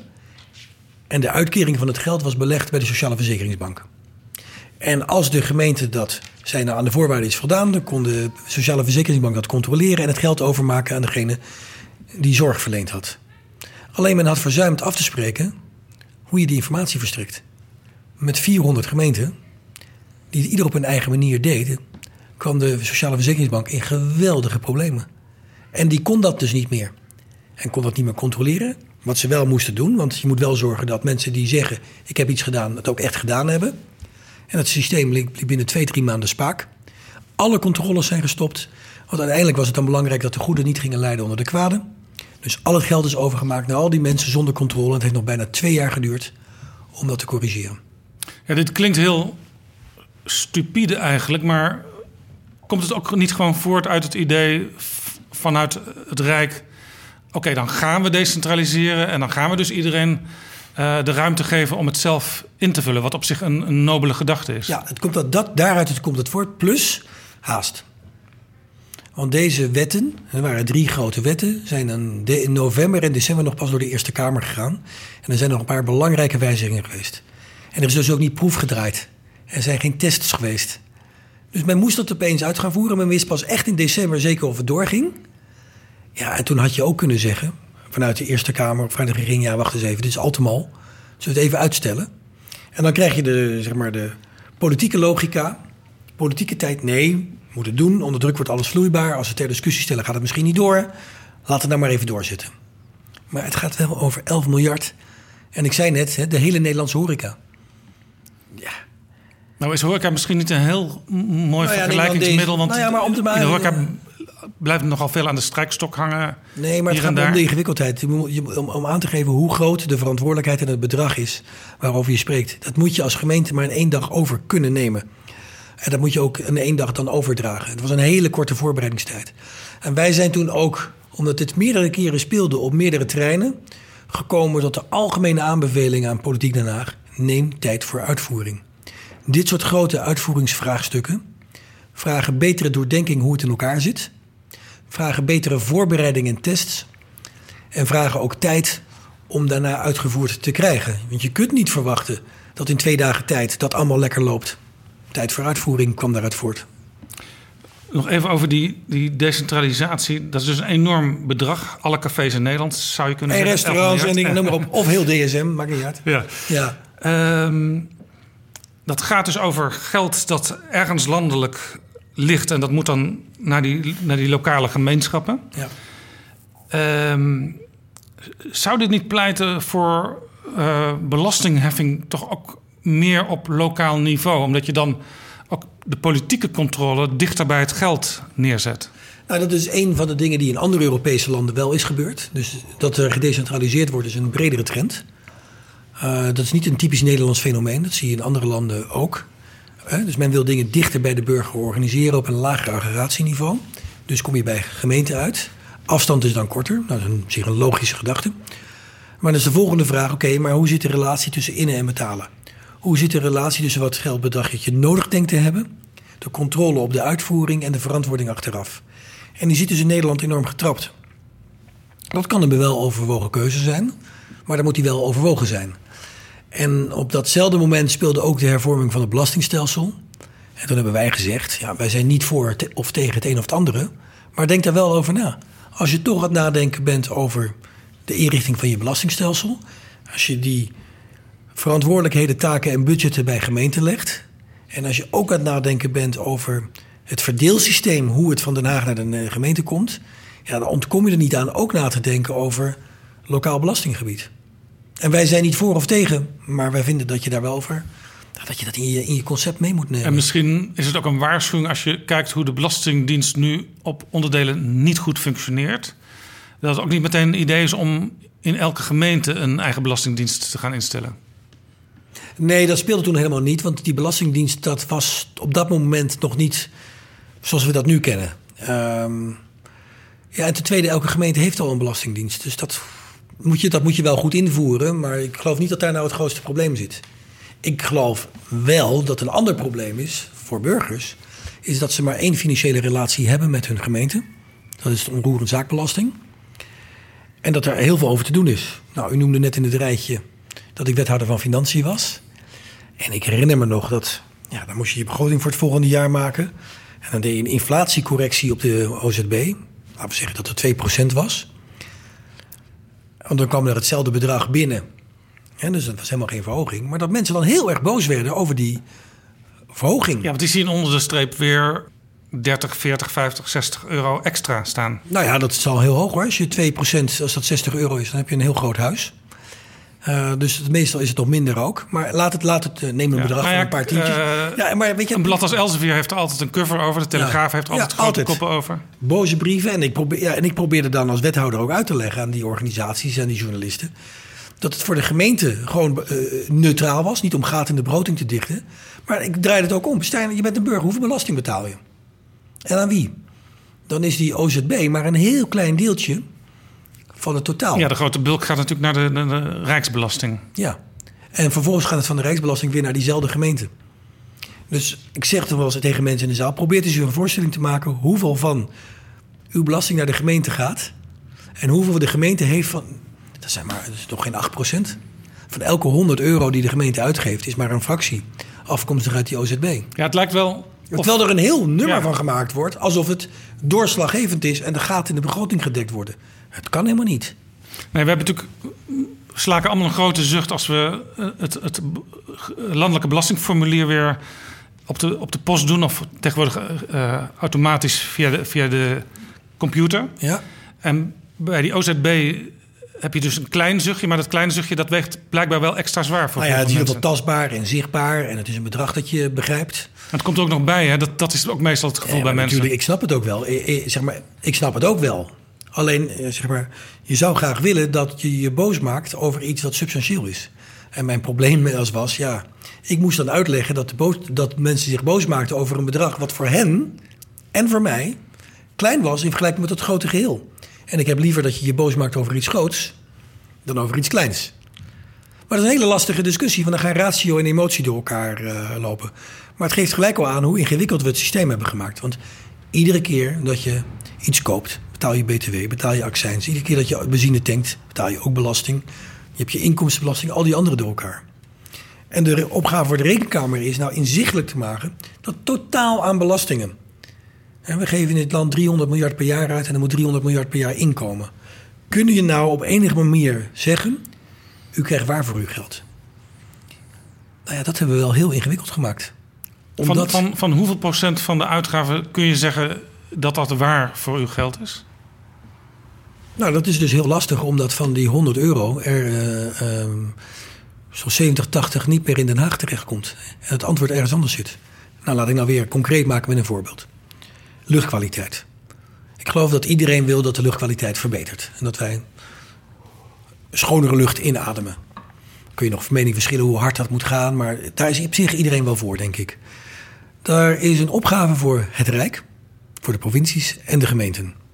En de uitkering van het geld was belegd bij de Sociale Verzekeringsbank. En als de gemeente dat zijn aan de voorwaarden is voldaan, dan kon de Sociale Verzekeringsbank dat controleren en het geld overmaken aan degene die zorg verleend had. Alleen men had verzuimd af te spreken hoe je die informatie verstrekt. Met 400 gemeenten, die het ieder op hun eigen manier deden, kwam de Sociale Verzekeringsbank in geweldige problemen. En die kon dat dus niet meer. En kon dat niet meer controleren. Wat ze wel moesten doen, want je moet wel zorgen dat mensen die zeggen: Ik heb iets gedaan, het ook echt gedaan hebben. En het systeem liep binnen twee, drie maanden spaak. Alle controles zijn gestopt. Want uiteindelijk was het dan belangrijk dat de goede niet gingen leiden onder de kwade. Dus al het geld is overgemaakt naar al die mensen zonder controle. Het heeft nog bijna twee jaar geduurd om dat te corrigeren. Ja, dit klinkt heel stupide eigenlijk, maar komt het ook niet gewoon voort uit het idee vanuit het Rijk: oké, dan gaan we decentraliseren en dan gaan we dus iedereen uh, de ruimte geven om het zelf in te vullen. Wat op zich een, een nobele gedachte is. Ja, het komt dat, dat, daaruit het komt het voort. Plus haast. Want deze wetten, er waren drie grote wetten, zijn in november en december nog pas door de Eerste Kamer gegaan. En er zijn nog een paar belangrijke wijzigingen geweest. En er is dus ook niet proef gedraaid. Er zijn geen tests geweest. Dus men moest dat opeens uit gaan voeren. Men wist pas echt in december zeker of het doorging. Ja, en toen had je ook kunnen zeggen: vanuit de Eerste Kamer, vanuit de regering, ja, wacht eens even, dit is al te mal. Zullen we het even uitstellen? En dan krijg je de, zeg maar, de politieke logica. Politieke tijd, nee, moet het doen. Onder druk wordt alles vloeibaar. Als we ter discussie stellen, gaat het misschien niet door. Laten we nou maar even doorzitten. Maar het gaat wel over 11 miljard. En ik zei net, de hele Nederlandse horeca. Ja. Nou is horeca misschien niet een heel mooi nou ja, vergelijkingsmiddel. Want nou ja, maar om te maken, horeca blijft nogal veel aan de strijkstok hangen. Nee, maar het gaat om de ingewikkeldheid. Om, om aan te geven hoe groot de verantwoordelijkheid en het bedrag is waarover je spreekt. Dat moet je als gemeente maar in één dag over kunnen nemen. En dat moet je ook in één dag dan overdragen. Het was een hele korte voorbereidingstijd. En wij zijn toen ook, omdat dit meerdere keren speelde op meerdere terreinen, gekomen tot de algemene aanbeveling aan Politiek Den Haag: neem tijd voor uitvoering. Dit soort grote uitvoeringsvraagstukken vragen betere doordenking hoe het in elkaar zit, vragen betere voorbereiding en tests en vragen ook tijd om daarna uitgevoerd te krijgen. Want je kunt niet verwachten dat in twee dagen tijd dat allemaal lekker loopt. Tijd voor uitvoering kwam daaruit voort. Nog even over die, die decentralisatie. Dat is dus een enorm bedrag. Alle cafés in Nederland zou je kunnen En zeggen. restaurants 11 en dingen, noem maar op. Of heel DSM, maakt niet uit. Ja. Ja. Ehm, dat gaat dus over geld dat ergens landelijk ligt. En dat moet dan naar die, naar die lokale gemeenschappen. Ja. Ehm, zou dit niet pleiten voor eh, belastingheffing toch ook meer op lokaal niveau? Omdat je dan ook de politieke controle dichter bij het geld neerzet. Nou, dat is een van de dingen die in andere Europese landen wel is gebeurd. Dus dat er gedecentraliseerd wordt is een bredere trend. Eh, dat is niet een typisch Nederlands fenomeen. Dat zie je in andere landen ook. Dus men wil dingen dichter bij de burger organiseren op een lager aggregatieniveau. Dus kom je bij gemeenten uit. Afstand is dan korter. Dat is een, een logische gedachte. Maar dan is de volgende vraag: oké, maar hoe zit de relatie tussen innen en betalen? Hoe zit de relatie tussen wat geldbedrag je nodig denkt te hebben, de controle op de uitvoering en de verantwoording achteraf? En die zit dus in Nederland enorm getrapt. Dat kan een wel overwogen keuze zijn, maar dan moet die wel overwogen zijn. En op datzelfde moment speelde ook de hervorming van het belastingstelsel. En toen hebben wij gezegd, ja, wij zijn niet voor of tegen het een of het andere, maar denk daar wel over na. Als je toch aan het nadenken bent over de inrichting van je belastingstelsel, als je die verantwoordelijkheden, taken en budgetten bij gemeenten legt, en als je ook aan het nadenken bent over het verdeelsysteem, hoe het van Den Haag naar de eh, gemeente komt, ja, dan ontkom je er niet aan ook na te denken over lokaal belastinggebied. En wij zijn niet voor of tegen, maar wij vinden dat je daar wel over. dat je dat in je, in je concept mee moet nemen. En misschien is het ook een waarschuwing als je kijkt hoe de Belastingdienst nu op onderdelen niet goed functioneert. Dat het ook niet meteen een idee is om in elke gemeente een eigen belastingdienst te gaan instellen. Nee, dat speelde toen helemaal niet. Want die Belastingdienst dat was op dat moment nog niet zoals we dat nu kennen. Ehm, ja, en ten tweede, elke gemeente heeft al een belastingdienst. Dus dat moet, je, dat moet je wel goed invoeren. Maar ik geloof niet dat daar nou het grootste probleem zit. Ik geloof wel dat een ander probleem is voor burgers... is dat ze maar één financiële relatie hebben met hun gemeente. Dat is de onroerend zaakbelasting. En dat er heel veel over te doen is. Nou, u noemde net in het rijtje dat ik wethouder van Financiën was. En ik herinner me nog dat, ja, dan moest je je begroting voor het volgende jaar maken. En dan deed je een inflatiecorrectie op de OZB. Laten we zeggen dat het 2% was. En dan kwam er hetzelfde bedrag binnen. En dus dat was helemaal geen verhoging. Maar dat mensen dan heel erg boos werden over die verhoging. Ja, want die zien onder de streep weer 30, 40, 50, 60 euro extra staan. Nou ja, dat is al heel hoog hoor. Als je 2%, als dat 60 euro is, dan heb je een heel groot huis. Uh, dus meestal is het nog minder ook. Maar laat het, laat het uh, neem een Ja, bedrag nou van ja, een paar tientjes. eh, ja, maar weet je, Een blad als Elsevier heeft er altijd een cover over. De Telegraaf heeft altijd Ja, grote altijd. koppen over. boze brieven. En ik, probeer, ja, en ik probeerde dan als wethouder ook uit te leggen aan die organisaties en die journalisten. Dat het voor de gemeente gewoon eh, neutraal was. Niet om gaten in de begroting te dichten. Maar ik draaide het ook om. Stijn, je bent een burger. Hoeveel belasting betaal je? En aan wie? Dan is die OZB maar een heel klein deeltje van het totaal. Ja, de grote bulk gaat natuurlijk naar de, de, de Rijksbelasting. Ja. En vervolgens gaat het van de Rijksbelasting weer naar diezelfde gemeente. Dus ik zeg toch wel eens tegen mensen in de zaal: probeer eens u een voorstelling te maken hoeveel van uw belasting naar de gemeente gaat. En hoeveel de gemeente heeft van. Dat, zijn maar, dat is toch geen 8%? Van elke 100 euro die de gemeente uitgeeft, is maar een fractie afkomstig uit die OZB. Ja, het lijkt wel. Terwijl er een heel nummer Ja. van gemaakt wordt, alsof het doorslaggevend is en de gaten in de begroting gedekt worden. Het kan helemaal niet. Nee, we hebben natuurlijk. Slaken allemaal een grote zucht als we eh, het, het landelijke belastingformulier weer op de, op de post doen. Of tegenwoordig eh, automatisch via de, via de computer. Ja. En bij die OZB heb je dus een klein zuchtje, maar dat kleine zuchtje dat weegt blijkbaar wel extra zwaar voor Nou ja, het is geval tastbaar en zichtbaar. En het is een bedrag dat je begrijpt. Het komt ook nog bij, hè? Dat, dat is ook meestal het gevoel Ja, bij mensen. Natuurlijk, ik snap het ook wel. Ik- zeg maar, ik snap het ook wel. Alleen, eh, zeg maar, je zou graag willen dat je je boos maakt over iets dat substantieel is. En mijn probleem was, was ja, ik moest dan uitleggen dat, de dat mensen zich boos maakten over een bedrag wat voor hen en voor mij klein was in vergelijking met het grote geheel. En ik heb liever dat je je boos maakt over iets groots dan over iets kleins. Maar dat is een hele lastige discussie, want dan gaan ratio en emotie door elkaar eh, lopen. Maar het geeft gelijk al aan hoe ingewikkeld we het systeem hebben gemaakt. Want iedere keer dat je iets koopt, betaal je BTW, betaal je accijns. Iedere keer dat je benzine tankt, betaal je ook belasting. Je hebt je inkomstenbelasting, al die andere door elkaar. En de opgave voor de rekenkamer is nou inzichtelijk te maken dat totaal aan belastingen. En we geven in dit land 300 miljard per jaar uit en er moet 300 miljard per jaar inkomen. Kun je nou op enige manier zeggen, u krijgt waar voor uw geld? Nou ja, dat hebben we wel heel ingewikkeld gemaakt. Van, Omdat- van, van hoeveel procent van de uitgaven kun je zeggen dat dat waar voor uw geld is? Nou, dat is dus heel lastig, omdat van die 100 euro er eh, ehm, zo'n 70, 80 niet meer in Den Haag terechtkomt. En het antwoord ergens anders zit. Nou, laat ik nou weer concreet maken met een voorbeeld. Luchtkwaliteit. Ik geloof dat iedereen wil dat de luchtkwaliteit verbetert. En dat wij schonere lucht inademen. Kun je nog van mening verschillen hoe hard dat moet gaan, maar daar is op zich iedereen wel voor, denk ik. Daar is een opgave voor het Rijk, voor de provincies en de gemeenten.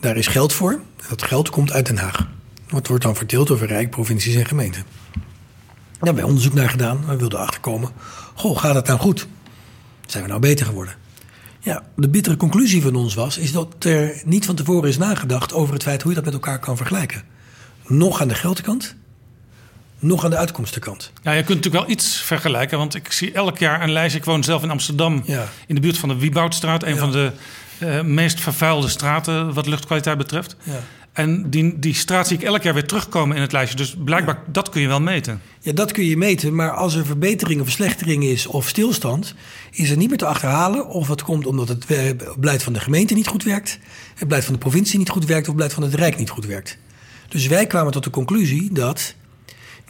Daar is geld voor. Dat geld komt uit Den Haag. Dat wordt dan verdeeld over Rijk, provincies en gemeenten. Daar hebben wij onderzoek naar gedaan. We wilden achterkomen. Goh, gaat het nou goed? Zijn we nou beter geworden? Ja, de bittere conclusie van ons was... is dat er niet van tevoren is nagedacht over het feit... hoe je dat met elkaar kan vergelijken. Nog aan de geldkant, nog aan de uitkomstenkant. Ja, je kunt natuurlijk wel iets vergelijken, want ik zie elk jaar een lijstje. Ik woon zelf in Amsterdam, Ja. in de buurt van de Wieboudstraat. Een van de eh, meest vervuilde straten wat luchtkwaliteit betreft. Ja. En die, die straat zie ik elk jaar weer terugkomen in het lijstje. Dus blijkbaar, dat kun je wel meten. Ja, dat kun je meten, maar als er verbetering of verslechtering is of stilstand, is er niet meer te achterhalen of het komt omdat het eh, beleid van de gemeente niet goed werkt, het beleid van de provincie niet goed werkt of het beleid van het Rijk niet goed werkt. Dus wij kwamen tot de conclusie dat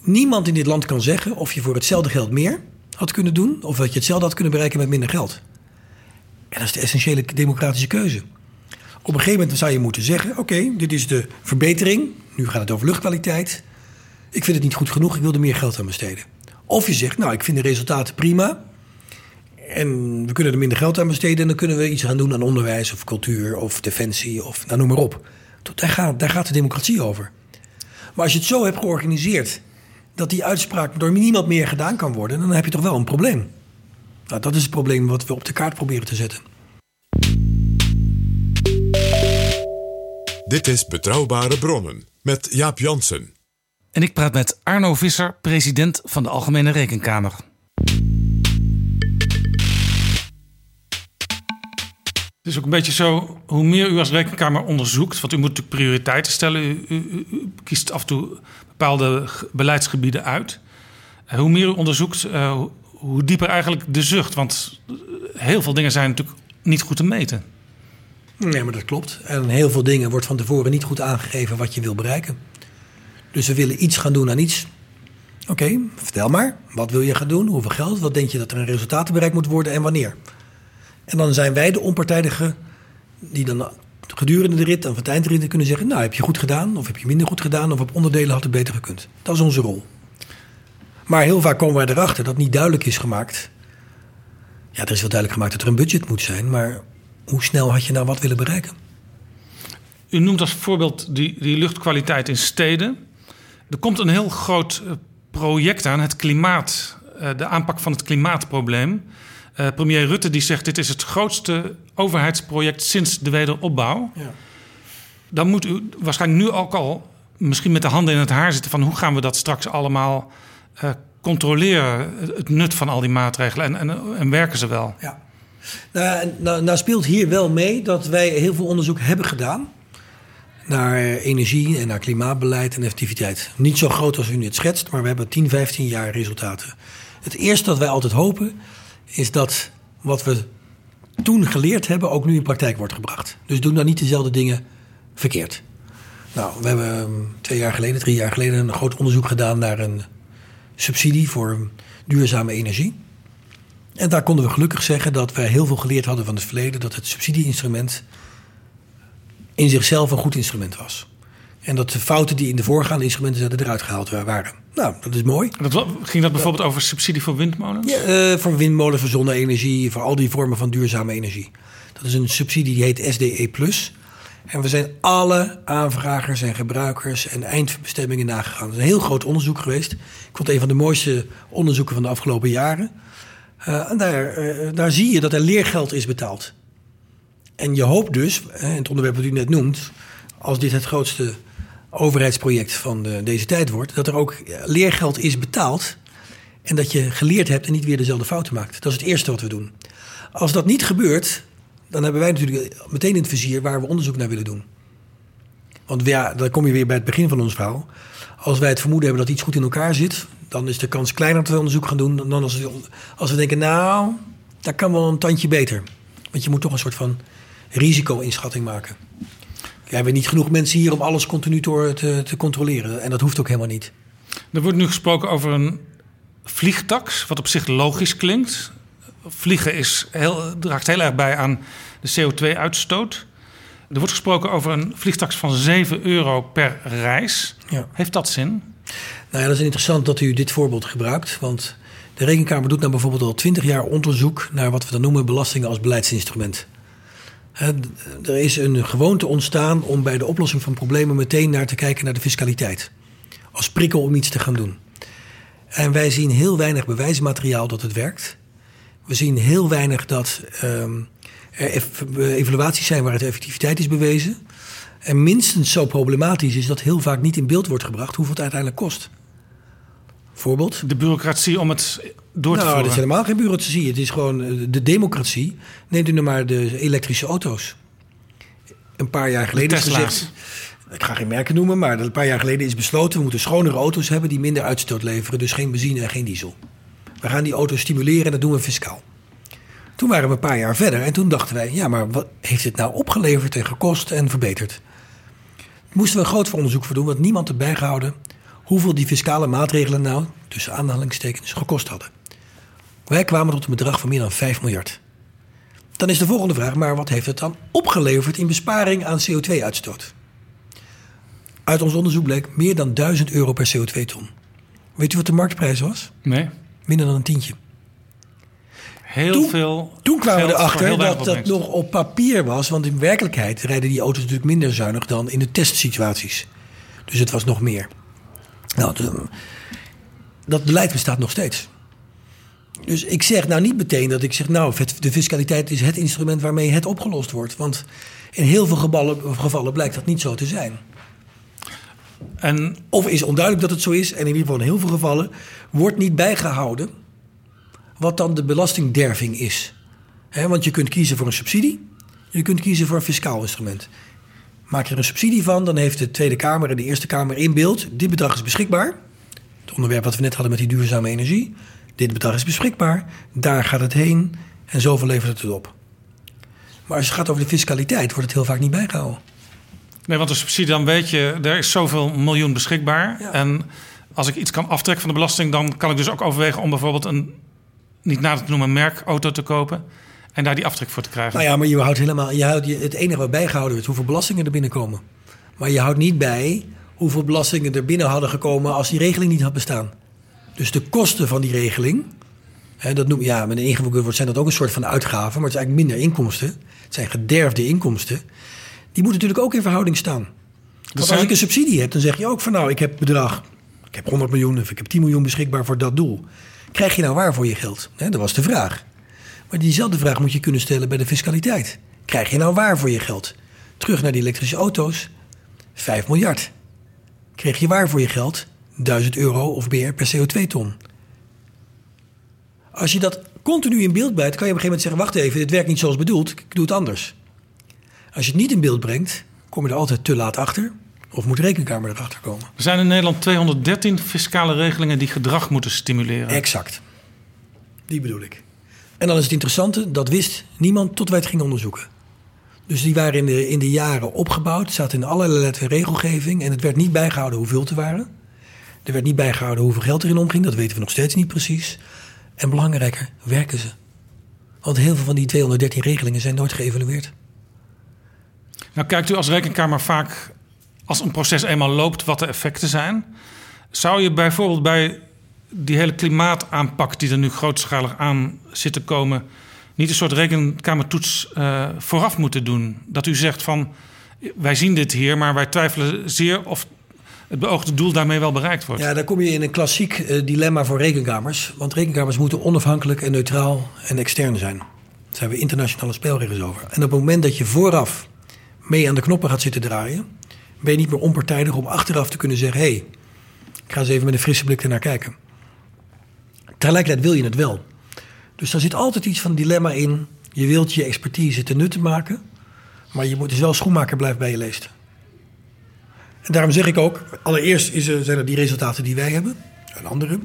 niemand in dit land kan zeggen of je voor hetzelfde geld meer had kunnen doen of dat je hetzelfde had kunnen bereiken met minder geld. En dat is de essentiële democratische keuze. Op een gegeven moment zou je moeten zeggen: oké, dit is de verbetering. Nu gaat het over luchtkwaliteit. Ik vind het niet goed genoeg, ik wil er meer geld aan besteden. Of je zegt, nou, ik vind de resultaten prima. En we kunnen er minder geld aan besteden. En dan kunnen we iets gaan doen aan onderwijs of cultuur of defensie of nou, noem maar op. Daar gaat, daar gaat de democratie over. Maar als je het zo hebt georganiseerd dat die uitspraak door niemand meer gedaan kan worden, dan heb je toch wel een probleem. Nou, dat is het probleem wat we op de kaart proberen te zetten. Dit is Betrouwbare Bronnen met Jaap Jansen. En ik praat met Arno Visser, president van de Algemene Rekenkamer. Het is ook een beetje zo, hoe meer u als rekenkamer onderzoekt, want u moet natuurlijk prioriteiten stellen. U, u- u- u kiest af en toe bepaalde beleidsgebieden uit. Eh, Hoe meer u onderzoekt, eh, hoe- dieper eigenlijk de zucht. Want heel veel dingen zijn natuurlijk niet goed te meten. Nee, maar dat klopt. En heel veel dingen wordt van tevoren niet goed aangegeven wat je wil bereiken. Dus we willen iets gaan doen aan iets. Oké, vertel maar. Wat wil je gaan doen? Hoeveel geld? Wat denk je dat er een resultaat bereikt moet worden en wanneer? En dan zijn wij de onpartijdige die dan gedurende de rit en van het eindrit kunnen zeggen... nou, heb je goed gedaan of heb je minder goed gedaan... of op onderdelen had het beter gekund. Dat is onze rol. Maar heel vaak komen wij erachter dat niet duidelijk is gemaakt... ja, er is wel duidelijk gemaakt dat er een budget moet zijn... maar hoe snel had je nou wat willen bereiken? U noemt als voorbeeld die, die luchtkwaliteit in steden. Er komt een heel groot eh, project aan, het klimaat, eh, de aanpak van het klimaatprobleem. Eh, premier Rutte die zegt dit is het grootste overheidsproject sinds de wederopbouw. Ja. Dan moet u waarschijnlijk nu ook al misschien met de handen in het haar zitten van hoe gaan we dat straks allemaal eh, controleren, het- nut van al die maatregelen en, en, en werken ze wel? Ja. Nou, nou, nou speelt hier wel mee dat wij heel veel onderzoek hebben gedaan naar energie en naar klimaatbeleid en effectiviteit. Niet zo groot als u net schetst, maar we hebben 10, 15 jaar resultaten. Het eerste dat wij altijd hopen is dat wat we toen geleerd hebben ook nu in praktijk wordt gebracht. Dus doen dan niet dezelfde dingen verkeerd. Nou, we hebben ehm, twee jaar geleden, drie jaar geleden... een groot onderzoek gedaan naar een subsidie voor duurzame energie. En daar konden we gelukkig zeggen dat wij heel veel geleerd hadden van het verleden... dat het subsidieinstrument in zichzelf een goed instrument was. En dat de fouten die in de voorgaande instrumenten zaten eruit gehaald waren. Nou, dat is mooi. Dat, ging dat bijvoorbeeld over subsidie voor windmolens? Ja, eh, voor windmolens, voor zonne-energie, voor al die vormen van duurzame energie. Dat is een subsidie die heet SDE+. En we zijn alle aanvragers en gebruikers en eindbestemmingen nagegaan. Het is een heel groot onderzoek geweest. Ik vond het een van de mooiste onderzoeken van de afgelopen jaren. Eh, en daar, eh, daar zie je dat er leergeld is betaald. En je hoopt dus, eh, het onderwerp wat u net noemt... als dit het grootste overheidsproject van de, deze tijd wordt... dat er ook leergeld is betaald... en dat je geleerd hebt en niet weer dezelfde fouten maakt. Dat is het eerste wat we doen. Als dat niet gebeurt, dan hebben wij natuurlijk meteen in het vizier... waar we onderzoek naar willen doen. Want ja, dan kom je weer bij het begin van ons verhaal. Als wij het vermoeden hebben dat iets goed in elkaar zit... dan is de kans kleiner dat we onderzoek gaan doen... dan als we, als we denken, nou, dat kan wel een tandje beter. Want je moet toch een soort van risico-inschatting maken. We hebben niet genoeg mensen hier om alles continu door te, te controleren. En dat hoeft ook helemaal niet. Er wordt nu gesproken over een vliegtax, wat op zich logisch klinkt. Vliegen is heel, draagt heel erg bij aan de CO2-uitstoot. Er wordt gesproken over een vliegtax van 7 euro per reis. Ja. Heeft dat zin? Nou ja, dat is interessant dat u dit voorbeeld gebruikt. Want de Rekenkamer doet nou bijvoorbeeld al twintig jaar onderzoek... naar wat we dan noemen belastingen als beleidsinstrument. Er is een gewoonte ontstaan om bij de oplossing van problemen... meteen naar te kijken naar de fiscaliteit. Als prikkel om iets te gaan doen. En wij zien heel weinig bewijsmateriaal dat het werkt. We zien heel weinig dat ehm, er ev- evaluaties zijn waar het effectiviteit is bewezen. En minstens zo problematisch is dat heel vaak niet in beeld wordt gebracht hoeveel het uiteindelijk kost. Voorbeeld? De bureaucratie om het door te nou, voeren. dat is helemaal geen bureaucratie. Het is gewoon eh, de democratie. Neemt u nou maar de elektrische auto's. Een paar jaar geleden is gezegd... Ik ga geen merken noemen, maar een paar jaar geleden is besloten... we moeten schonere auto's hebben die minder uitstoot leveren. Dus geen benzine en geen diesel. We gaan die auto's stimuleren en dat doen we fiscaal. Toen waren we een paar jaar verder en toen dachten wij... ja, maar wat heeft het nou opgeleverd en gekost en verbeterd? Moesten we een groot onderzoek voor doen, want niemand erbij gehouden... hoeveel die fiscale maatregelen nou, tussen aanhalingstekens, gekost hadden. Wij kwamen tot een bedrag van meer dan 5 miljard. Dan is de volgende vraag, maar wat heeft het dan opgeleverd in besparing aan CO2-uitstoot? Uit ons onderzoek bleek meer dan 1000 euro per CO2-ton. Weet u wat de marktprijs was? Nee. Minder dan een tientje. Heel Toen- veel. Toen kwamen we erachter dat dat nog op papier was. Want in werkelijkheid rijden die auto's natuurlijk minder zuinig dan in de testsituaties. Dus het was nog meer. Nou, de- dat beleid bestaat nog steeds. Dus ik zeg nou niet meteen dat ik zeg, nou, de fiscaliteit is het instrument waarmee het opgelost wordt. Want in heel veel gevallen, gevallen blijkt dat niet zo te zijn. En Of is onduidelijk dat het zo is, en in ieder geval in heel veel gevallen wordt niet bijgehouden wat dan de belastingderving is. Want je kunt kiezen voor een subsidie, je kunt kiezen voor een fiscaal instrument. Maak je er een subsidie van, dan heeft de Tweede Kamer en de Eerste Kamer in beeld: dit bedrag is beschikbaar. Het onderwerp wat we net hadden met die duurzame energie. Dit bedrag is beschikbaar, daar gaat het heen en zoveel levert het op. Maar als het gaat over de fiscaliteit, wordt het heel vaak niet bijgehouden. Nee, want de subsidie, dan weet je, er is zoveel miljoen beschikbaar. Ja. En als ik iets kan aftrekken van de belasting, dan kan ik dus ook overwegen om bijvoorbeeld een niet nader te noemen merkauto te kopen. En daar die aftrek voor te krijgen. Nou ja, maar je houdt helemaal. Je houdt, je- het enige wat bijgehouden wordt, hoeveel belastingen er binnenkomen. Maar je houdt niet bij hoeveel belastingen er binnen hadden gekomen als die regeling niet had bestaan. Dus de kosten van die regeling. Hè, dat noem, ja, met een ingevoerd woord zijn dat ook een soort van uitgaven, maar het is eigenlijk minder inkomsten. Het zijn gederfde inkomsten. Die moeten natuurlijk ook in verhouding staan. Want als ik een subsidie heb, dan zeg je ook van nou, ik heb bedrag. Ik heb 100 miljoen of ik heb 10 miljoen beschikbaar voor dat doel. Krijg je nou waar voor je geld? Dat was de vraag. Maar diezelfde vraag moet je kunnen stellen bij de fiscaliteit. Krijg je nou waar voor je geld? Terug naar die elektrische auto's. 5 miljard. Kreeg je waar voor je geld? 1000 euro of meer per CO2-ton. Als je dat continu in beeld brengt, kan je op een gegeven moment zeggen: wacht even, dit werkt niet zoals bedoeld, ik doe het anders. Als je het niet in beeld brengt, kom je er altijd te laat achter. Of moet de rekenkamer erachter komen. Er zijn in Nederland 213 fiscale regelingen die gedrag moeten stimuleren. Exact. Die bedoel ik. En dan is het interessante, dat wist niemand tot wij het gingen onderzoeken. Dus die waren in de, in de jaren opgebouwd, zaten in allerlei letter regelgeving en het werd niet bijgehouden hoeveel te waren. Er werd niet bijgehouden hoeveel geld erin omging, dat weten we nog steeds niet precies. En belangrijker, werken ze? Want heel veel van die 213 regelingen zijn nooit geëvalueerd. Nou kijkt u als rekenkamer vaak als een proces eenmaal loopt wat de effecten zijn. Zou je bijvoorbeeld bij die hele klimaataanpak die er nu grootschalig aan zit te komen, niet een soort rekenkamertoets uh, vooraf moeten doen? Dat u zegt van wij zien dit hier, maar wij twijfelen zeer of het beoogde doel daarmee wel bereikt wordt. Ja, daar kom je in een klassiek uh, dilemma voor rekenkamers. Want rekenkamers moeten onafhankelijk en neutraal en extern zijn. Daar zijn we internationale spelregels over. En op het moment dat je vooraf mee aan de knoppen gaat zitten draaien, ben je niet meer onpartijdig om achteraf te kunnen zeggen: hé, hey, ik ga eens even met een frisse blik ernaar kijken. Tegelijkertijd wil je het wel. Dus daar zit altijd iets van dilemma in. Je wilt je expertise te nutten maken, maar je moet dus wel schoenmaker blijven bij je leest. En daarom zeg ik ook, allereerst is zijn er die resultaten die wij hebben, en andere.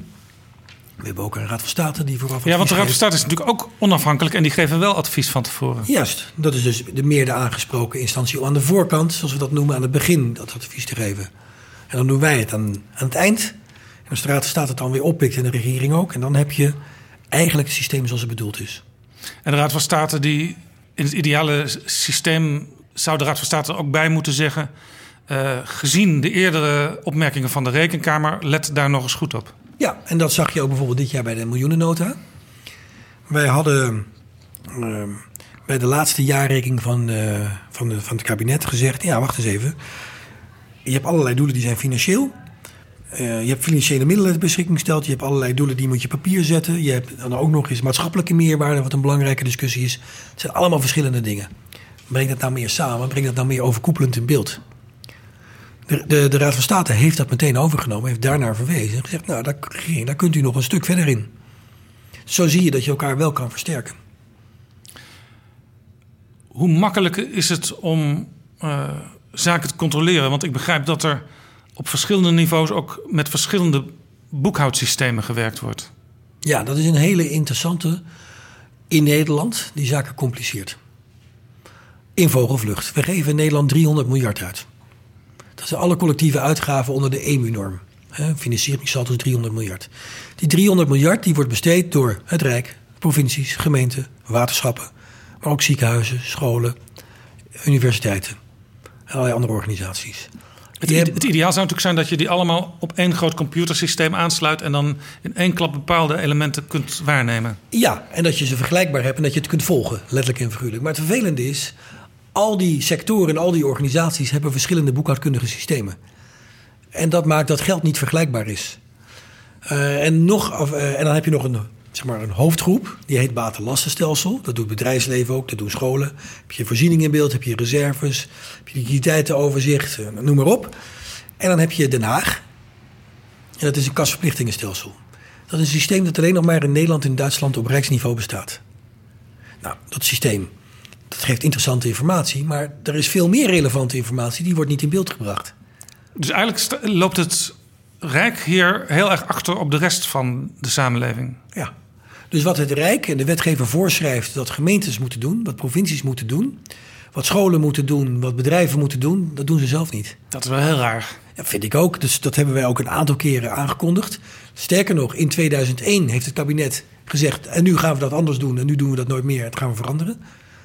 We hebben ook een Raad van State die vooraf. Ja, want de Raad van State is natuurlijk ook onafhankelijk en die geven wel advies van tevoren. Juist, dat is dus de meerde aangesproken instantie om aan de voorkant, zoals we dat noemen, aan het begin dat advies te geven. En dan doen wij het aan, aan het eind. En als de Raad van State het dan weer oppikt en de regering ook. En dan heb je eigenlijk het systeem zoals het bedoeld is. En de Raad van State die in het ideale systeem zou de Raad van State ook bij moeten zeggen. Uh, gezien de eerdere opmerkingen van de Rekenkamer, let daar nog eens goed op. Ja, en dat zag je ook bijvoorbeeld dit jaar bij de miljoenennota. Wij hadden uh, bij de laatste jaarrekening van, uh, van, de, van het kabinet gezegd: ja, wacht eens even. Je hebt allerlei doelen die zijn financieel. Uh, je hebt financiële middelen ter beschikking gesteld. Je hebt allerlei doelen die moet je papier zetten. Je hebt dan ook nog eens maatschappelijke meerwaarde, wat een belangrijke discussie is. Het zijn allemaal verschillende dingen. Breng dat nou meer samen, breng dat nou meer overkoepelend in beeld. De, de, de, Raad van State heeft dat meteen overgenomen, heeft daarnaar verwezen en gezegd: Nou, daar, daar kunt u nog een stuk verder in. Zo zie je dat je elkaar wel kan versterken. Hoe makkelijk is het om uh, zaken te controleren? Want ik begrijp dat er op verschillende niveaus ook met verschillende boekhoudsystemen gewerkt wordt. Ja, dat is een hele interessante in Nederland die zaken compliceert. In vogelvlucht. We geven in Nederland 300 miljard uit. Dat zijn alle collectieve uitgaven onder de EMU-norm. Financieringssaldo is 300 miljard. Die 300 miljard die wordt besteed door het Rijk, provincies, gemeenten, waterschappen, maar ook ziekenhuizen, scholen, universiteiten en allerlei andere organisaties. Het, het, ideaal zou natuurlijk zijn dat je die allemaal op één groot computersysteem aansluit en dan in één klap bepaalde elementen kunt waarnemen. Ja, en dat je ze vergelijkbaar hebt en dat je het kunt volgen, letterlijk en figuurlijk. Maar het vervelende is, al die sectoren en al die organisaties hebben verschillende boekhoudkundige systemen. En dat maakt dat geld niet vergelijkbaar is. Uh, en, nog, uh, en dan heb je nog een, zeg maar een hoofdgroep, die heet batenlastenstelsel. Dat doet bedrijfsleven ook, dat doen scholen. Heb je voorzieningen in beeld, heb je reserves, heb je liquiditeitenoverzicht, uh, noem maar op. En dan heb je Den Haag. En dat is een kasverplichtingenstelsel. Dat is een systeem dat alleen nog maar in Nederland en Duitsland op rijksniveau bestaat. Nou, dat systeem dat geeft interessante informatie, maar er is veel meer relevante informatie die wordt niet in beeld gebracht. Dus eigenlijk loopt het Rijk hier heel erg achter op de rest van de samenleving. Ja. Dus wat het Rijk en de wetgever voorschrijft dat gemeentes moeten doen, wat provincies moeten doen, wat scholen moeten doen, wat bedrijven moeten doen, dat doen ze zelf niet. Dat is wel heel raar. Ja, vind ik ook. Dus dat hebben wij ook een aantal keren aangekondigd. Sterker nog, in 2001 heeft het kabinet gezegd: en nu gaan we dat anders doen en nu doen we dat nooit meer. Het gaan we veranderen.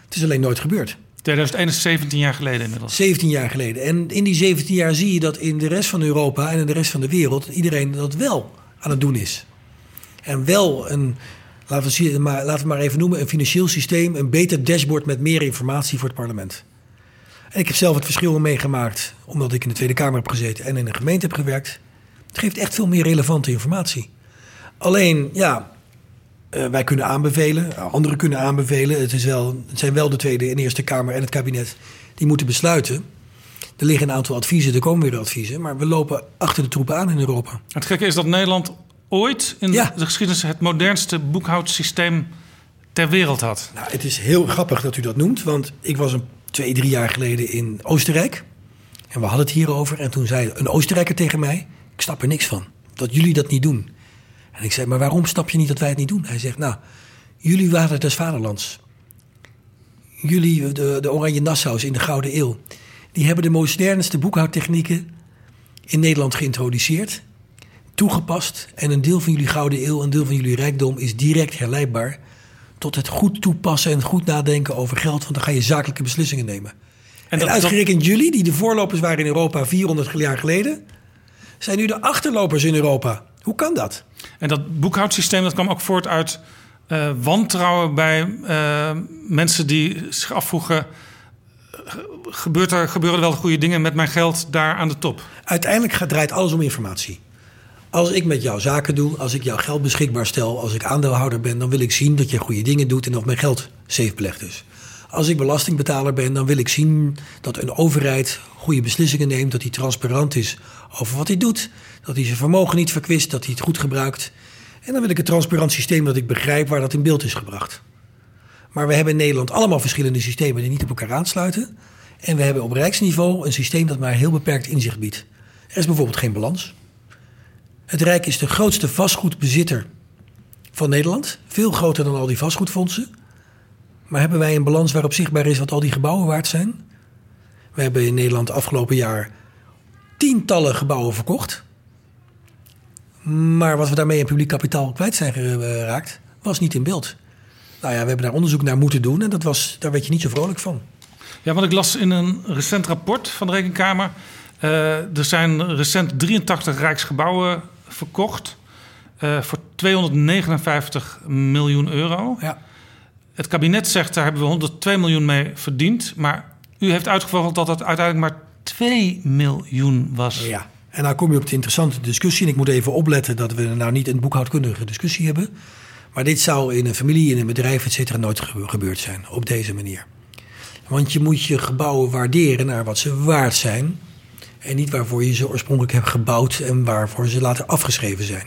Het is alleen nooit gebeurd. 2001 is 17 jaar geleden inmiddels. 17 jaar geleden. En in die 17 jaar zie je dat in de rest van Europa en in de rest van de wereld iedereen dat wel aan het doen is. En wel een, laten we, zien, maar, laten we maar even noemen, een financieel systeem, een beter dashboard met meer informatie voor het parlement. En ik heb zelf het verschil meegemaakt, omdat ik in de Tweede Kamer heb gezeten en in een gemeente heb gewerkt. Het geeft echt veel meer relevante informatie. Alleen, ja, uh, wij kunnen aanbevelen, anderen kunnen aanbevelen. Het, is wel, het zijn wel de Tweede en Eerste Kamer en het kabinet die moeten besluiten. Er liggen een aantal adviezen, er komen weer adviezen. Maar we lopen achter de troepen aan in Europa. Het gekke is dat Nederland ooit in de geschiedenis het modernste boekhoudsysteem ter wereld had. Nou, het is heel grappig dat u dat noemt. Want ik was een twee, drie jaar geleden in Oostenrijk. En we hadden het hierover. En toen zei een Oostenrijker tegen mij: Ik snap er niks van. Dat jullie dat niet doen. En ik zei, maar waarom snap je niet dat wij het niet doen? Hij zegt, nou, jullie waren des vaderlands. jullie, de, de Oranje Nassau's in de Gouden Eeuw, die hebben de modernste boekhoudtechnieken in Nederland geïntroduceerd, toegepast. En een deel van jullie Gouden Eeuw, een deel van jullie rijkdom is direct herleidbaar tot het goed toepassen en goed nadenken over geld. Want dan ga je zakelijke beslissingen nemen. En, dat- uitgerekend jullie, die de voorlopers waren in Europa 400 jaar geleden, zijn nu de achterlopers in Europa. Hoe kan dat? En dat boekhoudsysteem dat kwam ook voort uit eh, wantrouwen bij eh, mensen die zich afvroegen... eh, Gebeurt er, gebeuren er wel goede dingen met mijn geld daar aan de top? Uiteindelijk gaat, draait alles om informatie. Als ik met jou zaken doe, als ik jouw geld beschikbaar stel, als ik aandeelhouder ben, dan wil ik zien dat je goede dingen doet en of mijn geld safe belegd is. Als ik belastingbetaler ben, dan wil ik zien dat een overheid goede beslissingen neemt, dat hij transparant is over wat hij doet, dat hij zijn vermogen niet verkwist, dat hij het goed gebruikt. En dan wil ik een transparant systeem dat ik begrijp waar dat in beeld is gebracht. Maar we hebben in Nederland allemaal verschillende systemen die niet op elkaar aansluiten. En we hebben op rijksniveau een systeem dat maar heel beperkt inzicht biedt. Er is bijvoorbeeld geen balans. Het Rijk is de grootste vastgoedbezitter van Nederland. Veel groter dan al die vastgoedfondsen. Maar hebben wij een balans waarop zichtbaar is wat al die gebouwen waard zijn? We hebben in Nederland afgelopen jaar tientallen gebouwen verkocht. Maar wat we daarmee in publiek kapitaal kwijt zijn geraakt, was niet in beeld. Nou ja, we hebben daar onderzoek naar moeten doen en dat was, daar werd je niet zo vrolijk van. Ja, want ik las in een recent rapport van de Rekenkamer... eh, er zijn recent 83 rijksgebouwen verkocht... eh, voor 259 miljoen euro. Ja. Het kabinet zegt, daar hebben we 102 miljoen mee verdiend... maar u heeft uitgevogeld dat het uiteindelijk maar 2 miljoen was. Ja. En nou kom je op de interessante discussie. En ik moet even opletten dat we nou niet een boekhoudkundige discussie hebben. Maar dit zou in een familie, in een bedrijf, et cetera, nooit ge- gebeurd zijn. Op deze manier. Want je moet je gebouwen waarderen naar wat ze waard zijn. En niet waarvoor je ze oorspronkelijk hebt gebouwd en waarvoor ze later afgeschreven zijn.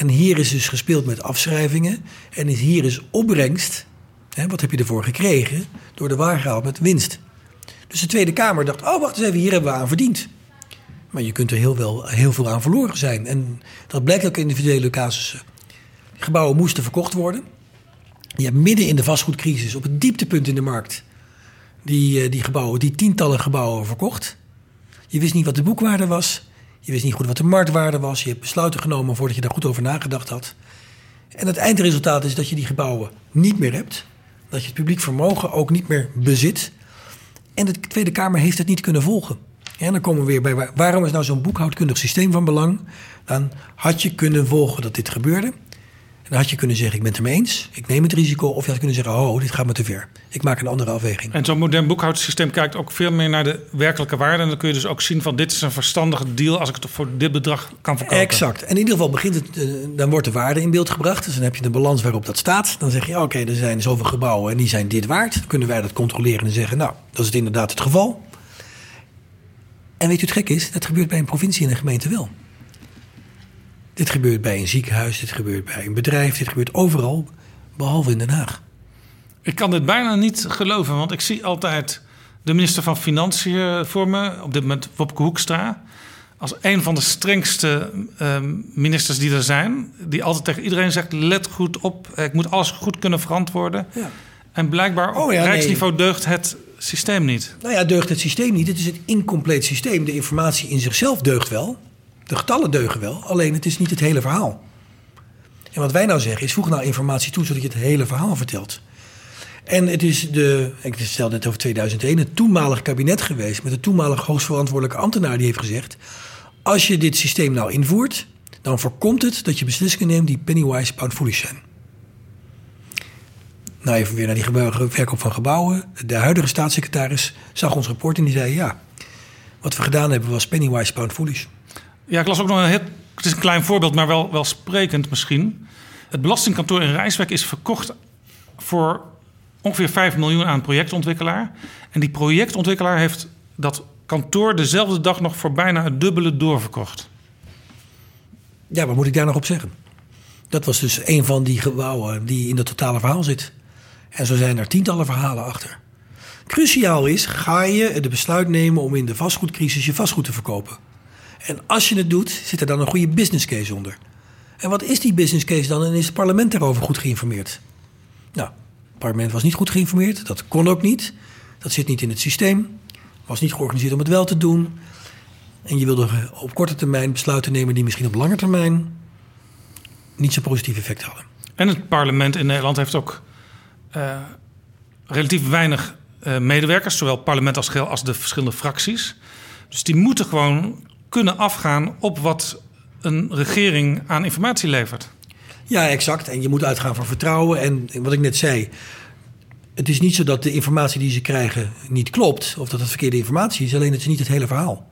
En hier is dus gespeeld met afschrijvingen. En hier is opbrengst. Hè, wat heb je ervoor gekregen? Door de waar met winst. Dus de Tweede Kamer dacht: oh, wacht eens even, hier hebben we aan verdiend. Maar je kunt er heel, wel, heel veel aan verloren zijn. En dat blijkt ook in individuele casussen. Gebouwen moesten verkocht worden. Je hebt midden in de vastgoedcrisis, op het dieptepunt in de markt, die, eh, die gebouwen, die tientallen gebouwen verkocht. Je wist niet wat de boekwaarde was. Je wist niet goed wat de marktwaarde was. Je hebt besluiten genomen voordat je daar goed over nagedacht had. En het eindresultaat is dat je die gebouwen niet meer hebt. Dat je het publiek vermogen ook niet meer bezit. En de Tweede Kamer heeft het niet kunnen volgen. En dan komen we weer bij waar- waarom is nou zo'n boekhoudkundig systeem van belang? Dan had je kunnen volgen dat dit gebeurde. Dan had je kunnen zeggen: Ik ben het ermee eens, ik neem het risico. Of je had kunnen zeggen: Oh, dit gaat me te ver. Ik maak een andere afweging. En zo'n modern boekhoudsysteem kijkt ook veel meer naar de werkelijke waarde. En dan kun je dus ook zien van dit is een verstandige deal als ik het voor dit bedrag kan verkopen. Exact. En in ieder geval begint het, eh, dan wordt de waarde in beeld gebracht. Dus dan heb je een balans waarop dat staat. Dan zeg je, oké, er zijn zoveel gebouwen en die zijn dit waard. Dan kunnen wij dat controleren en zeggen, nou, dat is het inderdaad het geval. En weet u het gek is? Dat gebeurt bij een provincie en een gemeente wel. Dit gebeurt bij een ziekenhuis, dit gebeurt bij een bedrijf, dit gebeurt overal, behalve in Den Haag. Ik kan dit bijna niet geloven, want ik zie altijd de minister van Financiën voor me, op dit moment Wopke Hoekstra, als een van de strengste ehm, ministers die er zijn, die altijd tegen iedereen zegt: let goed op, ik moet alles goed kunnen verantwoorden. Ja. En blijkbaar op Oh ja, nee. rijksniveau deugt het systeem niet. Nou ja, deugt het systeem niet. Het is een incompleet systeem. De informatie in zichzelf deugt wel. De getallen deugen wel. Alleen het is niet het hele verhaal. En wat wij nou zeggen is: voeg nou informatie toe zodat je het hele verhaal vertelt. En het is de, ik stel net over 2001, het toenmalig kabinet geweest met de toenmalig hoogstverantwoordelijke ambtenaar die heeft gezegd: als je dit systeem nou invoert, dan voorkomt het dat je beslissingen neemt die pennywise pound foolish zijn. Nou, even weer naar die verkoop van gebouwen. De huidige staatssecretaris zag ons rapport en die zei: ja, wat we gedaan hebben was pennywise pound foolish. Ja, ik las ook nog een. Het is een klein voorbeeld, maar wel, wel sprekend misschien. Het belastingkantoor in Rijswijk is verkocht voor ongeveer 5 miljoen aan een projectontwikkelaar. En die projectontwikkelaar heeft dat kantoor dezelfde dag nog voor bijna het dubbele doorverkocht. Ja, wat moet ik daar nog op zeggen? Dat was dus een van die gebouwen die in het totale verhaal zit. En zo zijn er tientallen verhalen achter. Cruciaal is, ga je het besluit nemen om in de vastgoedcrisis je vastgoed te verkopen? En als je het doet, zit er dan een goede business case onder. En wat is die business case dan en is het parlement daarover goed geïnformeerd? Nou, parlement was niet goed geïnformeerd. Dat kon ook niet. Dat zit niet in het systeem. Was niet georganiseerd om het wel te doen. En je wilde op korte termijn besluiten nemen die misschien op lange termijn niet zo positief effect hadden. En het parlement in Nederland heeft ook uh, relatief weinig uh, medewerkers, zowel parlement als geheel als de verschillende fracties. Dus die moeten gewoon kunnen afgaan op wat een regering aan informatie levert. Ja, exact. En je moet uitgaan van vertrouwen. En wat ik net zei, het is niet zo dat de informatie die ze krijgen niet klopt, of dat het verkeerde informatie is, alleen het is niet het hele verhaal.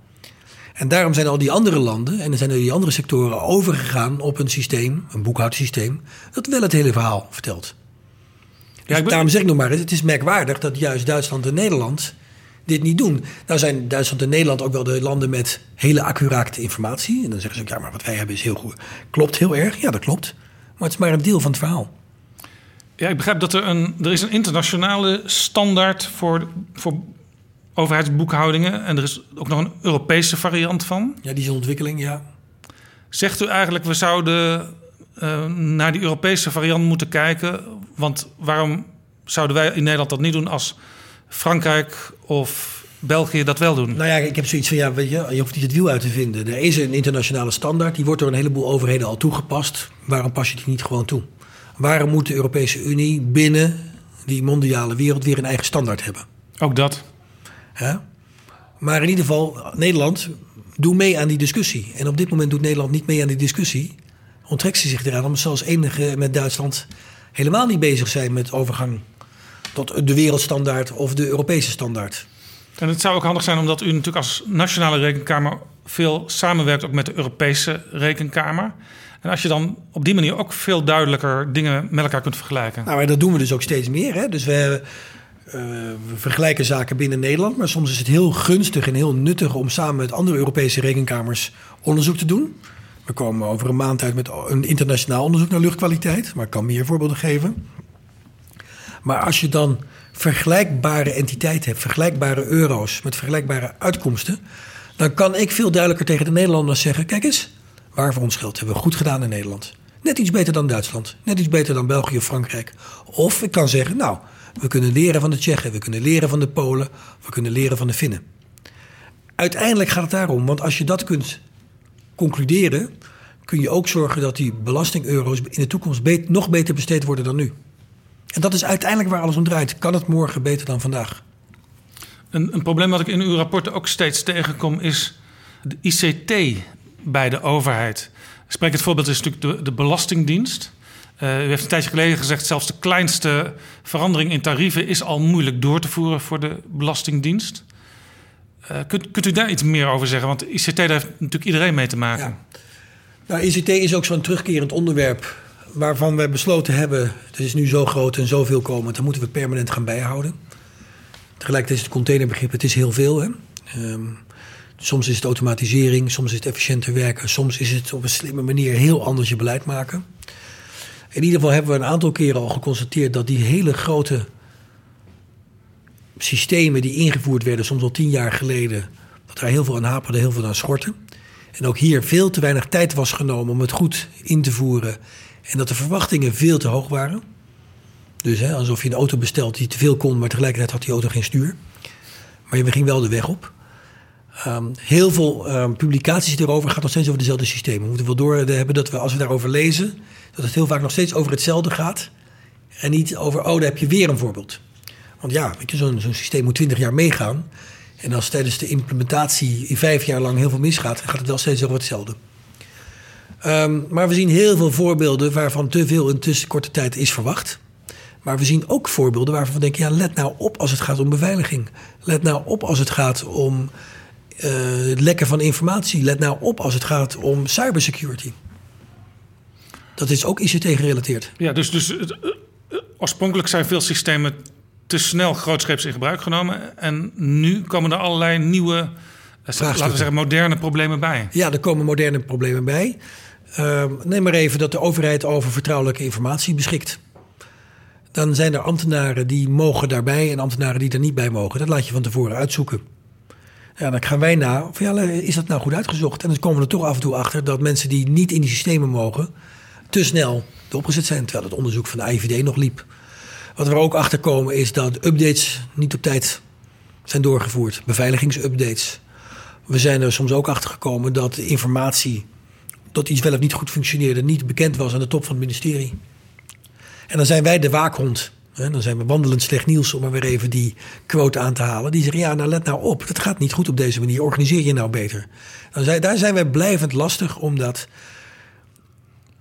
En daarom zijn al die andere landen en er zijn er die andere sectoren overgegaan op een systeem, een boekhoudsysteem, dat wel het hele verhaal vertelt. Dus ja, Daarom zeg ik nog maar, het is merkwaardig dat juist Duitsland en Nederland dit niet doen. Nou zijn Duitsland en Nederland ook wel de landen met hele accurate informatie. En dan zeggen ze ook, ja, maar wat wij hebben is heel goed. Klopt heel erg, ja dat klopt. Maar het is maar een deel van het verhaal. Ja, ik begrijp dat er een, er is een internationale standaard voor, voor overheidsboekhoudingen. En er is ook nog een Europese variant van. Ja, die is in ontwikkeling, ja. Zegt u eigenlijk, we zouden uh, naar die Europese variant moeten kijken? Want waarom zouden wij in Nederland dat niet doen als Frankrijk of België dat wel doen? Nou ja, ik heb zoiets van, ja, weet je, je hoeft niet het wiel uit te vinden. Er is een internationale standaard, die wordt door een heleboel overheden al toegepast. Waarom pas je die niet gewoon toe? Waarom moet de Europese Unie binnen die mondiale wereld weer een eigen standaard hebben? Ook dat. Ja? Maar in ieder geval, Nederland, doe mee aan die discussie. En op dit moment doet Nederland niet mee aan die discussie. Onttrekt ze zich eraan, omdat ze als enige met Duitsland helemaal niet bezig zijn met overgang tot de wereldstandaard of de Europese standaard. En het zou ook handig zijn omdat u natuurlijk als nationale rekenkamer veel samenwerkt ook met de Europese rekenkamer. En als je dan op die manier ook veel duidelijker dingen met elkaar kunt vergelijken. Nou, maar dat doen we dus ook steeds meer. Hè? Dus we, uh, we vergelijken zaken binnen Nederland. Maar soms is het heel gunstig en heel nuttig om samen met andere Europese rekenkamers onderzoek te doen. We komen over een maand uit met een internationaal onderzoek naar luchtkwaliteit. Maar ik kan meer voorbeelden geven. Maar als je dan vergelijkbare entiteiten hebt, vergelijkbare euro's met vergelijkbare uitkomsten, dan kan ik veel duidelijker tegen de Nederlanders zeggen: kijk eens, waar voor ons geld hebben we goed gedaan in Nederland. Net iets beter dan Duitsland, net iets beter dan België of Frankrijk. Of ik kan zeggen: nou, we kunnen leren van de Tsjechen, we kunnen leren van de Polen, we kunnen leren van de Finnen. Uiteindelijk gaat het daarom, want als je dat kunt concluderen, kun je ook zorgen dat die belastingeuro's in de toekomst nog beter besteed worden dan nu. En dat is uiteindelijk waar alles om draait. Kan het morgen beter dan vandaag? Een, een probleem wat ik in uw rapporten ook steeds tegenkom is de ICT bij de overheid. Spreek het voorbeeld is natuurlijk de, de Belastingdienst. Uh, u heeft een tijdje geleden gezegd, zelfs de kleinste verandering in tarieven is al moeilijk door te voeren voor de Belastingdienst. Uh, kunt, kunt, u daar iets meer over zeggen? Want ICT daar heeft natuurlijk iedereen mee te maken. Ja. Nou, ICT is ook zo'n terugkerend onderwerp waarvan we besloten hebben, het is nu zo groot en zoveel komend, dan moeten we permanent gaan bijhouden. Tegelijkertijd is het containerbegrip, het is heel veel. Hè? Um, soms is het automatisering, soms is het efficiënter werken, soms is het op een slimme manier heel anders je beleid maken. In ieder geval hebben we een aantal keren al geconstateerd dat die hele grote systemen die ingevoerd werden, soms al tien jaar geleden, dat daar heel veel aan haperde, heel veel aan schorten. En ook hier veel te weinig tijd was genomen om het goed in te voeren en dat de verwachtingen veel te hoog waren. Dus hè, alsof je een auto bestelt die te veel kon, maar tegelijkertijd had die auto geen stuur. Maar je ging wel de weg op. Um, heel veel um, publicaties erover gaat nog steeds over dezelfde systemen. We moeten wel door hebben dat we, als we daarover lezen, dat het heel vaak nog steeds over hetzelfde gaat. En niet over, oh, daar heb je weer een voorbeeld. Want ja, zo'n zo'n systeem moet 20 jaar meegaan. En als tijdens de implementatie in vijf jaar lang heel veel misgaat, gaat het wel steeds over hetzelfde. Um, maar we zien heel veel voorbeelden waarvan te veel in te korte tijd is verwacht. Maar we zien ook voorbeelden waarvan we denken: ja, let nou op als het gaat om beveiliging. Let nou op als het gaat om uh, het lekken van informatie. Let nou op als het gaat om cybersecurity. Dat is ook ICT gerelateerd. Ja, dus, dus uh, oorspronkelijk zijn veel systemen te snel grootscheeps in gebruik genomen. En nu komen er allerlei nieuwe, laten we zeggen, moderne problemen bij. Ja, er komen moderne problemen bij. Uh, neem maar even dat de overheid over vertrouwelijke informatie beschikt. Dan zijn er ambtenaren die mogen daarbij en ambtenaren die er niet bij mogen. Dat laat je van tevoren uitzoeken. Ja, dan gaan wij na, is dat nou goed uitgezocht? En dan komen we er toch af en toe achter dat mensen die niet in die systemen mogen, te snel erop gezet zijn. Terwijl het onderzoek van de IVD nog liep. Wat we er ook achter komen is dat updates niet op tijd zijn doorgevoerd. Beveiligingsupdates. We zijn er soms ook achter gekomen dat informatie dat iets wel of niet goed functioneerde, niet bekend was aan de top van het ministerie. En dan zijn wij de waakhond. Dan zijn we wandelend slecht nieuws om maar weer even die quote aan te halen. Die zeggen, ja, nou let nou op, dat gaat niet goed op deze manier. Organiseer je nou beter. Dan daar zijn wij blijvend lastig, omdat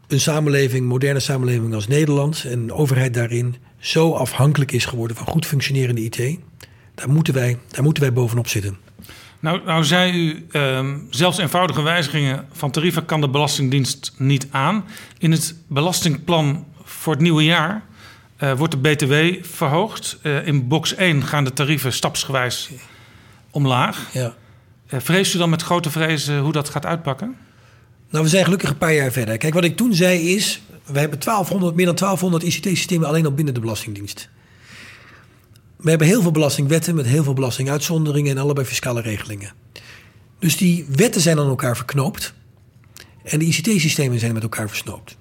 een samenleving, moderne samenleving als Nederland... en een overheid daarin zo afhankelijk is geworden van goed functionerende IT. Daar moeten wij, daar moeten wij bovenop zitten. Nou, nou zei u, ehm, zelfs eenvoudige wijzigingen van tarieven kan de Belastingdienst niet aan. In het belastingplan voor het nieuwe jaar uh, wordt de BTW verhoogd. Uh, in box 1 gaan de tarieven stapsgewijs omlaag. Ja. Uh, vreest u dan met grote vrezen hoe dat gaat uitpakken? Nou, we zijn gelukkig een paar jaar verder. Kijk, wat ik toen zei is... we hebben 1200, meer dan 1200 ICT-systemen alleen al binnen de Belastingdienst. We hebben heel veel belastingwetten met heel veel belastinguitzonderingen... en allebei fiscale regelingen. Dus die wetten zijn aan elkaar verknoopt... en de ICT-systemen zijn met elkaar versnoopt.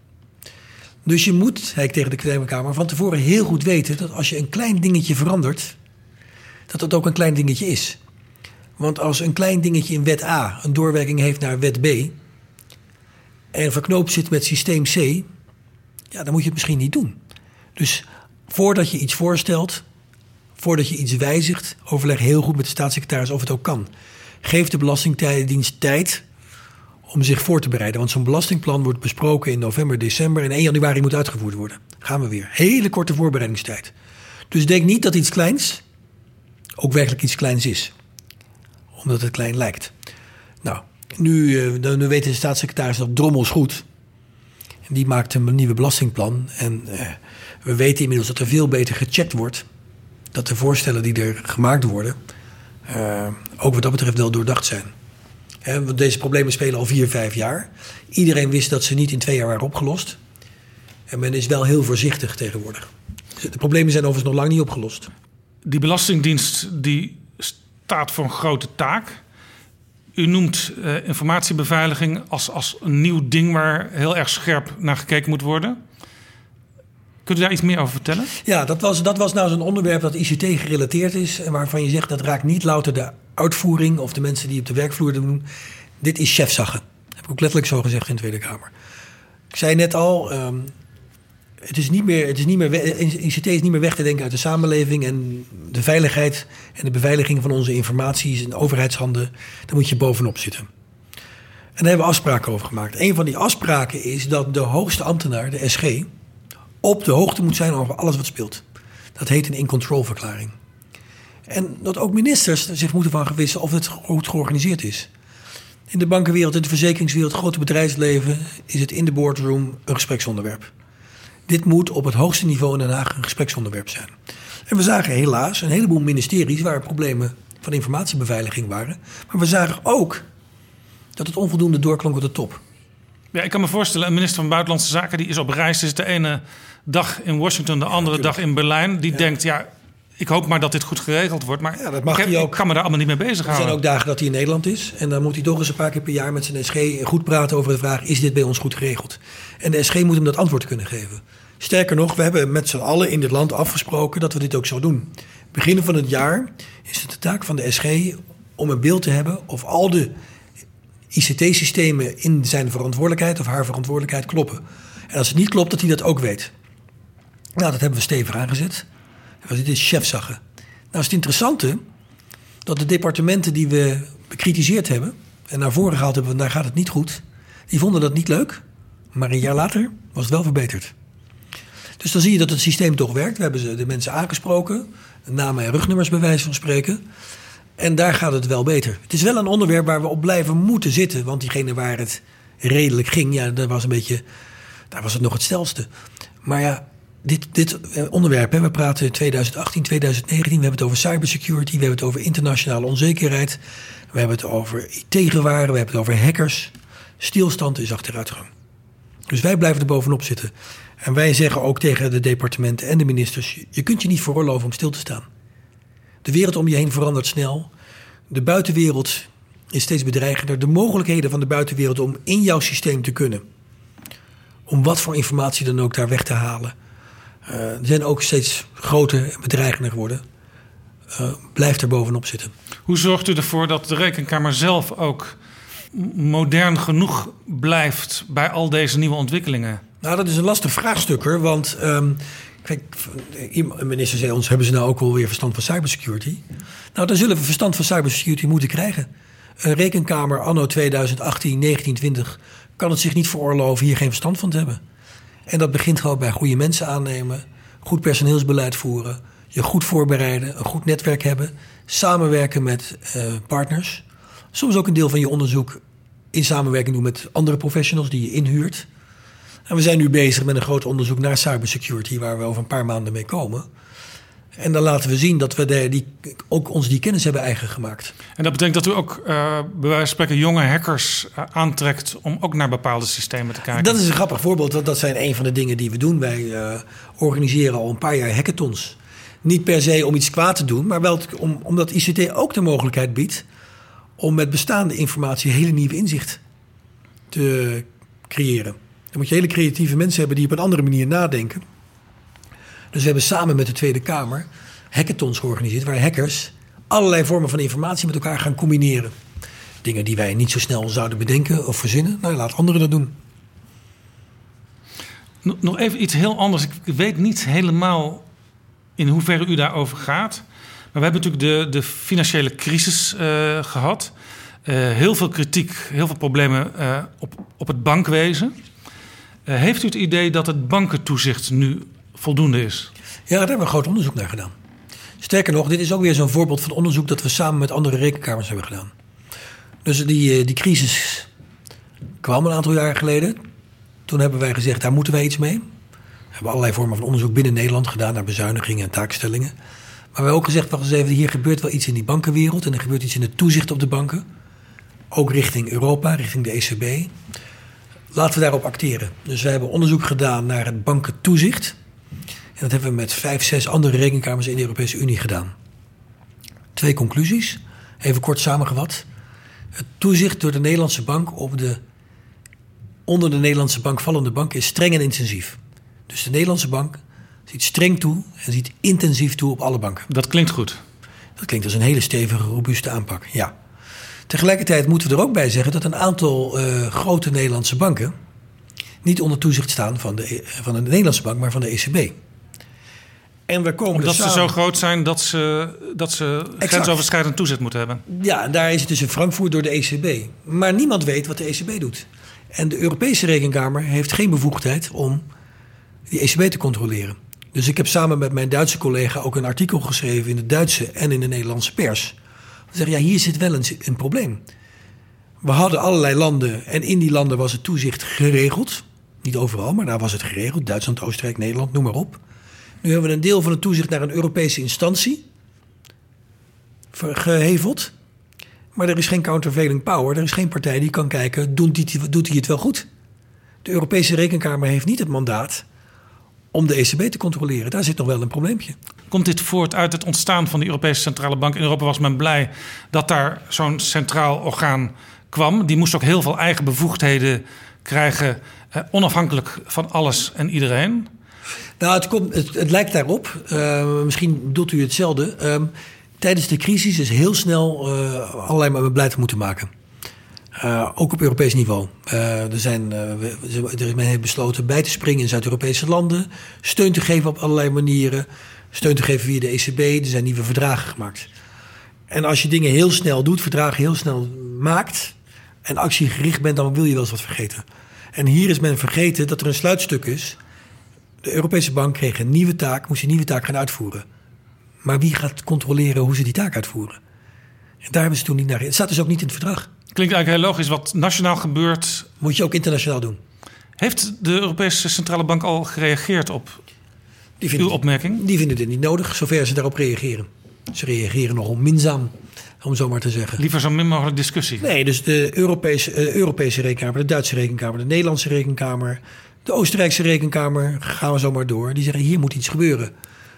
Dus je moet, zei ik tegen de Tweede Kamer, van tevoren heel goed weten dat als je een klein dingetje verandert, dat dat ook een klein dingetje is. Want als een klein dingetje in wet A een doorwerking heeft naar wet B en verknoopt zit met systeem C, ja, dan moet je het misschien niet doen. Dus voordat je iets voorstelt, voordat je iets wijzigt, overleg heel goed met de staatssecretaris of het ook kan. Geef de Belastingdienst tijd om zich voor te bereiden. Want zo'n belastingplan wordt besproken in november, december en 1 januari moet uitgevoerd worden. Gaan we weer. Hele korte voorbereidingstijd. Dus denk niet dat iets kleins ook werkelijk iets kleins is. Omdat het klein lijkt. Nou, nu, uh, nu de staatssecretaris dat drommels goed. En die maakt een nieuwe belastingplan. En uh, we weten inmiddels dat er veel beter gecheckt wordt. Dat de voorstellen die er gemaakt worden, uh, ook wat dat betreft wel doordacht zijn want deze problemen spelen al vier, vijf jaar. Iedereen wist dat ze niet in twee jaar waren opgelost. En men is wel heel voorzichtig tegenwoordig. De problemen zijn overigens nog lang niet opgelost. Die Belastingdienst die staat voor een grote taak. U noemt uh, informatiebeveiliging als, als een nieuw ding waar heel erg scherp naar gekeken moet worden. Kunt u daar iets meer over vertellen? Ja, dat was, dat was nou zo'n onderwerp dat ICT gerelateerd is. En waarvan je zegt dat raakt niet louter de uitvoering of de mensen die op de werkvloer doen. Dit is chefzaggen. Heb ik ook letterlijk zo gezegd in de Tweede Kamer. Ik zei net al, um, het is niet meer, het is niet meer, ICT is niet meer weg te denken uit de samenleving. En de veiligheid en de beveiliging van onze informatie is in overheidshanden. Daar moet je bovenop zitten. En daar hebben we afspraken over gemaakt. Een van die afspraken is dat de hoogste ambtenaar, de SG, op de hoogte moet zijn over alles wat speelt. Dat heet een in-control verklaring. En dat ook ministers zich moeten van gewissen of het goed georganiseerd is. In de bankenwereld, in de verzekeringswereld, het grote bedrijfsleven is het in de boardroom een gespreksonderwerp. Dit moet op het hoogste niveau in Den Haag een gespreksonderwerp zijn. En we zagen helaas een heleboel ministeries waar problemen van informatiebeveiliging waren. Maar we zagen ook dat het onvoldoende doorklonk op de top. Ja, ik kan me voorstellen, een minister van Buitenlandse Zaken die is op reis, is de ene dag in Washington, de andere dag in Berlijn. Die denkt, ja, ik hoop maar dat dit goed geregeld wordt. Maar ja, dat mag ik, heb, hij ook. ik kan me daar allemaal niet mee bezighouden. Er zijn ook dagen dat hij in Nederland is. En dan moet hij toch eens een paar keer per jaar met zijn SG goed praten over de vraag: is dit bij ons goed geregeld? En de SG moet hem dat antwoord kunnen geven. Sterker nog, we hebben met z'n allen in dit land afgesproken dat we dit ook zo doen. Begin van het jaar is het de taak van de SG om een beeld te hebben of al de ICT-systemen in zijn verantwoordelijkheid of haar verantwoordelijkheid kloppen. En als het niet klopt, dat hij dat ook weet. Nou, dat hebben we stevig aangezet. Dit is chefzaggen. Nou is het interessante dat de departementen die we bekritiseerd hebben... en naar voren gehaald hebben, daar gaat het niet goed... die vonden dat niet leuk, maar een jaar later was het wel verbeterd. Dus dan zie je dat het systeem toch werkt. We hebben de mensen aangesproken, namen en rugnummers bij wijze van spreken... En daar gaat het wel beter. Het is wel een onderwerp waar we op blijven moeten zitten. Want diegene waar het redelijk ging, ja, dat was een beetje. Daar was het nog het stelste. Maar ja, dit, dit eh, onderwerp, hè, we praten 2018, 2019, we hebben het over cybersecurity, we hebben het over internationale onzekerheid, we hebben het over IT-gewaren, we hebben het over hackers. Stilstand is achteruitgang. Dus wij blijven er bovenop zitten. En wij zeggen ook tegen de departementen en de ministers: je kunt je niet veroorloven om stil te staan. De wereld om je heen verandert snel. De buitenwereld is steeds bedreigender. De mogelijkheden van de buitenwereld om in jouw systeem te kunnen, om wat voor informatie dan ook daar weg te halen, Uh, er zijn ook steeds groter en bedreigender geworden. Uh, blijft er bovenop zitten. Hoe zorgt u ervoor dat de rekenkamer zelf ook modern genoeg blijft bij al deze nieuwe ontwikkelingen? Nou, dat is een lastig vraagstuk hoor. Want um, kijk, minister zei ons: hebben ze nou ook wel weer verstand van cybersecurity? Nou, dan zullen we verstand van cybersecurity moeten krijgen. Een rekenkamer anno 2018, 1920 kan het zich niet veroorloven hier geen verstand van te hebben. En dat begint gewoon bij goede mensen aannemen, goed personeelsbeleid voeren, je goed voorbereiden, een goed netwerk hebben, samenwerken met uh, partners. Soms ook een deel van je onderzoek in samenwerking doen met andere professionals die je inhuurt. En we zijn nu bezig met een groot onderzoek naar cybersecurity, waar we over een paar maanden mee komen. En dan laten we zien dat we de, die, ook ons die kennis hebben eigen gemaakt. En dat betekent dat u ook uh, bij wijze van spreken jonge hackers uh, aantrekt om ook naar bepaalde systemen te kijken. Dat is een grappig voorbeeld. Dat, dat zijn een van de dingen die we doen. Wij uh, organiseren al een paar jaar hackathons. Niet per se om iets kwaad te doen, maar wel om, omdat ICT ook de mogelijkheid biedt om met bestaande informatie hele nieuwe inzicht te creëren. Moet je hele creatieve mensen hebben die op een andere manier nadenken. Dus we hebben samen met de Tweede Kamer hackathons georganiseerd, waar hackers allerlei vormen van informatie met elkaar gaan combineren. Dingen die wij niet zo snel zouden bedenken of verzinnen, nou laat anderen dat doen. Nog even iets heel anders. Ik weet niet helemaal in hoeverre u daarover gaat. Maar we hebben natuurlijk de, de financiële crisis uh, gehad. Uh, heel veel kritiek, heel veel problemen uh, op, op het bankwezen. Heeft u het idee dat het bankentoezicht nu voldoende is? Ja, daar hebben we groot onderzoek naar gedaan. Sterker nog, dit is ook weer zo'n voorbeeld van onderzoek dat we samen met andere rekenkamers hebben gedaan. Dus die, die crisis kwam een aantal jaar geleden. Toen hebben wij gezegd, daar moeten wij iets mee. We hebben allerlei vormen van onderzoek binnen Nederland gedaan naar bezuinigingen en taakstellingen. Maar we hebben ook gezegd, wacht eens even, hier gebeurt wel iets in die bankenwereld en er gebeurt iets in het toezicht op de banken. Ook richting Europa, richting de ECB. Laten we daarop acteren. Dus we hebben onderzoek gedaan naar het bankentoezicht. En dat hebben we met vijf, zes andere rekenkamers in de Europese Unie gedaan. Twee conclusies, even kort samengevat. Het toezicht door de Nederlandse bank op de onder de Nederlandse bank vallende bank is streng en intensief. Dus de Nederlandse bank ziet streng toe en ziet intensief toe op alle banken. Dat klinkt goed. Dat klinkt als een hele stevige, robuuste aanpak, ja. Tegelijkertijd moeten we er ook bij zeggen dat een aantal uh, grote Nederlandse banken niet onder toezicht staan van de, van de Nederlandse bank, maar van de ECB. En we komen Omdat samen... ze zo groot zijn dat ze, dat ze grensoverschrijdend toezicht moeten hebben. Ja, en daar is het dus in Frankfurt door de ECB. Maar niemand weet wat de ECB doet. En de Europese Rekenkamer heeft geen bevoegdheid om die ECB te controleren. Dus ik heb samen met mijn Duitse collega ook een artikel geschreven in de Duitse en in de Nederlandse pers. Zeggen, ja, hier zit wel een, een probleem. We hadden allerlei landen en in die landen was het toezicht geregeld. Niet overal, maar daar was het geregeld. Duitsland, Oostenrijk, Nederland, noem maar op. Nu hebben we een deel van het toezicht naar een Europese instantie geheveld. Maar er is geen countervailing power. Er is geen partij die kan kijken, doet hij het wel goed? De Europese Rekenkamer heeft niet het mandaat om de ECB te controleren. Daar zit nog wel een probleempje. Komt dit voort uit het ontstaan van de Europese Centrale Bank? In Europa was men blij dat daar zo'n centraal orgaan kwam. Die moest ook heel veel eigen bevoegdheden krijgen, eh, onafhankelijk van alles en iedereen. Nou, het, komt, het, lijkt daarop. Uh, misschien doet u hetzelfde. Uh, tijdens de crisis is heel snel uh, allerlei beleid moeten maken. Uh, ook op Europees niveau. Er, zijn, uh, men heeft besloten bij te springen in Zuid-Europese landen. Steun te geven op allerlei manieren. Steun te geven via de ECB. Er zijn nieuwe verdragen gemaakt. En als je dingen heel snel doet, verdragen heel snel maakt. en actiegericht bent, dan wil je wel eens wat vergeten. En hier is men vergeten dat er een sluitstuk is. De Europese Bank kreeg een nieuwe taak, moest een nieuwe taak gaan uitvoeren. Maar wie gaat controleren hoe ze die taak uitvoeren? En daar hebben ze toen niet naar. Het staat dus ook niet in het verdrag. Klinkt eigenlijk heel logisch. Wat nationaal gebeurt. Moet je ook internationaal doen. Heeft de Europese Centrale Bank al gereageerd op die vinden, uw opmerking? Die vinden het niet nodig, zover ze daarop reageren. Ze reageren nogal minzaam, om zo maar te zeggen. Liever zo min mogelijk discussie. Nee, dus de Europese, uh, Europese rekenkamer, de Duitse rekenkamer, de Nederlandse rekenkamer, de Oostenrijkse rekenkamer, gaan we zo maar door. Die zeggen hier moet iets gebeuren.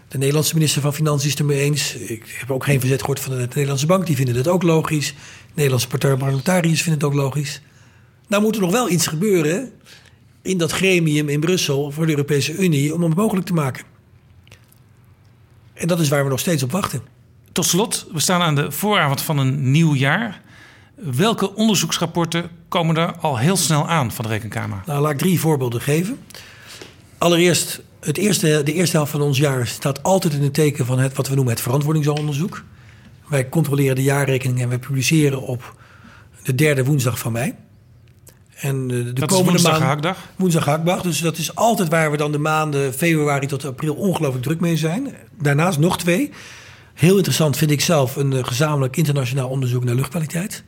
De Nederlandse minister van Financiën is het ermee eens. Ik heb ook geen verzet gehoord van de Nederlandse bank. Die vinden het ook logisch. Nederlandse parlementariërs vinden het ook logisch. Nou moet er nog wel iets gebeuren in dat gremium in Brussel voor de Europese Unie om het mogelijk te maken. En dat is waar we nog steeds op wachten. Tot slot, we staan aan de vooravond van een nieuw jaar. Welke onderzoeksrapporten komen er al heel snel aan van de Rekenkamer? Nou, laat ik drie voorbeelden geven. Allereerst, het eerste, de eerste helft van ons jaar staat altijd in het teken van het, wat we noemen het verantwoordingsonderzoek. Wij controleren de jaarrekening en wij publiceren op de derde woensdag van mei. En de, de is komende woensdag maand-? Woensdag gehaktdag. Dus dat is altijd waar we dan de maanden februari tot april ongelooflijk druk mee zijn. Daarnaast nog twee. Heel interessant vind ik zelf een eh, gezamenlijk internationaal onderzoek naar luchtkwaliteit.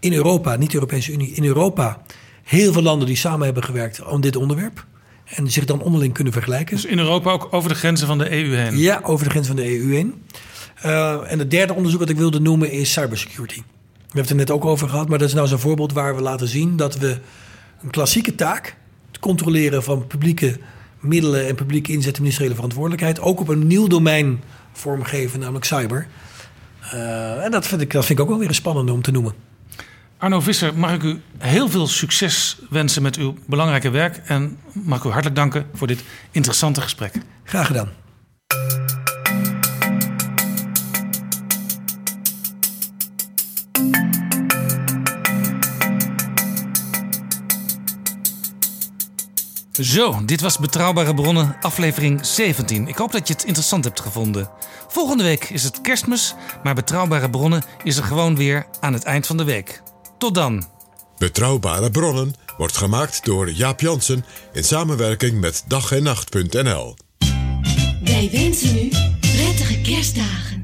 In Europa, niet de Europese Unie, in Europa. Heel veel landen die samen hebben gewerkt aan dit onderwerp. En zich dan onderling kunnen vergelijken. Dus in Europa ook over de grenzen van de EU heen? Ja, over de grens van de EU heen. Eh, en het derde onderzoek dat ik wilde noemen is cybersecurity. We hebben het er net ook over gehad, maar dat is nou zo'n voorbeeld waar we laten zien dat we een klassieke taak, het controleren van publieke middelen en publieke inzet en ministeriële verantwoordelijkheid, ook op een nieuw domein vormgeven, namelijk cyber. Eh, en dat vind, ik, dat vind ik ook wel weer een spannende om te noemen. Arno Visser, mag ik u heel veel succes wensen met uw belangrijke werk. En mag ik u hartelijk danken voor dit interessante gesprek. Graag gedaan. Zo, dit was Betrouwbare Bronnen, aflevering 17. Ik hoop dat je het interessant hebt gevonden. Volgende week is het kerstmis, maar Betrouwbare Bronnen is er gewoon weer aan het eind van de week. Tot dan. Betrouwbare bronnen wordt gemaakt door Jaap Jansen in samenwerking met dag en nacht.nl. Wij wensen u prettige kerstdagen.